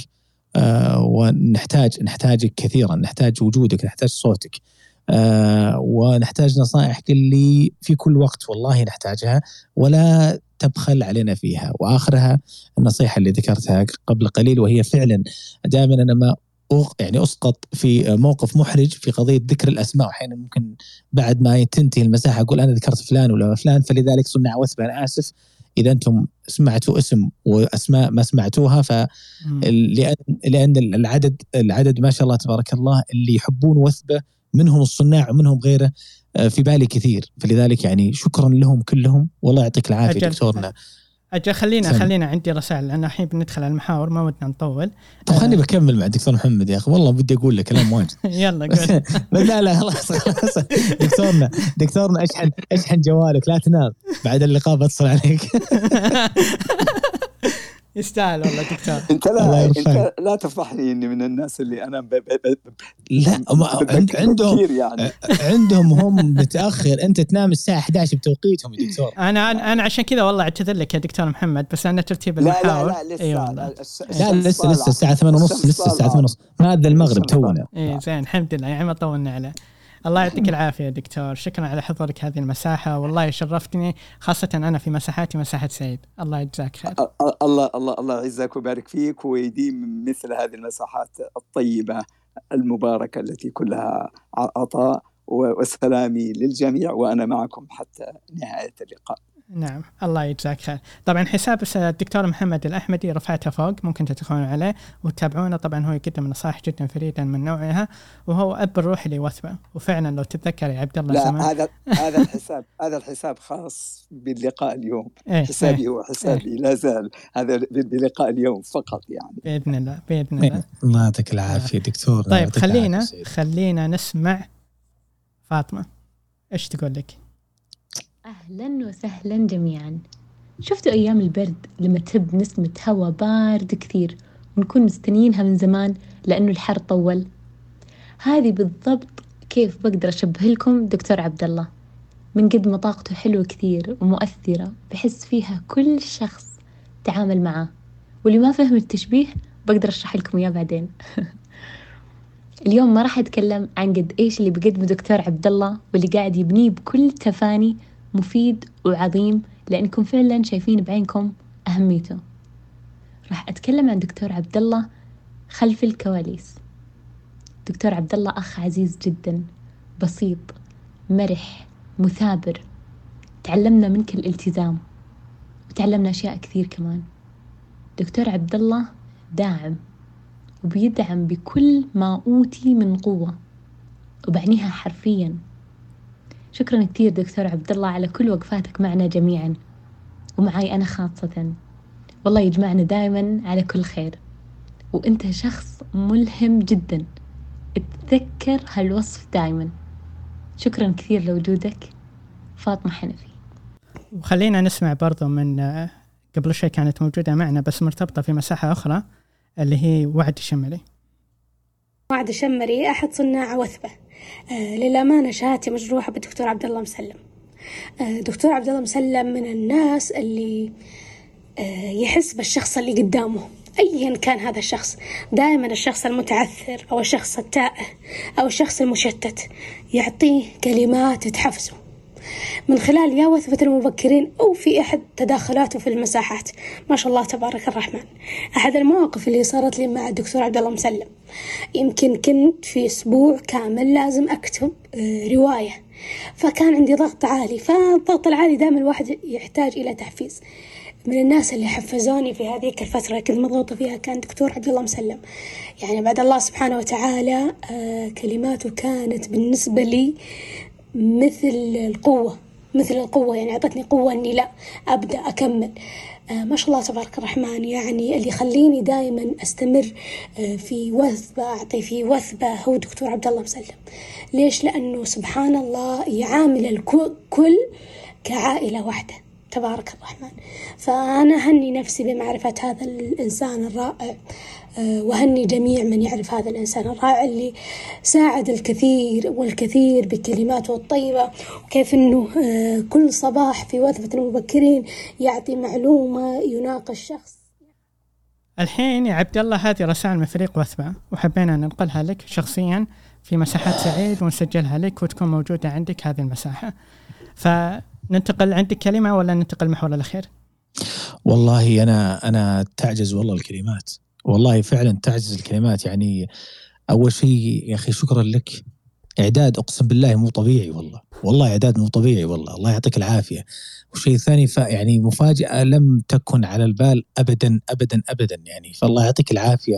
آه، ونحتاج نحتاجك كثيرا نحتاج وجودك نحتاج صوتك. آه، ونحتاج نصائحك اللي في كل وقت والله نحتاجها ولا تبخل علينا فيها. وآخرها النصيحة اللي ذكرتها قبل قليل وهي فعلا دائما أنا ما يعني أسقط في موقف محرج في قضية ذكر الأسماء. واحيانا ممكن بعد ما تنتهي المساحة أقول أنا ذكرت فلان ولا فلان فلذلك صنع وثبه أنا آسف إذا أنتم سمعتوا اسم وأسماء ما سمعتوها ف. لأن لأن العدد العدد ما شاء الله تبارك الله اللي يحبون وثبه منهم الصناع ومنهم غيره آه، في بالي كثير. فلذلك يعني شكرا لهم كلهم. والله يعطيك العافية أجل. دكتورنا. أجل خلينا سم. خلينا عندي رسائل لأن الحين بندخل على المحاور ما ودنا نطول. طب خليني بكمل مع الدكتور محمد يا أخي. والله بدي أقول لك كلام واجد. يلا قول. لا لا خلاص خلاص. دكتورنا دكتورنا اشحن أشحن جوالك لا تنام. بعد اللقاء بتصل عليك. يستاهل والله دكتور. انت لا. انت لا تفضحني إني من الناس اللي أنا ب... ب... ب... لا ما عند- عندهم يعني. عندهم هم متاخر أنت تنام الساعة 11 بتوقيتهم يا دكتور. أنا أنا أنا عشان كذا والله أعتذر لك يا دكتور محمد بس أنا ترتيب لا لا المحاور. لا لسه اي لا, والله. الس- لا لسه لسه. الساعة 8 ونص الشمس لسه الساعة طالعة. 8 ونص. ما هذا المغرب تونا. اي زين الحمد لله يعني ما طولنا عليه. الله يعطيك العافية دكتور. شكرا على حضورك هذه المساحة. والله شرفتني خاصة أنا في مساحاتي مساحة سعيد. الله يجزاك خير. الله الله الله يعزك ويبارك فيك ويديم مثل هذه المساحات الطيبة المباركة التي كلها عطاء وسلامي للجميع وأنا معكم حتى نهاية اللقاء. نعم الله يجزاك خير. طبعا حساب الدكتور محمد الأحمدي رفعته فوق ممكن تدخلون عليه وتتابعونه. طبعا هو يقدم نصائح جدا فريدة من نوعها وهو أب الروح لوثبة. وفعلا لو تتذكر يا عبد الله لا زمان. هذا هذا الحساب هذا الحساب خاص باللقاء اليوم. إيه حسابي إيه. هو حسابي لا زال. هذا ب- بلقاء اليوم فقط يعني. بإذن الله بإذن الله. الله يعطيك العافية دكتور طيب خلينا العافية. خلينا نسمع فاطمة. إيش تقول لك؟ أهلا وسهلا جميعا. شفتوا أيام البرد لما تهب نسمة هوا بارد كثير ونكون مستنيينها من زمان لأنه الحر طول. هذه بالضبط كيف بقدر أشبه لكم دكتور عبد الله من قد ما طاقته حلوة كثير ومؤثرة بحس فيها كل شخص تعامل معاه. واللي ما فهم التشبيه بقدر أشرح لكم إياه بعدين. اليوم ما راح أتكلم عن قد إيش اللي بقدمه دكتور عبد الله واللي قاعد يبنيه بكل تفاني مفيد وعظيم لأنكم فعلا شايفين بعينكم أهميته. راح أتكلم عن دكتور عبد الله خلف الكواليس. دكتور عبد الله أخ عزيز جدا بسيط مرح مثابر. تعلمنا منك الالتزام. وتعلمنا أشياء كثير كمان. دكتور عبد الله داعم وبيدعم بكل ما أوتي من قوة وبعنيها حرفيا. شكرا كثير دكتور عبد الله على كل وقفاتك معنا جميعا. ومعاي أنا خاصة. والله يجمعنا دائما على كل خير. وأنت شخص ملهم جدا. اتذكر هالوصف دائما شكرا كثير لوجودك. فاطمة حنفي. وخلينا نسمع برضو من آه، قبل شوي كانت موجودة معنا بس مرتبطة في مساحة أخرى اللي هي وعد الشمري وعد شمري أحد صناع وثبة. للأمانة شهادتي مجروحة بالدكتور عبد الله مسلم. آه دكتور عبد الله مسلم من الناس اللي آه يحس بالشخص اللي قدامه. أيا كان هذا الشخص دائما الشخص المتعثر أو الشخص التائه أو الشخص المشتت يعطيه كلمات تحفزه. من خلال يا وثبة المبكرين أو في أحد تداخلاته في المساحات. ما شاء الله تبارك الرحمن. أحد المواقف اللي صارت لي مع الدكتور عبد الله مسلم. يمكن كنت في أسبوع كامل لازم أكتب آه، رواية. فكان عندي ضغط عالي. فالضغط العالي دائما الواحد يحتاج إلى تحفيز. من الناس اللي حفزوني في هذيك الفترة كنت مضغوطة فيها كان دكتور عبد الله مسلم. يعني بعد الله سبحانه وتعالى آه، كلماته كانت بالنسبة لي مثل القوة مثل القوة يعني أعطتني قوة إني لا أبدأ أكمل. آه ما شاء الله تبارك الرحمن يعني اللي يخليني دائما أستمر آه في وثبة أعطي في وثبة هو دكتور عبد الله مسلم. ليش؟ لأنه سبحان الله يعامل الكل كعائلة واحدة. تبارك الرحمن. فأنا أهني نفسي بمعرفة هذا الإنسان الرائع. وهني جميع من يعرف هذا الإنسان الرائع اللي ساعد الكثير والكثير بكلماته الطيبة وكيف أنه آه، كل صباح في وثبة المبكرين يعطي معلومة يناقش شخص. الحين يا عبد الله هذه رسائل من فريق وثبة وحبينا ننقلها لك شخصيا في مساحات سعيد ونسجلها لك وتكون موجودة عندك هذه المساحة. فننتقل عندك كلمة ولا ننتقل المحور الأخير؟ والله أنا أنا تعجز والله الكلمات. والله فعلا تعجز الكلمات. يعني أول شيء يا أخي شكرا لك. إعداد أقسم بالله مو طبيعي والله. والله إعداد مو طبيعي والله. الله يعطيك العافية. والشيء الثاني يعني مفاجأة لم تكن على البال ابدا ابدا ابدا. يعني فالله يعطيك العافية.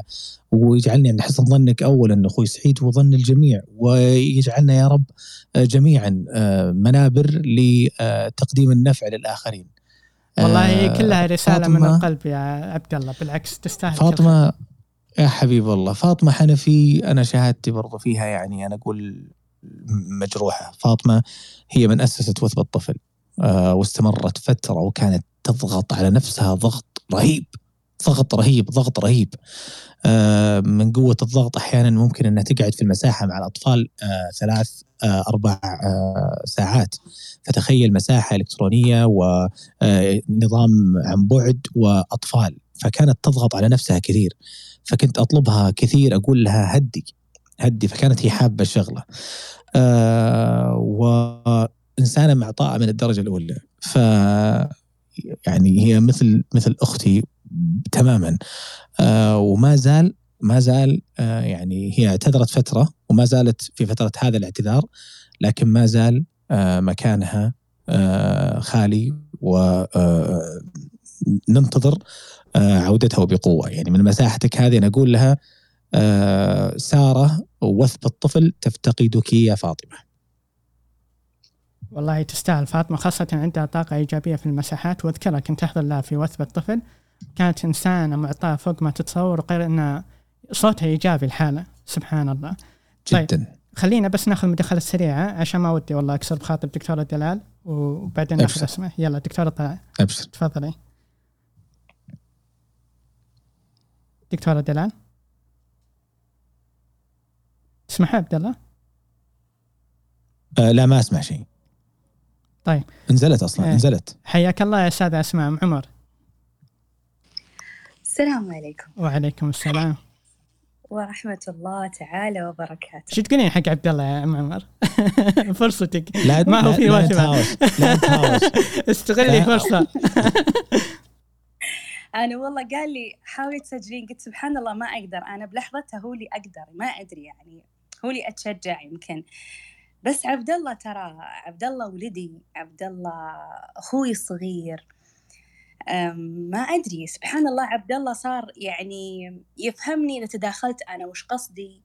ويجعلني عند حسن ظنك اولا أخوي سعيد وظن الجميع. ويجعلنا يا رب جميعا آه، منابر لتقديم النفع للآخرين. والله آه كلها رسالة من القلب يا عبد الله بالعكس تستاهل فاطمة يا حبيب الله فاطمة حنفي أنا شهادتي برضو فيها يعني أنا أقول مجروحة. فاطمة هي من أسست وثب الطفل آه واستمرت فترة وكانت تضغط على نفسها ضغط رهيب. ضغط رهيب ضغط رهيب. آه من قوة الضغط أحيانا ممكن أنها تقعد في المساحة مع الأطفال آه ثلاث آه أربع ساعات. فتخيل مساحة إلكترونية ونظام عن بعد وأطفال. فكانت تضغط على نفسها كثير. فكنت أطلبها كثير أقول لها هدي هدي. فكانت هي حابة الشغلة. وإنسانة معطاءة من الدرجة الأولى. ف يعني هي مثل مثل أختي تماما. آه وما زال ما زال آه يعني هي اعتذرت فترة وما زالت في فترة هذا الاعتذار لكن ما زال آه، مكانها خالي وننتظر آه، عودتها وبقوة يعني من مساحتك هذه أنا أقول لها سارة وثب الطفل تفتقدك يا فاطمة. والله تستاهل فاطمة خاصة عندها طاقة إيجابية في المساحات وأذكرها كنت أحضر لها في وثب الطفل. كانت إنسانة معطاة فوق ما تتصور وغير أن صوتها إيجابي الحالة. سبحان الله. جدا. طيب. خلينا بس ناخذ مداخلة سريعة عشان ما ودي والله أكسر بخاطر دكتورة دلال وبعدين ناخذ اسمه يلا دكتورة طلال أبشر. تفضلي. دكتورة دلال. تسمعها عبد الله؟ آه لا ما أسمع شيء. طيب. نزلت أصلا آه. نزلت حياك الله يا أستاذ أسماء عمر. السلام عليكم. وعليكم السلام. ورحمة الله تعالى وبركاته. شو تقولين حق عبد الله يا ام عمر؟ فرصتك. لا ما هو في وقت لا استغلي فرصة. أنا والله قال لي حاولي تسجلين قلت سبحان الله ما أقدر. أنا بلحظتها هو اللي أقدر ما أدري يعني. هو اللي أتشجع يمكن. بس عبد الله ترى عبد الله ولدي عبد الله أخوي الصغير. ما أدري. سبحان الله عبد الله صار يعني يفهمني إذا تداخلت أنا وش قصدي.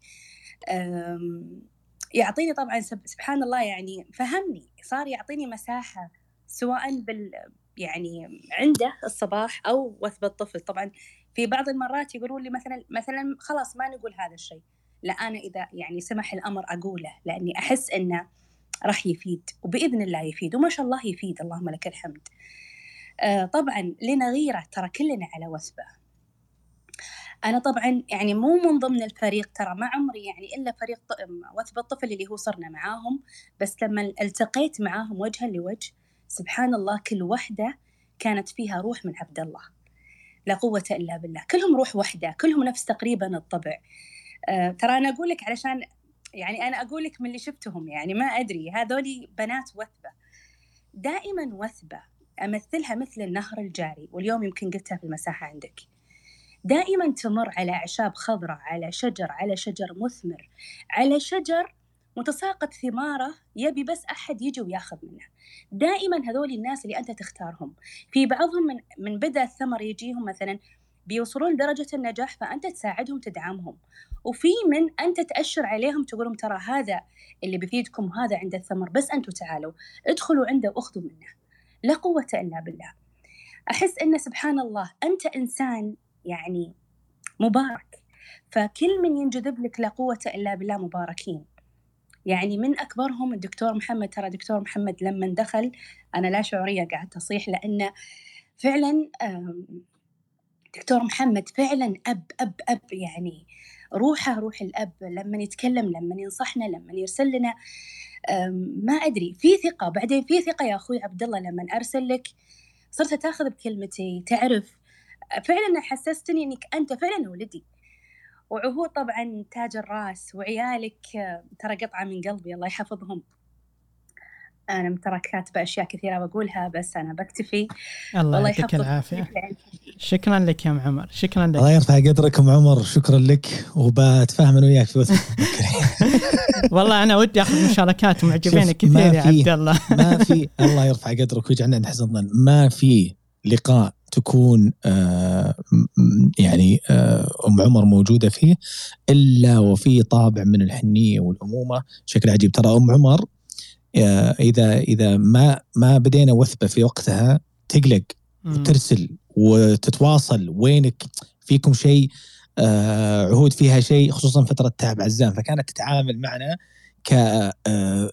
يعطيني طبعا سبحان الله يعني فهمني. صار يعطيني مساحة سواء بال يعني عنده الصباح أو وثب الطفل. طبعا في بعض المرات يقولون لي مثلا مثلا خلاص ما نقول هذا الشيء. لا أنا إذا يعني سمح الأمر أقوله لأني أحس إنه راح يفيد وبإذن الله يفيد وما شاء الله يفيد. اللهم لك الحمد. طبعا لنا غيرة ترى كلنا على وثبة. أنا طبعا يعني مو من ضمن الفريق ترى ما عمري يعني إلا فريق وثبة الطفل اللي هو صرنا معاهم بس لما التقيت معاهم وجها لوجه سبحان الله كل وحدة كانت فيها روح من عبد الله. لا قوة إلا بالله. كلهم روح وحدة كلهم نفس تقريبا الطبع. أه ترى أنا أقول لك علشان يعني أنا أقول لك من اللي شفتهم يعني ما أدري هذولي بنات وثبة. دائما وثبة أمثلها مثل النهر الجاري واليوم يمكن قلتها في المساحة عندك. دائما تمر على أعشاب خضراء على شجر على شجر مثمر على شجر متساقط ثماره يبي بس أحد يجي وياخذ منه. دائما هذول الناس اللي أنت تختارهم. في بعضهم من, من بدأ الثمر يجيهم مثلا بيوصلون لدرجة النجاح فأنت تساعدهم تدعمهم. وفي من أنت تأشر عليهم تقول لهم ترى هذا اللي بيفيدكم هذا عند الثمر بس أنتم تعالوا ادخلوا عنده وأخذوا منه. لا قوة إلا بالله. أحس أن سبحان الله أنت إنسان يعني مبارك فكل من ينجذب لك لا قوة إلا بالله مباركين. يعني من أكبرهم الدكتور محمد ترى دكتور محمد لما دخل أنا لا شعورية قاعدة أصيح لأنه فعلا دكتور محمد فعلا أب أب أب يعني روحه روح الأب. لما يتكلم لما ينصحنا لما يرسل لنا ما أدري. في ثقة. بعدين في ثقة يا أخوي عبد الله لما أرسل لك صرت تاخذ بكلمتي. تعرف فعلا حسستني إنك أنت فعلا ولدي. وعهود طبعا تاج الرأس وعيالك ترى قطعة من قلبي الله يحفظهم. أنا ترى كاتبة أشياء كثيرة بقولها بس أنا بكتفي. الله يعطيك العافية. شكرا. لك يا عمر. شكرا لك. الله يرفع قدرك أم عمر. شكرا لك. وبتفاهم أنا وياك في والله أنا ودي أخذ مشاركات معجبين كثير يا عبد الله. ما في الله يرفع قدرك ويجعلنا عند حسن الظن. ما في لقاء تكون آه يعني آه أم عمر موجودة فيه إلا وفي طابع من الحنية والأمومة. بشكل عجيب. ترى أم عمر إذا إذا ما ما بدينا وثبة في وقتها تقلق وترسل وتتواصل وينك. فيكم شيء آه عهود فيها شيء خصوصا فترة تعب عزام. فكانت تتعامل معنا ك آه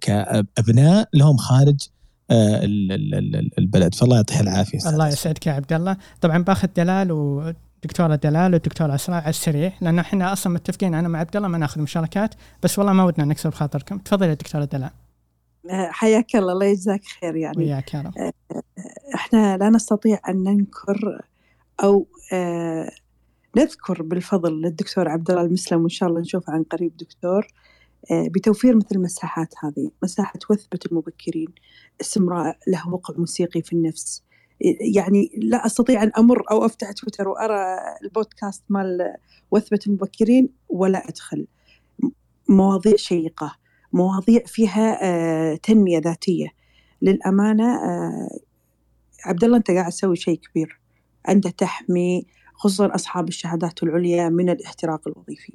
كأبناء لهم خارج آه البلد. فالله يعطيها العافية الله يسعدك يا عبد الله. طبعا بأخذ دلال و دكتوره دلال والدكتورة اسراء على السريع لأن إحنا أصلا متفقين أنا مع عبد الله ما نأخذ مشاركات بس والله ما ودنا نكسر بخاطركم تفضل يا دكتورة دلال. حياك الله الله يجزاك خير يعني. وياك يا رب. آه، إحنا لا نستطيع أن ننكر أو آه، نذكر بالفضل للدكتور عبد الله المسلم وإن شاء الله نشوفه عن قريب دكتور آه، بتوفير مثل المساحات هذه مساحة وثبة المبكرين اسم رائع له وقع موسيقي في النفس. يعني لا أستطيع أن أمر أو أفتح تويتر وأرى البودكاست مال وثبة المبكرين ولا أدخل. مواضيع شيقة. مواضيع فيها آه، تنمية ذاتية. للأمانة آه، عبد الله أنت قاعد تسوي شيء كبير. أنت تحمي خصوصا أصحاب الشهادات العليا من الاحتراق الوظيفي.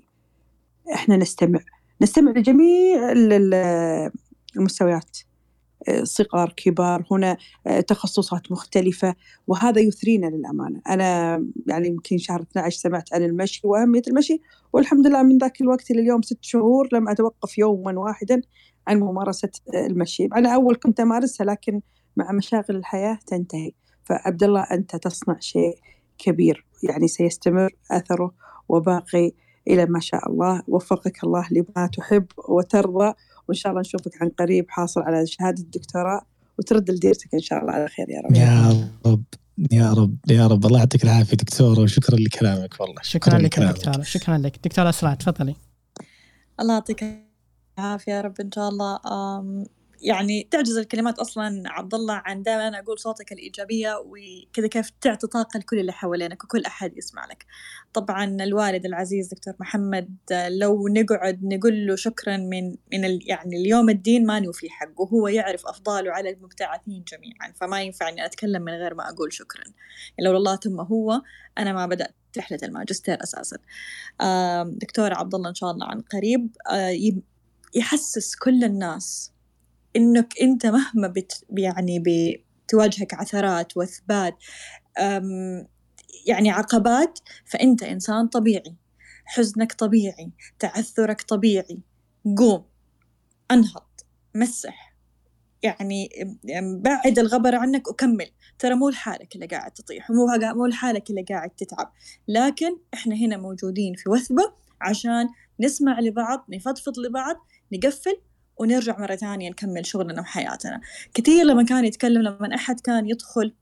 إحنا نستمع نستمع لجميع المستويات. صغار كبار هنا تخصصات مختلفة وهذا يثرينا للأمانة. أنا يعني يمكن شهر 12 سمعت عن المشي وأهمية المشي والحمد لله من ذاك الوقت إلى اليوم ست شهور لم أتوقف يوما واحدا عن ممارسة المشي. أنا أول كنت أمارسها لكن مع مشاغل الحياة تنتهي. فعبد الله أنت تصنع شيء كبير يعني سيستمر أثره وباقي إلى ما شاء الله. وفقك الله لما تحب وترضى. وإن شاء الله نشوفك عن قريب حاصل على شهادة الدكتوراه وترد لديرتك إن شاء الله على خير يا رب. يا رب يا رب يا رب. الله يعطيك العافية دكتورة وشكرا لكلامك والله. شكرا, لك دكتورة شكرا لك. دكتورة أسراء تفضلي. الله يعطيك العافية يا رب إن شاء الله. يعني تعجز الكلمات أصلا عبد الله عن دائما أقول صوتك الإيجابية وكذا كيف تعطي طاقه لكل اللي حوالينك وكل أحد يسمع لك. طبعا الوالد العزيز دكتور محمد لو نقعد نقول له شكرا من من يعني اليوم الدين ما نوفي حقه وهو يعرف أفضاله على المبتعثين جميعا فما ينفع إني أتكلم من غير ما أقول شكرا. لو الله ثم هو أنا ما بدأت رحلة الماجستير أساسا. دكتور عبد الله إن شاء الله عن قريب يحسس كل الناس إنك أنت مهما بت يعني بتواجهك عثرات وإثبات يعني عقبات فأنت إنسان طبيعي. حزنك طبيعي تعثرك طبيعي. قوم أنهض مسح. يعني بعد الغبر عنك وكمل ترى مو لحالك اللي قاعد تطيح مو مو لحالك اللي قاعد تتعب. لكن إحنا هنا موجودين في وثبة عشان نسمع لبعض نفضفض لبعض نقفل ونرجع مرة ثانية نكمل شغلنا وحياتنا. كثير لما كان يتكلم لما أحد كان يدخل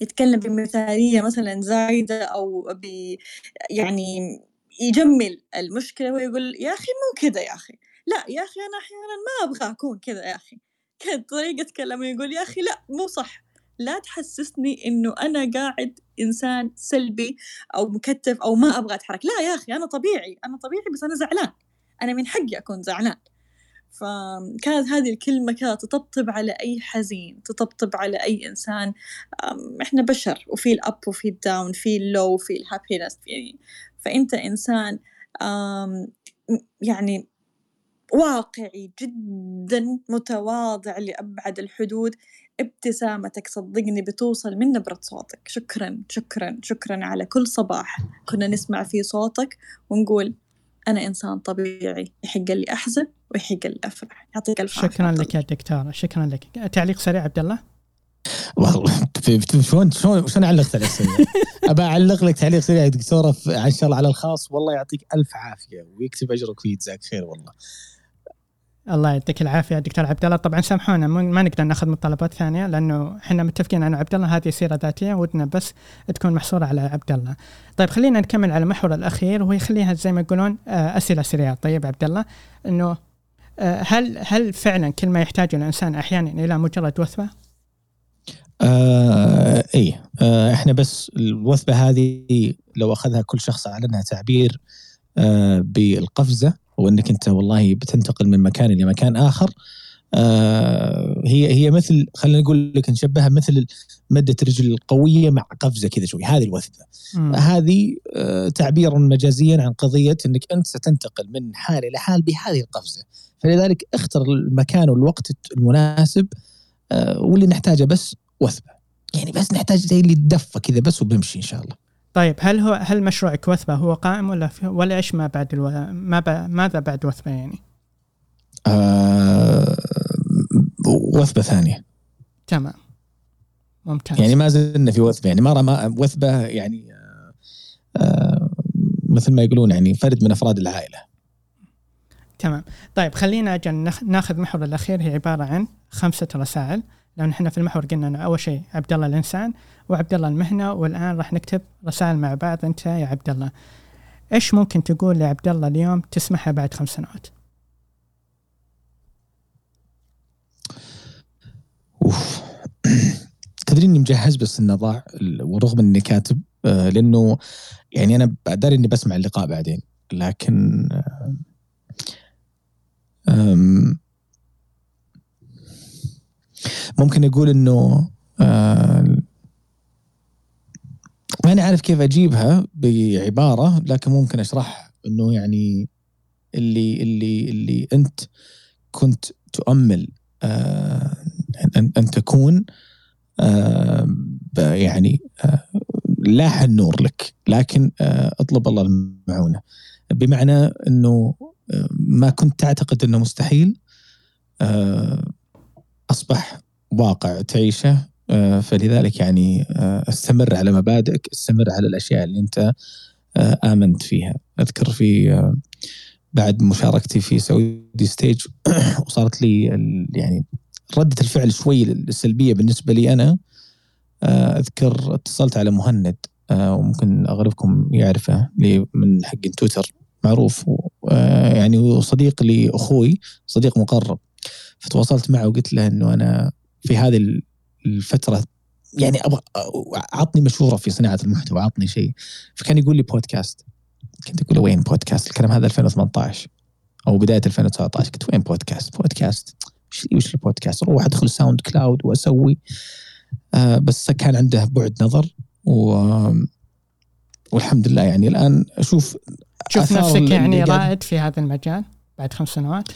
يتكلم بمثالية مثلا زايدة أو ب يعني يجمل المشكلة ويقول يا أخي مو كذا يا أخي. لا يا أخي أنا أحيانا ما أبغى أكون كذا يا أخي. كانت طريقة كلامه يقول يا أخي لا مو صح. لا تحسسني إنه أنا قاعد إنسان سلبي أو مكتف أو ما أبغى أتحرك. لا يا أخي أنا طبيعي أنا طبيعي بس أنا زعلان. أنا من حقي أكون زعلان. فكانت هذه الكلمة كذا تطبطب على أي حزين تطبطب على أي إنسان إحنا بشر وفي الأب وفي الداون في اللو وفي الهابينس يعني فأنت إنسان يعني واقعي جدا متواضع لأبعد الحدود ابتسامتك صدقني بتوصل من نبرة صوتك. شكرا شكرا شكرا على كل صباح كنا نسمع فيه صوتك ونقول أنا إنسان طبيعي يحق لي أحزن ويحق لي أفرح. يعطيك ألف شكرا لك يا دكتورة شكرا لك. تعليق سريع عبد الله؟ والله شلون شلون شلون أعلق تعليق سريع؟ أبى أعلق لك تعليق سريع يا دكتورة ان شاء الله على الخاص والله يعطيك ألف عافية ويكتب أجرك فيه جزاك خير والله. الله يعطيك العافية دكتور عبد الله طبعا سامحونا ما نقدر ناخذ مطالبات ثانية لأنه إحنا متفقين ان عبد الله هذه سيرة ذاتية ودنا بس تكون محصورة على عبد الله. طيب خلينا نكمل على المحور الأخير وهي خليها زي ما يقولون آه، أسئلة سريعة طيب عبد الله إنه آه، هل هل فعلا كل ما يحتاجه الإنسان أحيانا إلى مجرد وثبة؟ آه اي آه إحنا بس الوثبة هذه لو أخذها كل شخص على إنها تعبير آه بالقفزة وإنك أنت والله بتنتقل من مكان إلى مكان آخر. آه هي هي مثل خلينا نقول لك نشبهها مثل مده رجل القوية مع قفزة كذا شوي هذه الوثبه هذه آه تعبير مجازيا عن قضية إنك أنت ستنتقل من حال إلى حال بهذه القفزة. فلذلك اختر المكان والوقت المناسب آه واللي نحتاجه بس وثبة. يعني بس نحتاج زي اللي تدفى كذا بس وبنمشي إن شاء الله. طيب هل هو هل مشروعك وثبه هو قائم ولا ولا إيش ما بعد ألو... ما ب... ماذا بعد وثبة يعني؟ آه... وثبة ثانية. تمام. ممتاز. يعني ما زلنا في وثبة يعني ما وثبة يعني آه... آه... مثل ما يقولون يعني فرد من أفراد العائلة. تمام. طيب خلينا أجل ناخذ المحور الأخير هي عبارة عن خمسة رسائل. لأن إحنا في المحور قلنا إنه أول شيء عبد الله الإنسان وعبد الله المهنة والآن راح نكتب رسائل مع بعض أنت يا عبد الله إيش ممكن تقول لعبد الله اليوم تسمعها بعد خمس سنوات؟ أوف تدري إني مجهز بس انه ضاع ورغم إني كاتب آه، لأنه يعني أنا داري إني بسمع اللقاء بعدين لكن ممكن أقول إنه آه ماني عارف كيف أجيبها بعبارة لكن ممكن أشرح إنه يعني اللي اللي اللي أنت كنت تؤمل آه أن أن تكون آه يعني آه لاح النور لك لكن آه أطلب الله المعونة. بمعنى إنه آه، ما كنت تعتقد إنه مستحيل آه أصبح واقع تعيشه آه، فلذلك يعني آه، استمر على مبادئك استمر على الأشياء اللي أنت آه، آمنت فيها. أذكر في بعد مشاركتي في سعودي ستيج وصارت لي يعني ردة الفعل شوي السلبية بالنسبة لي أنا. أذكر اتصلت على مهند وممكن أغلبكم يعرفه من حق تويتر معروف يعني وصديق لأخوي صديق مقرب. فتواصلت معه وقلت له أنه أنا في هذه الفترة يعني أبغى عطني مشورة في صناعة المحتوى عطني شيء. فكان يقول لي بودكاست كنت أقول له وين بودكاست الكلام هذا 2018 أو بداية 2019 قلت وين بودكاست بودكاست وش البودكاست أروح أدخل SoundCloud وأسوي. آه بس كان عنده بعد نظر و والحمد لله يعني الآن أشوف تشوف نفسك يعني رائد في هذا المجال بعد خمس سنوات؟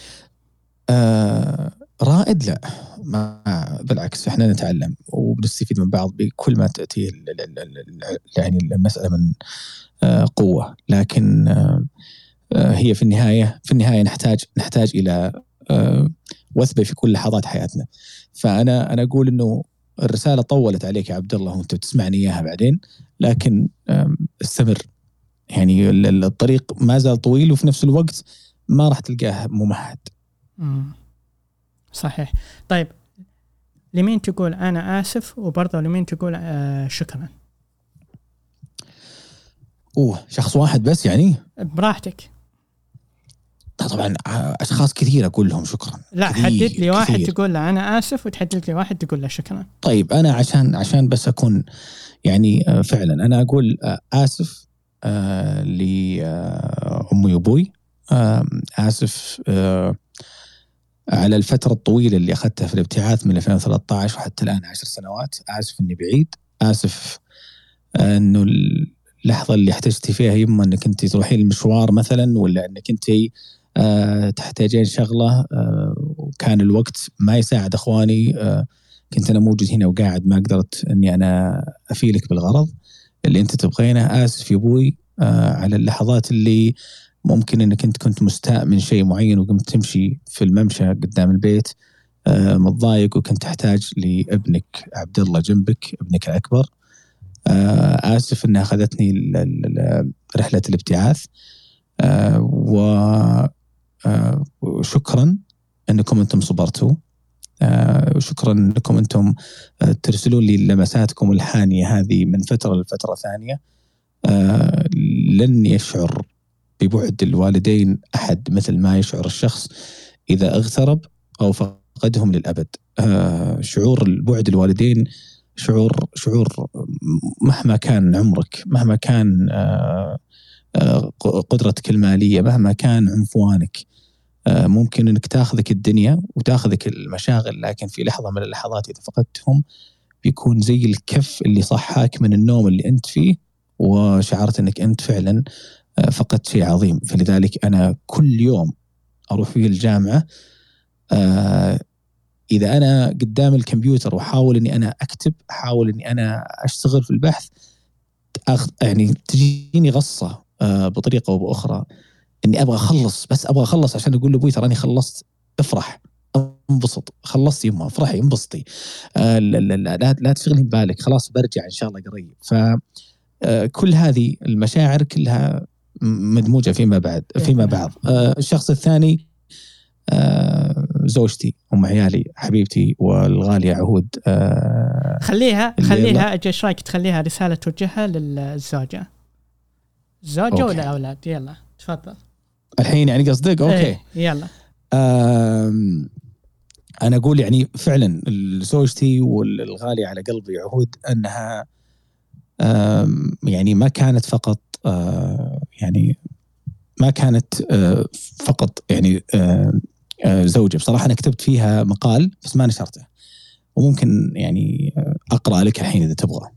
آه رائد لا ما بالعكس إحنا نتعلم وبنستفيد من بعض بكل ما تأتيه يعني المسألة من آه، قوة. لكن آه، هي في النهاية في النهاية نحتاج نحتاج إلى وثبة في كل لحظات حياتنا. فأنا أنا أقول إنه الرسالة طولت عليك يا عبد الله وأنت بتسمعني إياها بعدين لكن استمر. يعني الطريق ما زال طويل وفي نفس الوقت ما راح تلقاه ممهد. صحيح. طيب لمين تقول أنا آسف وبرضه لمين تقول آه شكرا؟ أوه شخص واحد بس يعني؟ براحتك. طبعا أشخاص كثير أقول لهم شكرا. لا حدد لي واحد كثير. تقول له أنا آسف وتحدد لي واحد تقول له شكرا. طيب أنا عشان عشان بس أكون يعني آه، فعلا أنا أقول آه، آسف آه، لامي وأبوي آه، آسف آه، على الفترة الطويلة اللي أخذتها في الابتعاث من 2013 وحتى الآن 10 سنوات آسف إني بعيد آسف آه، إنه اللحظة اللي احتجتي فيها يما إنك أنت تروحين المشوار مثلا ولا إنك أنت آه، تحتاجين شغلة آه، وكان الوقت ما يساعد أخواني آه، كنت أنا موجود هنا وقاعد ما قدرت إني أنا أفيلك بالغرض اللي أنت تبغينه. آسف يا أبوي آه، على اللحظات اللي ممكن إنك أنت كنت مستاء من شيء معين وقمت تمشي في الممشى قدام البيت آه، متضايق وكنت تحتاج لابنك عبد الله جنبك ابنك الأكبر. آه، آسف إنها أخذتني رحلة الابتعاث. آه، وشكرا إنكم أنتم صبرتوا. وشكرا إنكم أنتم ترسلون لي لمساتكم الحانية هذه من فترة لفترة ثانية. لن يشعر ببعد الوالدين أحد مثل ما يشعر الشخص إذا اغترب أو فقدهم للأبد. آه، شعور البعد الوالدين شعور شعور مهما كان عمرك مهما كان آه، آه، قدرتك المالية مهما كان عنفوانك ممكن إنك تاخذك الدنيا وتاخذك المشاغل لكن في لحظة من اللحظات إذا فقدتهم بيكون زي الكف اللي صحاك من النوم اللي أنت فيه وشعرت إنك أنت فعلا فقدت شيء عظيم فلذلك أنا كل يوم أروح فيه الجامعة آه، إذا أنا قدام الكمبيوتر واحاول إني أنا أكتب احاول إني أنا أشتغل في البحث. يعني تجيني غصة آه، بطريقة أو بأخرى إني أبغى أخلص بس أبغى أخلص عشان أقول لأبوي تراني خلصت افرح انبسط خلصت يما افرحي انبسطي آه لا, لا, لا, لا, لا تشغلي بالك خلاص برجع إن شاء الله قريب ف آه، كل هذه المشاعر كلها مدموجة فيما بعد فيما بعض. آه، الشخص الثاني آه، زوجتي أم عيالي حبيبتي والغالية عهود آه، خليها خليها إيش رأيك تخليها رسالة توجهها للزوجة؟ الزوجه. ولا الاولاد يلا تفضل. الحين يعني قصدك؟ أوكي. إيه، يلا أنا أقول يعني فعلا زوجتي والغالية على قلبي عهود أنها يعني ما كانت فقط يعني ما كانت آه، فقط يعني آه، آه، زوجة. بصراحة أنا كتبت فيها مقال بس ما نشرته. وممكن يعني آه، أقرأ لك الحين إذا تبغى.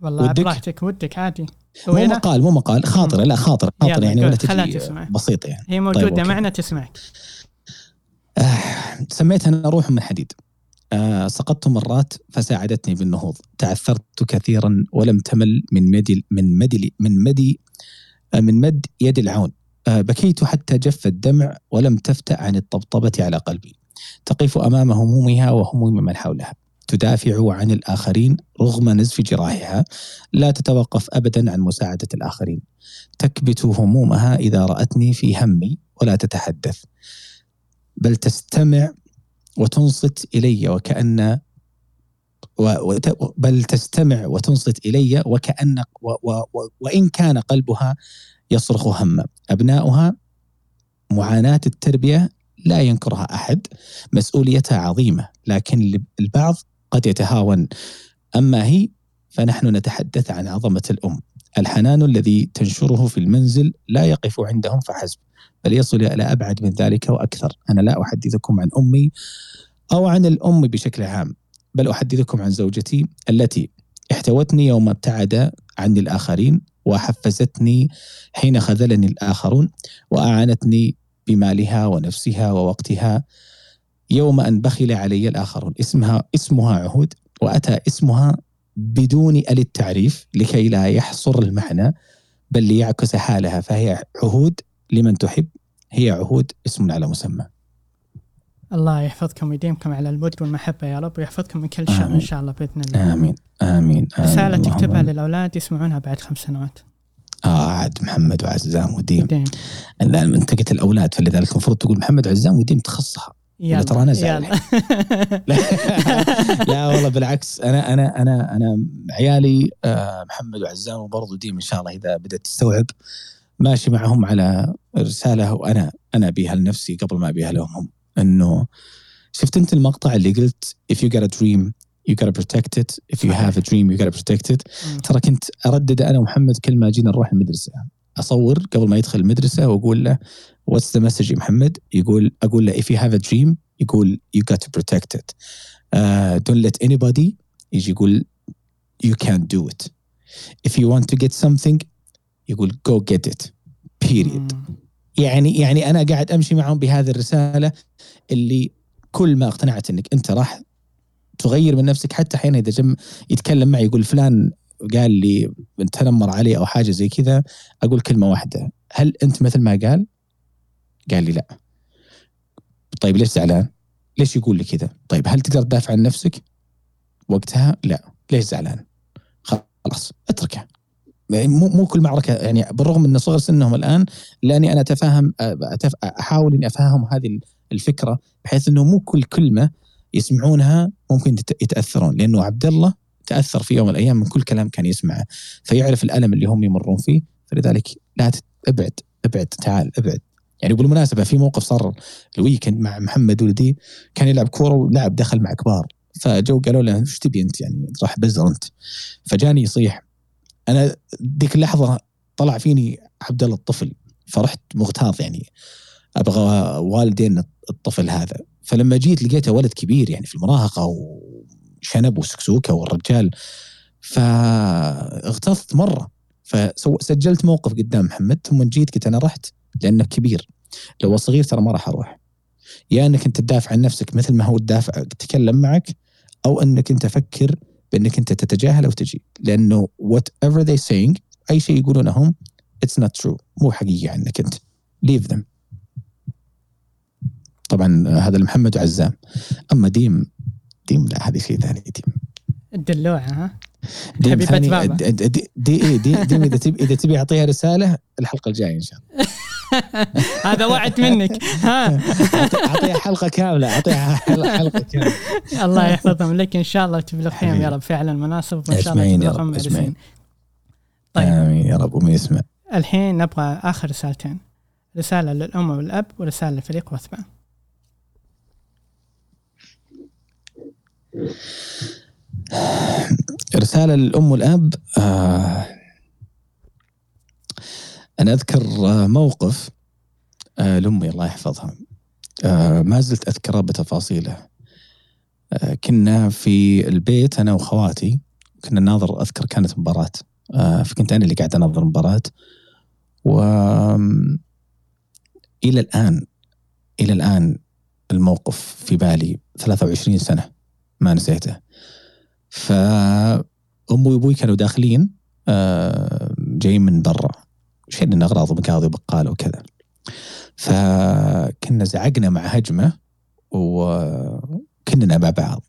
والله ودك؟ براحتك ودك عادي. مو؟ مقال مو مقال خاطرة. لا خاطرة يلا، يعني ولا تجي تسمع. بسيطة يعني. هي موجودة أوكي. معنا تسمعك. سميتها أنا روح من حديد. آه سقطت مرات فساعدتني بالنهوض. تعثرت كثيرا ولم تمل من مدي من مدي من مدي آه من مد يد العون. آه بكيت حتى جف الدمع ولم تفتأ عن الطبطبة على قلبي. تقف أمام همومها وهموم من حولها. تدافع عن الآخرين رغم نزف جراحها. لا تتوقف أبدا عن مساعدة الآخرين. تكبت همومها إذا رأتني في همي ولا تتحدث. بل تستمع وتنصت إلي وكأن بل تستمع وتنصت إلي وكأن و و و وإن كان قلبها يصرخ هما أبناؤها معاناة التربية لا ينكرها أحد مسؤوليتها عظيمة لكن البعض قد يتهاون. أما هي فنحن نتحدث عن عظمة الأم. الحنان الذي تنشره في المنزل لا يقف عندهم فحسب بل يصل إلى أبعد من ذلك وأكثر. أنا لا أحدثكم عن أمي أو عن الأم بشكل عام بل أحدثكم عن زوجتي التي احتوتني يوم ابتعد عني الآخرين وحفزتني حين خذلني الآخرون وأعانتني بمالها ونفسها ووقتها يوم أن بخل علي الآخرون. اسمها اسمها عهود وأتى اسمها بدون ال التعريف لكي لا يحصر المعنى بل ليعكس حالها فهي عهود لمن تحب هي عهود اسم على مسمى. الله يحفظكم ويديمكم على الود والمحبة يا رب ويحفظكم من كل شر إن. شاء الله بإذن الله. آمين. آمين. رسالة آمين. تكتبها اللهم للأولاد يسمعونها بعد خمس سنوات. آه عاد محمد وعزام وديم. ديم. لا انت قلت الأولاد فلذلك المفروض تقول محمد وعزام وديم تخصها. يلا. ترى زعل. يلا. لا والله بالعكس. أنا أنا أنا أنا عيالي آه، محمد وعزام وبرضه ديم إن شاء الله إذا بدأت تستوعب. ماشي معهم على رسالة وأنا أنا أبيها لنفسي قبل ما أبيها لهم هم. انه شفت انت المقطع اللي قلت if you got a dream you gotta protect it if you have a dream you gotta protect it ترى كنت اردد أنا ومحمد كل ما جينا نروح المدرسة اصور قبل ما يدخل المدرسة واقول له what's the message يا محمد يقول أقول له if you have a dream يقول you got to protect it uh, don't let anybody يجي يقول you can't do it if you want to get something يقول go get it period يعني يعني أنا قاعد أمشي معهم بهذه الرسالة اللي كل ما اقتنعت إنك أنت راح تغير من نفسك حتى حين إذا جم يتكلم معي يقول فلان قال لي تنمر علي أو حاجة زي كذا أقول كلمة واحدة هل أنت مثل ما قال؟ قال لي لا طيب ليش زعلان؟ ليش يقول لي كذا؟ طيب هل تقدر تدافع عن نفسك؟ وقتها لا ليش زعلان؟ خلاص اتركه مو مو كل معركة يعني بالرغم من صغر سنهم الآن لأني أنا أتفاهم أتف... أحاول إني أفهمهم هذه الفكرة بحيث إنه مو كل كلمة يسمعونها ممكن يتأثرون لأنه عبد الله تأثر في يوم من الأيام من كل كلام كان يسمعه فيعرف الألم اللي هم يمرون فيه فلذلك لا ابعد ابعد تعال ابعد. يعني بالمناسبة في موقف صار الويكند مع محمد ولدي كان يلعب كورة ولعب دخل مع كبار فجو قالوا له إيش تبي أنت؟ يعني راح بزر أنت. فجاني يصيح أنا ذيك اللحظة طلع فيني عبد الله الطفل فرحت مغتاظ يعني. أبغى والدين الطفل هذا. فلما جيت لقيته ولد كبير يعني في المراهقة وشنب وسكسوكة والرجال فاغتظت مرة. فسجلت موقف قدام محمد ثم جيت قلت أنا رحت لأنه كبير. لو صغير ترى ما راح أروح. يا أنك أنت تدافع عن نفسك مثل ما هو تدافع تتكلم معك أو أنك أنت فكر بأنك أنت تتجاهل أو تجي. لأنه whatever they saying أي شيء يقولونه هم it's not true مو حقيقي عنك أنت. leave them طبعا هذا لمحمد وعزام أما ديم ديم لا هذه شيء ثاني ديم. الدلوعة ها؟ ديم ثاني بابا. دي, دي, دي, دي, ديم إذا تبي إذا تبي أعطيها رسالة الحلقة الجاية إن شاء الله. هذا وعد منك. ها. أعطيها حلقة كاملة أعطيها حل- حلقة كاملة. الله يحفظهم لك. إن شاء الله تبلغهم يا رب. فعلا مناسب وإن شاء الله تبلغهم أجمعين. آمين يا رب. ومن يسمع الحين نبغى آخر رسالتين. رسالة للأم والأب ورسالة لفريق وثبه رسالة للأم والأب. آه أنا أذكر آه، موقف آه لأمي الله يحفظها. آه ما زلت أذكره بتفاصيله. كنا في البيت أنا وخواتي كنا ناظر أذكر كانت مباراة. آه فكنت أنا اللي قاعد أناظر مباراة. و إلى الآن إلى الآن الموقف في بالي 23 سنة ما نسيته. فأمي وأبوي كانوا داخلين جايين من برا. شيلنا أغراض ومقاضي وبقالة وكذا. فكنا زعقنا مع هجمة وكنا مع بعض.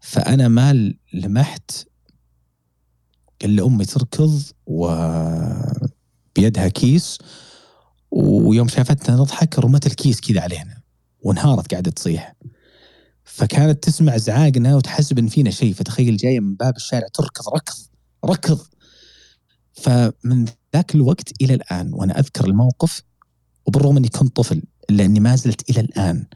فأنا ما لمحت إلا أمي تركض وبيدها كيس ويوم شافتنا نضحك رمت الكيس كذا علينا وانهارت قاعدة تصيح. فكانت تسمع زعاقنا وتحسب إن فينا شيء. فتخيل جاية من باب الشارع تركض ركض ركض. فمن ذاك الوقت إلى الآن وأنا أذكر الموقف وبالرغم أني كنت طفل الا اني ما زلت إلى الآن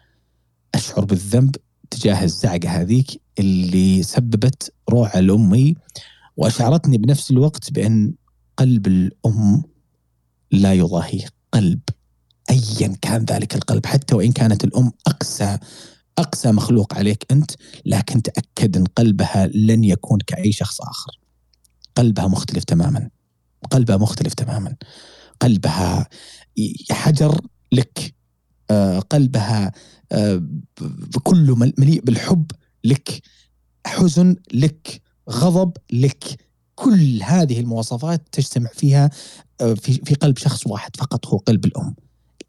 أشعر بالذنب تجاه الزعقة هذيك اللي سببت روعة لأمي وأشعرتني بنفس الوقت بأن قلب الأم لا يضاهيه قلب ايا كان ذلك القلب حتى وإن كانت الأم أقسى أقسى مخلوق عليك أنت لكن تأكد أن قلبها لن يكون كأي شخص آخر. قلبها مختلف تماما. قلبها مختلف تماما. قلبها حجر لك. آه، قلبها آه، كله مل- مليء بالحب لك. حزن لك. غضب لك. كل هذه المواصفات تجتمع فيها آه، في في قلب شخص واحد فقط هو قلب الأم.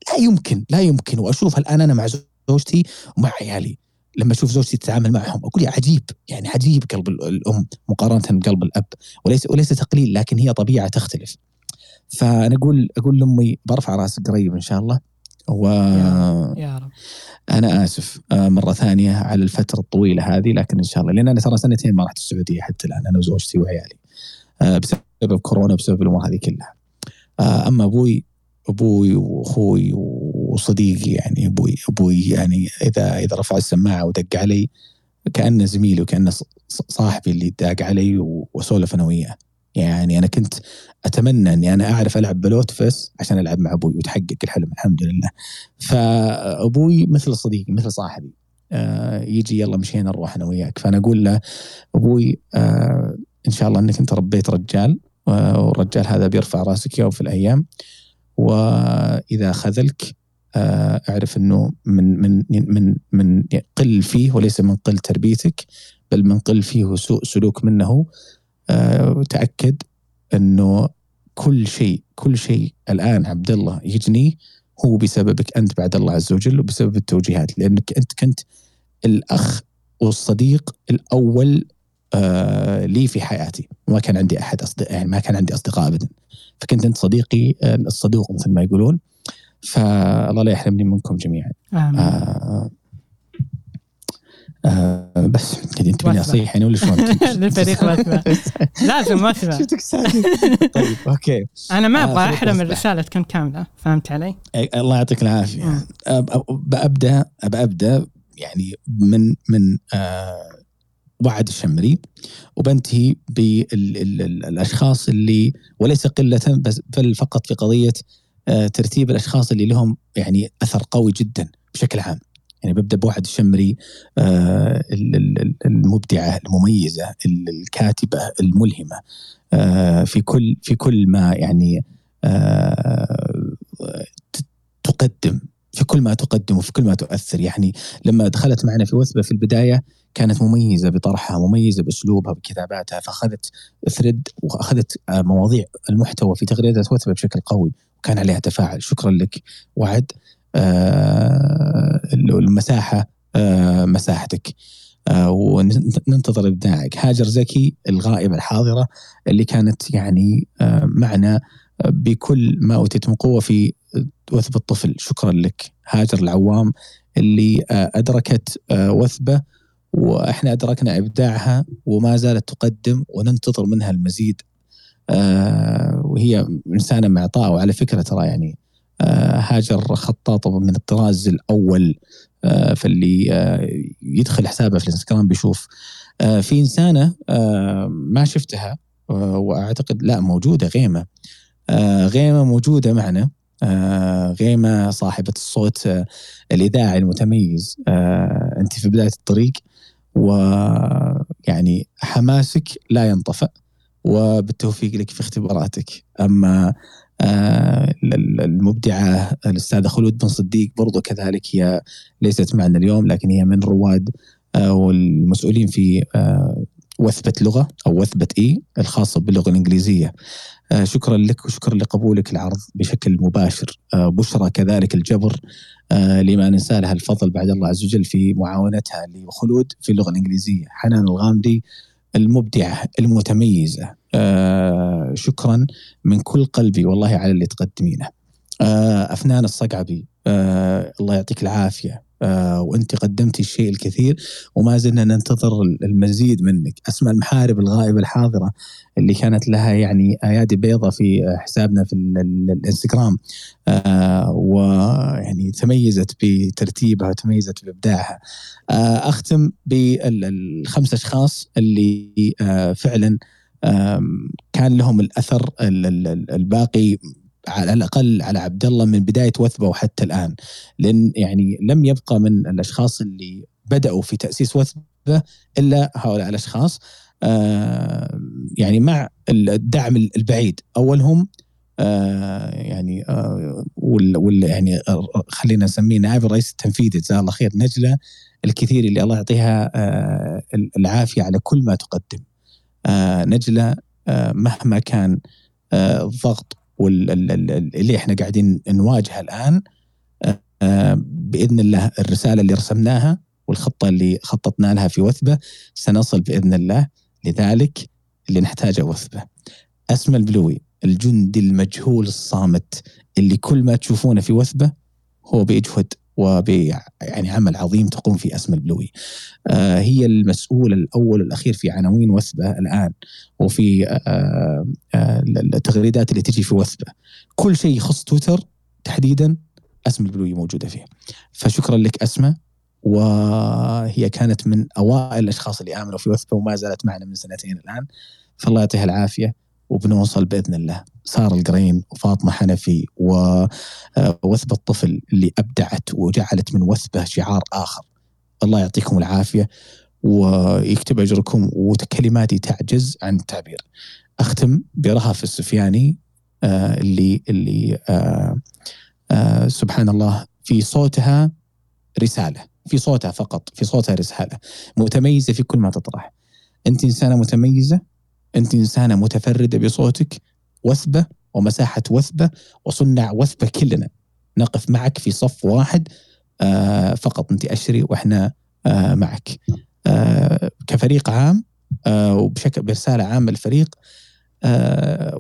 لا يمكن لا يمكن واشوفها الآن أنا مع زوجتي ومع عيالي لما أشوف زوجتي تتعامل معهم أقول يا عجيب يعني عجيب قلب ال- الأم مقارنة بقلب الأب وليس وليس تقليل لكن هي طبيعة تختلف. فأنا أقول أقول لأمي برفع راسك قريب إن شاء الله و يا رب أنا آسف آه، مرة ثانية على الفترة الطويلة هذه لكن إن شاء الله لأن أنا ترى سنتين ما رحت السعودية حتى الآن أنا وزوجتي وعيالي آه، بسبب كورونا بسبب الأمور هذه كلها. آه، أما أبوي أبوي وأخوي وصديقي يعني أبوي أبوي يعني إذا إذا رفع السماعة ودق علي كأنه زميلي وكأنه صاحبي اللي داق علي وسولف أنا وياه. يعني أنا كنت أتمنى إني أنا أعرف ألعب بلوتفس عشان ألعب مع أبوي وتحقق الحلم الحمد لله. فأبوي مثل صديقي مثل صاحبي. آه يجي يلا مشينا نروح أنا وياك. فأنا أقول له أبوي آه إن شاء الله إنك أنت ربيت رجال والرجال هذا بيرفع رأسك يوم في الأيام وإذا خذلك آه، أعرف إنه من من من من قل فيه وليس من قل تربيتك بل من قل فيه سوء سلوك منه. آه، تاكد إنه كل شيء كل شيء الآن عبد الله يجنيه هو بسببك أنت بعد الله عز وجل وبسبب التوجيهات لأنك أنت كنت الأخ والصديق الأول آه لي في حياتي. ما كان عندي أحد أصدقاء يعني ما كان عندي أصدقاء ابدا. فكنت أنت صديقي آه، الصدوق مثل ما يقولون. فالله لا يحرمني منكم جميعا. آمين. آه آه بس كذا أنت أصيح يعني ولا شلون؟ للفريق لازم وثبه شفتك طيب أوكي. أنا ما أبغى آه أحرم الرسالة تكون كاملة فهمت علي؟ الله يعطيك العافية. بأبدأ ابدا يعني من من آه وعد الشمري وبنتهي بالاشخاص اللي وليس قلة بس بل فقط في قضية آه، ترتيب الأشخاص اللي لهم يعني أثر قوي جدا بشكل عام. يعني ببدأ بوعد الشمري آه، المبدعة المميزة الكاتبة الملهمة آه، في كل في كل ما يعني تقدم في كل ما تقدم وفي كل ما تؤثر. يعني لما دخلت معنا في وثبة في البداية كانت مميزة بطرحها مميزة بأسلوبها بكتاباتها. فأخذت ثريد وأخذت مواضيع المحتوى في تغريدات وثبه بشكل قوي وكان عليها تفاعل. شكرا لك وعد آه المساحة آه مساحتك. آه وننتظر إبداعك. هاجر زكي الغائبة الحاضرة اللي كانت يعني آه معنا بكل ما أوتيت من قوة في وثب الطفل. شكرا لك. هاجر العوام اللي آه أدركت آه وثبة وإحنا أدركنا إبداعها وما زالت تقدم وننتظر منها المزيد. آه وهي إنسانة معطاء وعلى فكرة ترى يعني آه هاجر خطاطه من الطراز الأول آه فاللي يدخل حسابها في الانستغرام بيشوف. في إنسانة ما شفتها وأعتقد لا موجودة غيمة. غيمة موجودة معنا. غيمة صاحبة الصوت الإذاعي المتميز. أنت في بداية الطريق. ويعني حماسك لا ينطفأ وبالتوفيق لك في اختباراتك. أما آه، المبدعة الأستاذة خلود بن صديق برضو كذلك هي ليست معنا اليوم لكن هي من رواد آه، والمسؤولين في آه، وثبة لغة أو وثبة إي الخاصة باللغة الإنجليزية. شكرا لك وشكرا لقبولك العرض بشكل مباشر. بشرى كذلك الجبر. لما ننسى لها الفضل بعد الله عز وجل في معاونتها لخلود في اللغة الإنجليزية. حنان الغامدي المبدعة المتميزة. آه شكرا من كل قلبي والله على اللي تقدمينه. آه أفنان الصقعبي آه الله يعطيك العافية. آه وانت قدمتي الشيء الكثير وما زلنا ننتظر المزيد منك. أسماء المحارب الغائبة الحاضرة اللي كانت لها يعني آيادي بيضة في حسابنا في الإنستغرام آه ويعني تميزت بترتيبها وتميزت بإبداعها. آه أختم بالخمس أشخاص اللي آه فعلا كان لهم الأثر الباقي على الأقل على عبد الله من بداية وثبة وحتى الآن. لأن يعني لم يبقى من الأشخاص اللي بدأوا في تأسيس وثبة إلا هؤلاء الأشخاص. آه يعني مع الدعم البعيد. أولهم آه يعني آه وال يعني خلينا نسميه نائب الرئيس التنفيذي جزاه الله خير نجلة الكثير اللي الله يعطيها العافية على كل ما تقدم. نجلة مهما كان الضغط واللي إحنا قاعدين نواجهها الآن آه، بإذن الله الرسالة اللي رسمناها والخطة اللي خططنا لها في وثبة سنصل بإذن الله لذلك اللي نحتاجه وثبة. أسمى البلوي الجندي المجهول الصامت اللي كل ما تشوفونه في وثبة هو بيجهد وب يعني عمل عظيم تقوم فيه أسم البلوي. آه هي المسؤول الأول والأخير في عناوين وثبة الآن وفي آه آه التغريدات اللي تجي في وثبة. كل شيء يخص تويتر تحديدا أسم البلوي موجودة فيه فشكرا لك أسماء وهي كانت من أوائل الأشخاص اللي آمنوا في وثبة وما زالت معنا من سنتين الآن فالله يعطيها العافية وبنوصل بإذن الله. سارة القرين وفاطمة حنفي ووثبه الطفل اللي أبدعت وجعلت من وثبه شعار آخر. الله يعطيكم العافية ويكتب أجركم وكلماتي تعجز عن التعبير أختم برهف السفياني آه اللي اللي آه آه سبحان الله في صوتها رسالة. في صوتها فقط في صوتها رسالة. متميزة في كل ما تطرح. أنت إنسانة متميزة؟ أنت إنسانة متفردة بصوتك وثبة ومساحة وثبة وصنع وثبة كلنا. نقف معك في صف واحد آه فقط أنت أشري وإحنا آه معك. آه كفريق عام وبشكل برسالة عامة للفريق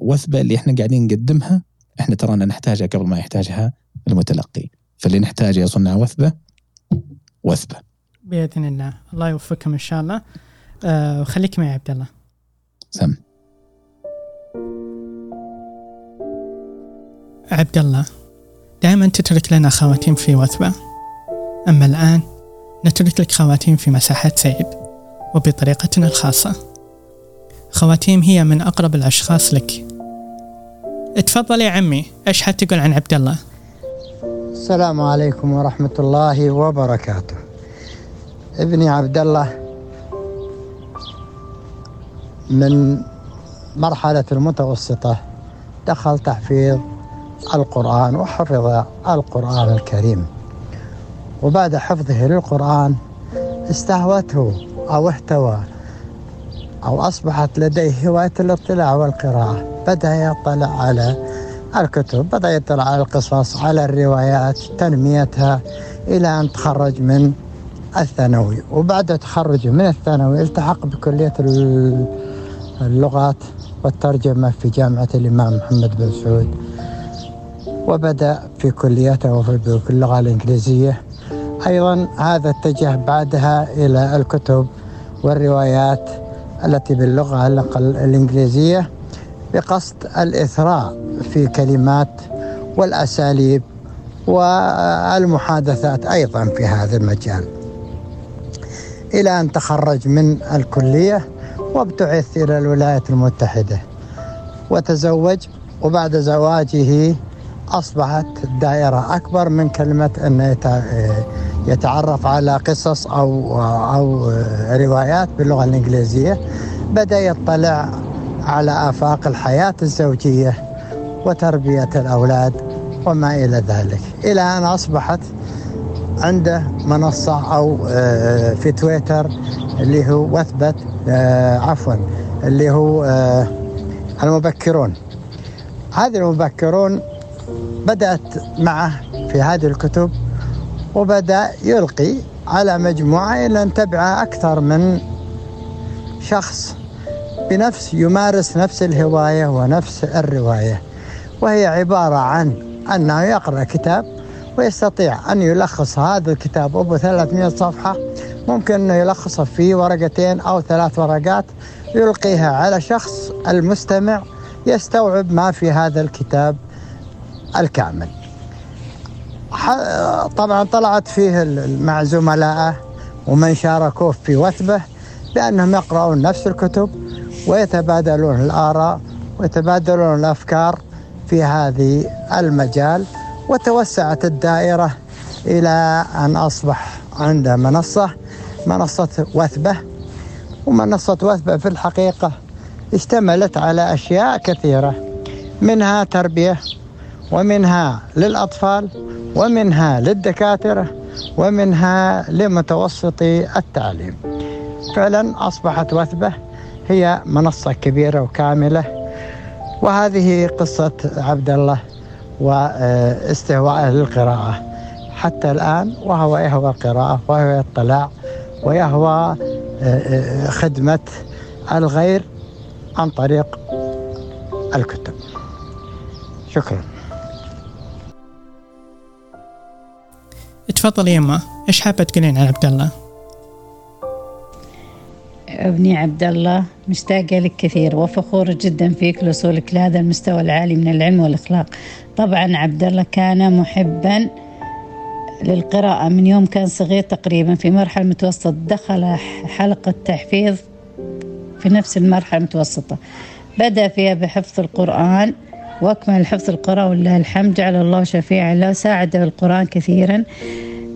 وثبة اللي إحنا قاعدين نقدمها إحنا ترانا نحتاجها قبل ما يحتاجها المتلقي. فاللي نحتاجه يصنع وثبة وثبة. بإذن الله. الله يوفقكم إن شاء الله. وخليك معي عبد الله. سم. عبد الله دائما تترك لنا خواتيم في وثبة. أما الآن نترك لك خواتيم في مساحات سعيد وبطريقتنا الخاصة. خواتيم هي من أقرب الأشخاص لك. اتفضل يا عمي إيش حتقول عن عبد الله السلام عليكم ورحمة الله وبركاته. ابني عبد الله من مرحلة المتوسطة دخل تحفيظ القرآن وحفظ القرآن الكريم. وبعد حفظه للقرآن استهوته أو احتوى أو أصبحت لديه هواية الاطلاع والقراءة. بدأ يطلع على الكتب بدأ يطلع على القصص على الروايات تنميتها إلى أن تخرج من الثانوي. وبعد تخرجه من الثانوي التحق بكلية اللغات والترجمة في جامعة الإمام محمد بن سعود. وبدأ في كليته في اللغة الإنجليزية. أيضا هذا اتجه بعدها إلى الكتب والروايات التي باللغة الإنجليزية بقصد الإثراء في كلمات والأساليب والمحادثات أيضا في هذا المجال. إلى أن تخرج من الكلية وابتعث إلى الولايات المتحدة. وتزوج وبعد زواجه أصبحت الدائرة أكبر من كلمة أنه يتعرف على قصص أو, أو روايات باللغة الإنجليزية. بدأ يطلع على آفاق الحياة الزوجية وتربية الأولاد وما إلى ذلك. إلى أن أصبحت عنده منصة أو في تويتر اللي هو وثبت عفوا اللي هو المبكرون. هذه المبكرون بدأت معه في هذه الكتب وبدأ يلقي على مجموعة إلى أن تبع أكثر من شخص بنفس يمارس نفس الهواية ونفس الرواية. وهي عبارة عن أنه يقرأ كتاب ويستطيع أن يلخص هذا الكتاب أبو 300 صفحة. ممكن أنه يلخصه في ورقتين أو ثلاث ورقات يلقيها على شخص المستمع يستوعب ما في هذا الكتاب الكامل. طبعا طلعت فيه مع زملائه ومن شاركوه في وثبه بأنهم يقرؤون نفس الكتب ويتبادلون الآراء ويتبادلون الأفكار في هذه المجال. وتوسعت الدائرة إلى أن أصبح عنده منصة منصة وثبة. ومنصة وثبة في الحقيقة اشتملت على أشياء كثيرة منها تربية ومنها للأطفال ومنها للدكاترة ومنها لمتوسطي التعليم. فعلا أصبحت وثبة هي منصة كبيرة وكاملة. وهذه قصة عبد الله. واستهواءه للقراءة حتى الآن وهو يهوى القراءة وهو يطلع ويهوى خدمة الغير عن طريق الكتب. شكرا. تفضلي يما إيش حابة تقولين عن عبد الله؟ أبني عبد الله مشتاقة لك كثير وفخورة جدا فيك لوصولك لهذا المستوى العالي من العلم والأخلاق. طبعا عبد الله كان محبا للقراءة. من يوم كان صغير تقريبا في مرحلة متوسط دخل حلقة تحفيظ في نفس المرحلة المتوسطة. بدأ فيها بحفظ القرآن وأكمل حفظ القرآن ولله الحمد. جعل الله شفيعا له ساعد القرآن كثيرا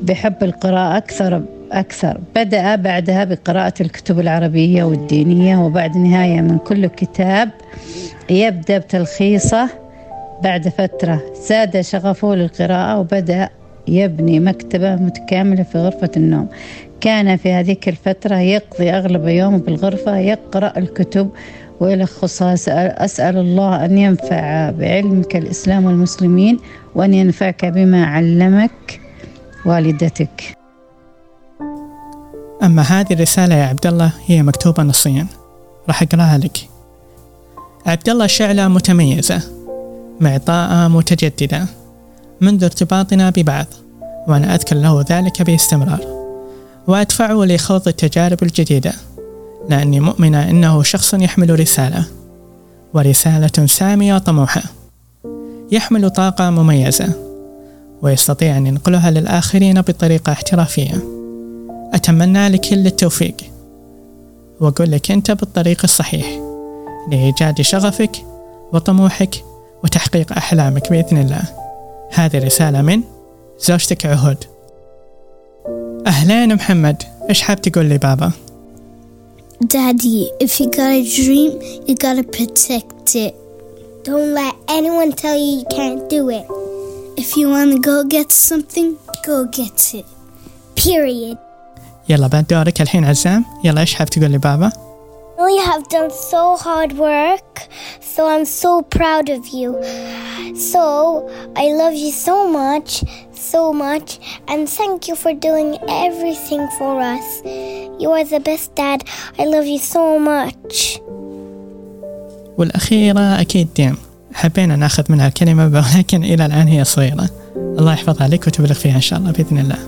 بحب القراءة أكثر أكثر. بدأ بعدها بقراءة الكتب العربية والدينية وبعد نهاية من كل كتاب يبدأ بتلخيصه. بعد فترة زاد شغفه للقراءة وبدأ يبني مكتبة متكاملة في غرفة النوم. كان في هذيك الفترة يقضي أغلب يومه بالغرفة يقرأ الكتب ويلخصها أسأل الله أن ينفع بعلمك الإسلام والمسلمين وأن ينفعك بما علمك والدتك. أما هذه الرسالة يا عبد الله هي مكتوبة نصيا. راح أقراها لك. عبد الله شعلة متميزة. معطاءة متجددة. منذ ارتباطنا ببعض وأنا أذكر له ذلك باستمرار. وأدفعه لخوض التجارب الجديدة. لأني مؤمنة أنه شخص يحمل رسالة. ورسالة سامية وطموحة يحمل طاقة مميزة. ويستطيع أن ينقلها للآخرين بطريقة احترافية. أتمنى لك كل التوفيق. وأقول لك أنت بالطريق الصحيح. لإيجاد شغفك وطموحك وتحقيق أحلامك بإذن الله هذه رسالة من زوجتك عهود أهلين محمد إيش حاب تقول لي بابا؟ Daddy, if you got a dream, you gotta protect it. Don't let anyone tell you you can't do it. If you wanna go get something, go get it. Period. يلا بعد دورك الحين عزام يلا إيش حاب تقول لبابا؟ بابا؟ you have done so hard work, so I'm so proud of you. So I love you so much, so much, and thank you for doing everything for us. You are the best dad. I love you so much. والأخيرة أكيد ديم حبينا ناخذ منها كلمة ولكن إلى الآن هي صغيرة الله يحفظها لك وتبلغ فيها إن شاء الله بإذن الله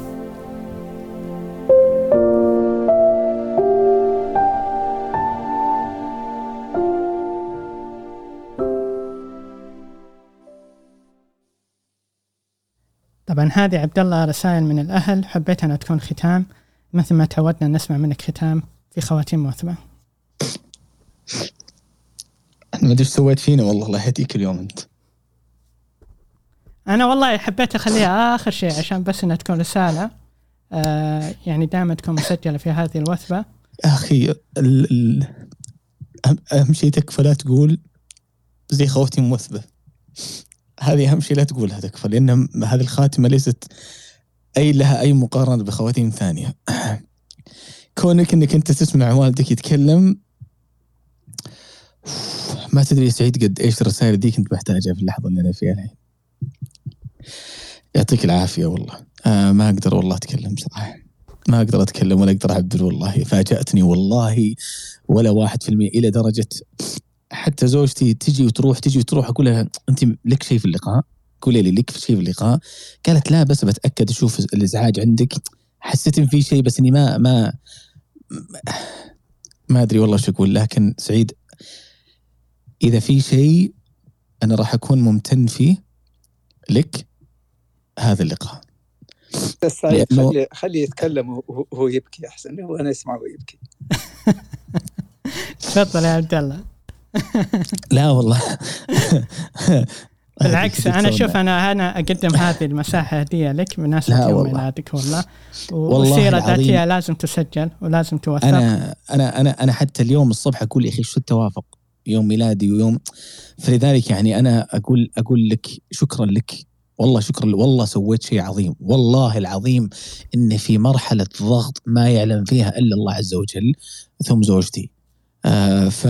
طبعا هذه عبد الله رسائل من الأهل حبيت أنها تكون ختام. مثل ما تعودنا نسمع منك ختام في خواتيم موثبة. ما إيش سويت فينا والله الله يهديك اليوم أنت. أنا والله حبيت أخليها آخر شيء عشان بس أنها تكون رسالة آه يعني دائما تكون مسجلة في هذه الوثبة. يا أخي ال ال أهم شيء تكفى لا تقول زي خواتيم موثبة هذه أهم شيء لا تقولها تكفى لأن هذه الخاتمة ليست أي لها أي مقارنة بخواتيم ثانية. كونك إنك أنت تسمع والدك يتكلم ما تدري سعيد قد إيش الرسائل دي كنت محتاجها في اللحظة اللي أنا فيها الحين. يعطيك العافية والله. آه ما أقدر والله أتكلم صراحة. ما أقدر أتكلم ولا أقدر أعبر والله. فاجأتني والله ولا واحد في المية إلى درجة حتى زوجتي تجي وتروح تجي وتروح أقول لها أنت لك شيء في اللقاء؟ قولي لي لك شيء في اللقاء؟ قالت لا بس بتأكد أشوف الإزعاج عندك. حسيت إن في شيء بس إني ما ما ما أدري والله شو أقول لكن سعيد. إذا في شيء أنا راح أكون ممتن فيه لك هذا اللقاء. بس سعيد خلي خلي يتكلم وهو يبكي أحسن وأنا اسمعه ويبكي تفضل يا عبد الله. لا والله. بالعكس أنا شوف أنا أنا أقدم هذه المساحة هديه لك بمناسبه يوم ميلادك والله. والسيره الذاتيه لازم تسجل ولازم توثق. أنا أنا أنا أنا حتى اليوم الصبح أقول يا أخي شو التوافق؟ يوم ميلادي ويوم فلذلك يعني أنا أقول أقول لك شكرا لك. والله شكرا والله سويت شيء عظيم. والله العظيم إن في مرحلة ضغط ما يعلم فيها إلا الله عز وجل ثم زوجتي. آه ف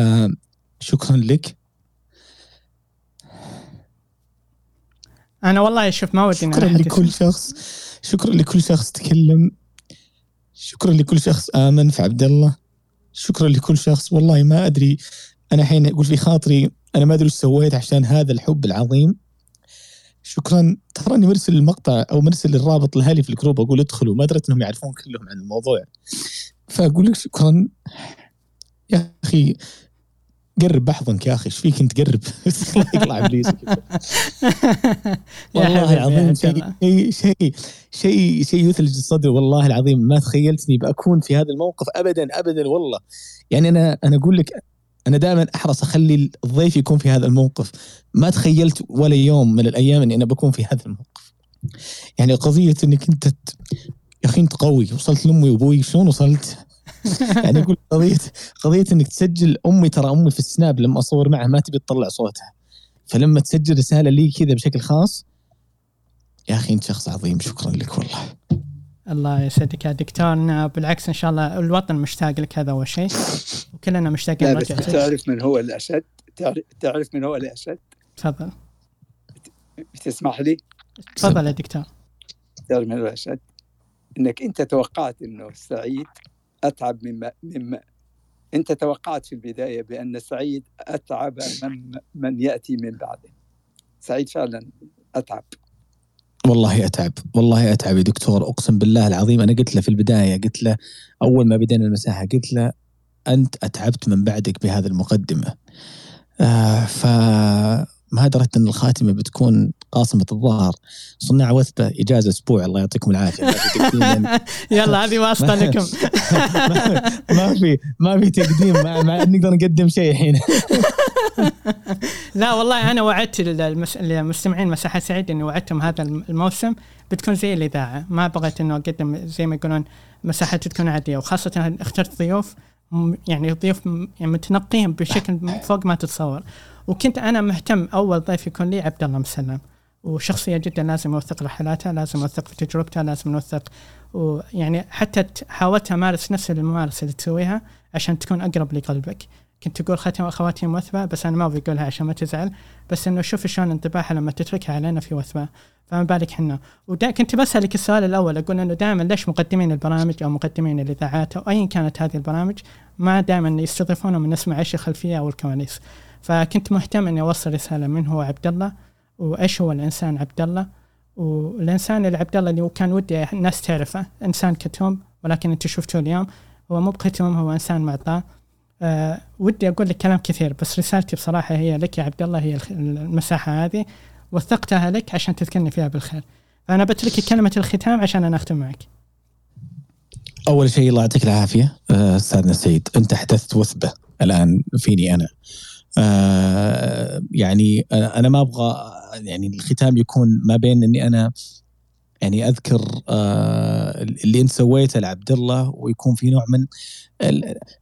شكرا لك. أنا والله شوف ما ودي شكرا لكل شخص. شكرا لكل شخص تكلم. شكرا لكل شخص آمن في عبد الله. شكرا لكل شخص والله ما أدري. أنا الحين أقول في خاطري أنا ما أدري إيش سويت عشان هذا الحب العظيم. شكرا. تراني مرسل المقطع أو مرسل الرابط لأهلي في الجروب أقول ادخلوا. ما دريت إنهم يعرفون كلهم عن الموضوع. فأقول لك شكرا. يا أخي قرب بحضنك يا أخي إيش فيك أنت قرب؟ يطلع إبليس. والله العظيم شيء شيء شيء شيء يثلج الصدر. والله العظيم ما تخيلتني بكون في هذا الموقف ابدا ابدا والله. يعني أنا أنا أقول لك أنا دائما أحرص أخلي الضيف يكون في هذا الموقف. ما تخيلت ولا يوم من الأيام إني أنا بكون في هذا الموقف. يعني قضية إنك أنت يا أخي أنت قوي وصلت لأمي وأبوي شلون وصلت؟ يعني أقول قضيه قضية إنك تسجل أمي ترى أمي في السناب لما أصور معها ما تبي تطلع صوتها. فلما تسجل رسالة لي كذا بشكل خاص يا أخي أنت شخص عظيم شكرا لك والله. الله يسعدك يا دكتور. بالعكس إن شاء الله الوطن مشتاق لك هذا أول شيء. وكلنا مشتاقين بس تعرف من هو الاشد تعرف من هو الاشد تفضل. تسمح لي؟ تفضل يا دكتور. تعرف من هو الاشد إنك أنت توقعت إنه سعيد. أتعب مما مما أنت توقعت في البداية بأن سعيد أتعب من من يأتي من بعده. سعيد فعلا أتعب. والله أتعب والله أتعب يا دكتور. أقسم بالله العظيم أنا قلت له في البداية قلت له أول ما بدينا المساحة قلت له أنت أتعبت من بعدك بهذه المقدمة. آه ف ما دريت أن الخاتمة بتكون قاصمه الظهر صناع وثبة إجازة أسبوع. الله يعطيكم العافية. يلا هذه واسطه لكم. ما في ما في تقديم. ما, ما نقدر نقدم شيء الحين. لا والله أنا وعدت المستمعين مساحة سعيد إني وعدتهم هذا الموسم. بتكون زي الاذاعه ما بغيت إنه أقدم زي ما يقولون مساحة تكون عادية. وخاصة اخترت ضيوف يعني ضيوف يعني متنقين بشكل فوق ما تتصور. وكنت أنا مهتم أول ضيف يكون لي عبد الله مسلم. وشخصية جدا لازم أوثق رحلاتها لازم أوثق في تجربتها لازم نوثق ويعني حتى حاولت أمارس نفس الممارسة اللي تسويها عشان تكون أقرب لقلبك. كنت تقول ختم أخواتي موثبة بس أنا ما أبي أقولها عشان ما تزعل. بس إنه شوف شلون انطباعها لما تتركها علينا في وثبة. فما بالك حنا كنت بسألك السؤال الأول أقول إنه دائما ليش مقدمين البرامج أو مقدمين الإذاعات أو ايا كانت هذه البرامج ما دائما يستضيفونهم نسمع إيش الخلفيه أو الكواليس؟ فكنت مهتم إني أوصل رسالة من هو عبد الله. وايش هو الإنسان عبد الله والإنسان اللي عبد الله اللي كان ودي الناس تعرفه إنسان كتوم ولكن أنت شفته اليوم هو مو بكتوم هو إنسان معطاء. أه ودي أقول لك كلام كثير بس رسالتي بصراحة هي لك يا عبد الله هي المساحة هذه وثقتها لك عشان تذكرني فيها بالخير. فأنا بترك كلمة الختام عشان أنا أختم معك. أول شيء الله يعطيك العافية آه، أستاذنا سعيد. أنت احدثت وثبة الآن فيني أنا. آه يعني أنا ما أبغى يعني الختام يكون ما بين إني أنا يعني أذكر آه اللي أنت سويته لعبد الله ويكون في نوع من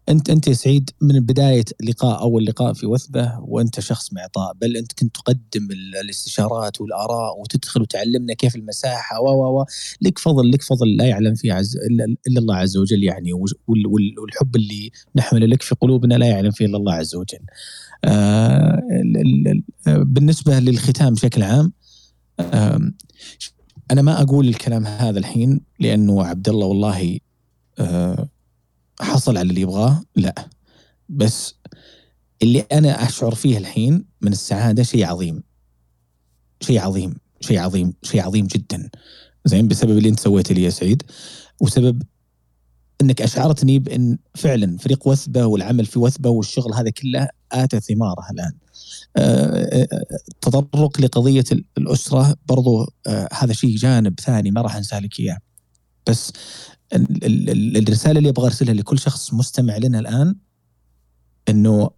انت أنت يا سعيد من بداية لقاء أول لقاء في وثبة وأنت شخص معطاء بل أنت كنت تقدم الاستشارات والآراء وتدخل وتعلمنا كيف المساحة و و لك فضل لك فضل لا يعلم فيه عز الا الله عز وجل يعني والحب اللي نحمله لك في قلوبنا لا يعلم فيه إلا الله عز وجل. آه بالنسبة للختام بشكل عام أنا ما أقول الكلام هذا الحين لأنه عبد الله والله آه حصل على اللي يبغاه لا. بس اللي أنا أشعر فيه الحين من السعادة شيء عظيم. شيء عظيم شيء عظيم شيء عظيم جدا. زين بسبب اللي أنت سويته لي يا سعيد وسبب إنك أشعرتني بإن فعلا فريق وثبة والعمل في وثبة والشغل هذا كله اتى ثماره الآن. التطرق آه، آه، لقضية الأسرة برضو آه، هذا شيء جانب ثاني ما راح انسى لك إياه. بس الرسالة اللي أبغى أرسلها لكل شخص مستمع لنا الآن إنه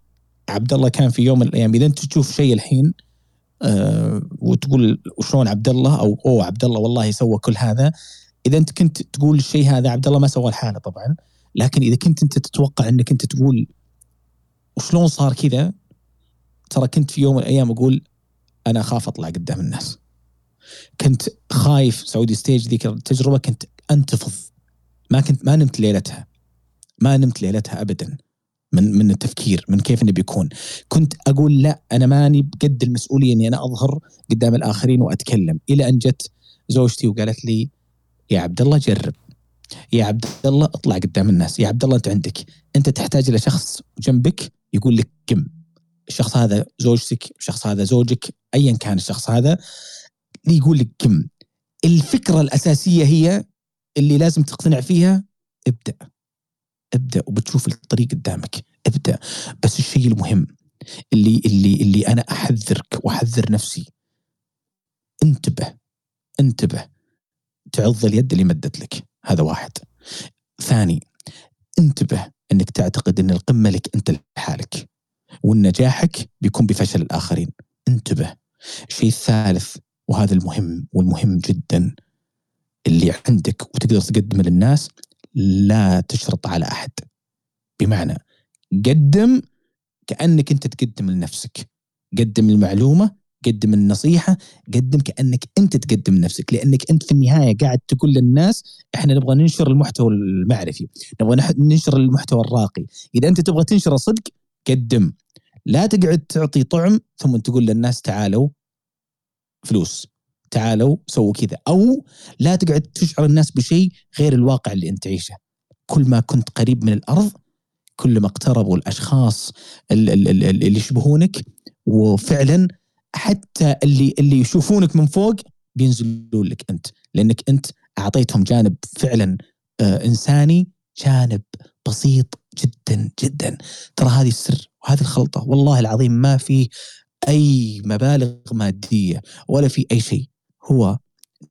عبد الله كان في يوم من الأيام إذا أنت تشوف شيء الحين وتقول وشلون عبد الله أو أوه عبد الله والله سوى كل هذا إذا أنت كنت تقول الشيء هذا عبد الله ما سوى الحالة طبعا لكن إذا كنت أنت تتوقع إنك أنت تقول وشلون صار كذا؟ ترى كنت في يوم من الأيام أقول أنا أخاف أطلع قدام الناس. كنت خايف سعودي ستيج ذيك التجربة كنت أنتفض. ما كنت ما نمت ليلتها. ما نمت ليلتها ابدا. من من التفكير من كيف انه بيكون. كنت أقول لا أنا ماني بقد المسؤولية إني أنا أظهر قدام الآخرين وأتكلم. إلى أن جت زوجتي وقالت لي يا عبد الله جرب. يا عبد الله أطلع قدام الناس. يا عبد الله أنت عندك. أنت تحتاج إلى شخص جنبك يقول لك كم؟ الشخص هذا زوجتك الشخص هذا زوجك ايا كان الشخص هذا يقول لك كم؟ الفكرة الأساسية هي اللي لازم تقتنع فيها ابدأ. ابدأ وبتشوف الطريق قدامك. ابدأ. بس الشيء المهم اللي اللي اللي أنا أحذرك وأحذر نفسي. انتبه انتبه. تعض اليد اللي مدت لك. هذا واحد. ثاني انتبه انك تعتقد ان القمة لك انت لحالك. وان نجاحك بيكون بفشل الآخرين. انتبه. الشيء الثالث وهذا المهم والمهم جدا اللي عندك وتقدر تقدمه للناس لا تشرط على أحد. بمعنى قدم كأنك انت تقدم لنفسك. قدم المعلومة قدم النصيحة قدم كأنك أنت تقدم نفسك لأنك أنت في النهاية قاعد تقول للناس إحنا نبغى ننشر المحتوى المعرفي نبغى ننشر المحتوى الراقي. إذا أنت تبغى تنشر صدق قدم. لا تقعد تعطي طعم ثم تقول للناس تعالوا فلوس تعالوا سووا كذا. أو لا تقعد تشعر الناس بشيء غير الواقع اللي أنت تعيشه. كل ما كنت قريب من الأرض كل ما اقتربوا الأشخاص اللي يشبهونك وفعلا حتى اللي اللي يشوفونك من فوق بينزلون لك أنت لأنك أنت أعطيتهم جانب فعلا آه إنساني جانب بسيط جدا جدا ترى هذه السر وهذه الخلطة والله العظيم ما في أي مبالغ مادية ولا في أي شيء هو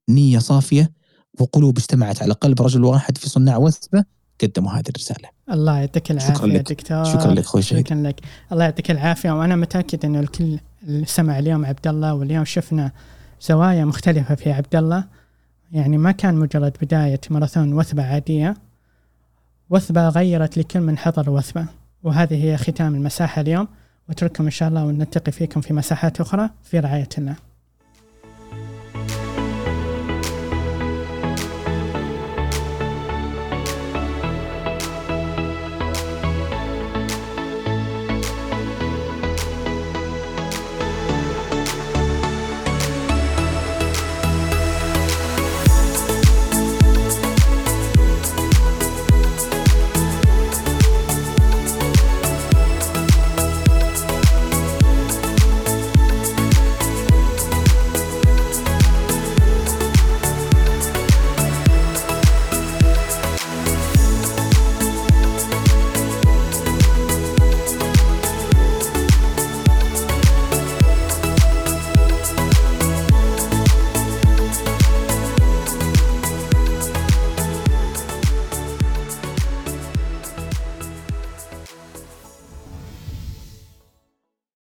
نية صافية وقلوب اجتمعت على قلب رجل واحد في صناع وثبة قدموا هذه الرسالة. الله يعطيك العافية شكرا لك. دكتور. شكرا لك أخوي شكرا لك. الله يعطيك العافية. وأنا متأكد إنه الكل اللي سمع اليوم عبد الله واليوم شفنا زوايا مختلفة في عبد الله. يعني ما كان مجرد بداية ماراثون وثبة عادية. وثبة غيرت لكل من حضر وثبة. وهذه هي ختام المساحة اليوم. وأترككم إن شاء الله ونلتقي فيكم في مساحات أخرى في رعاية الله.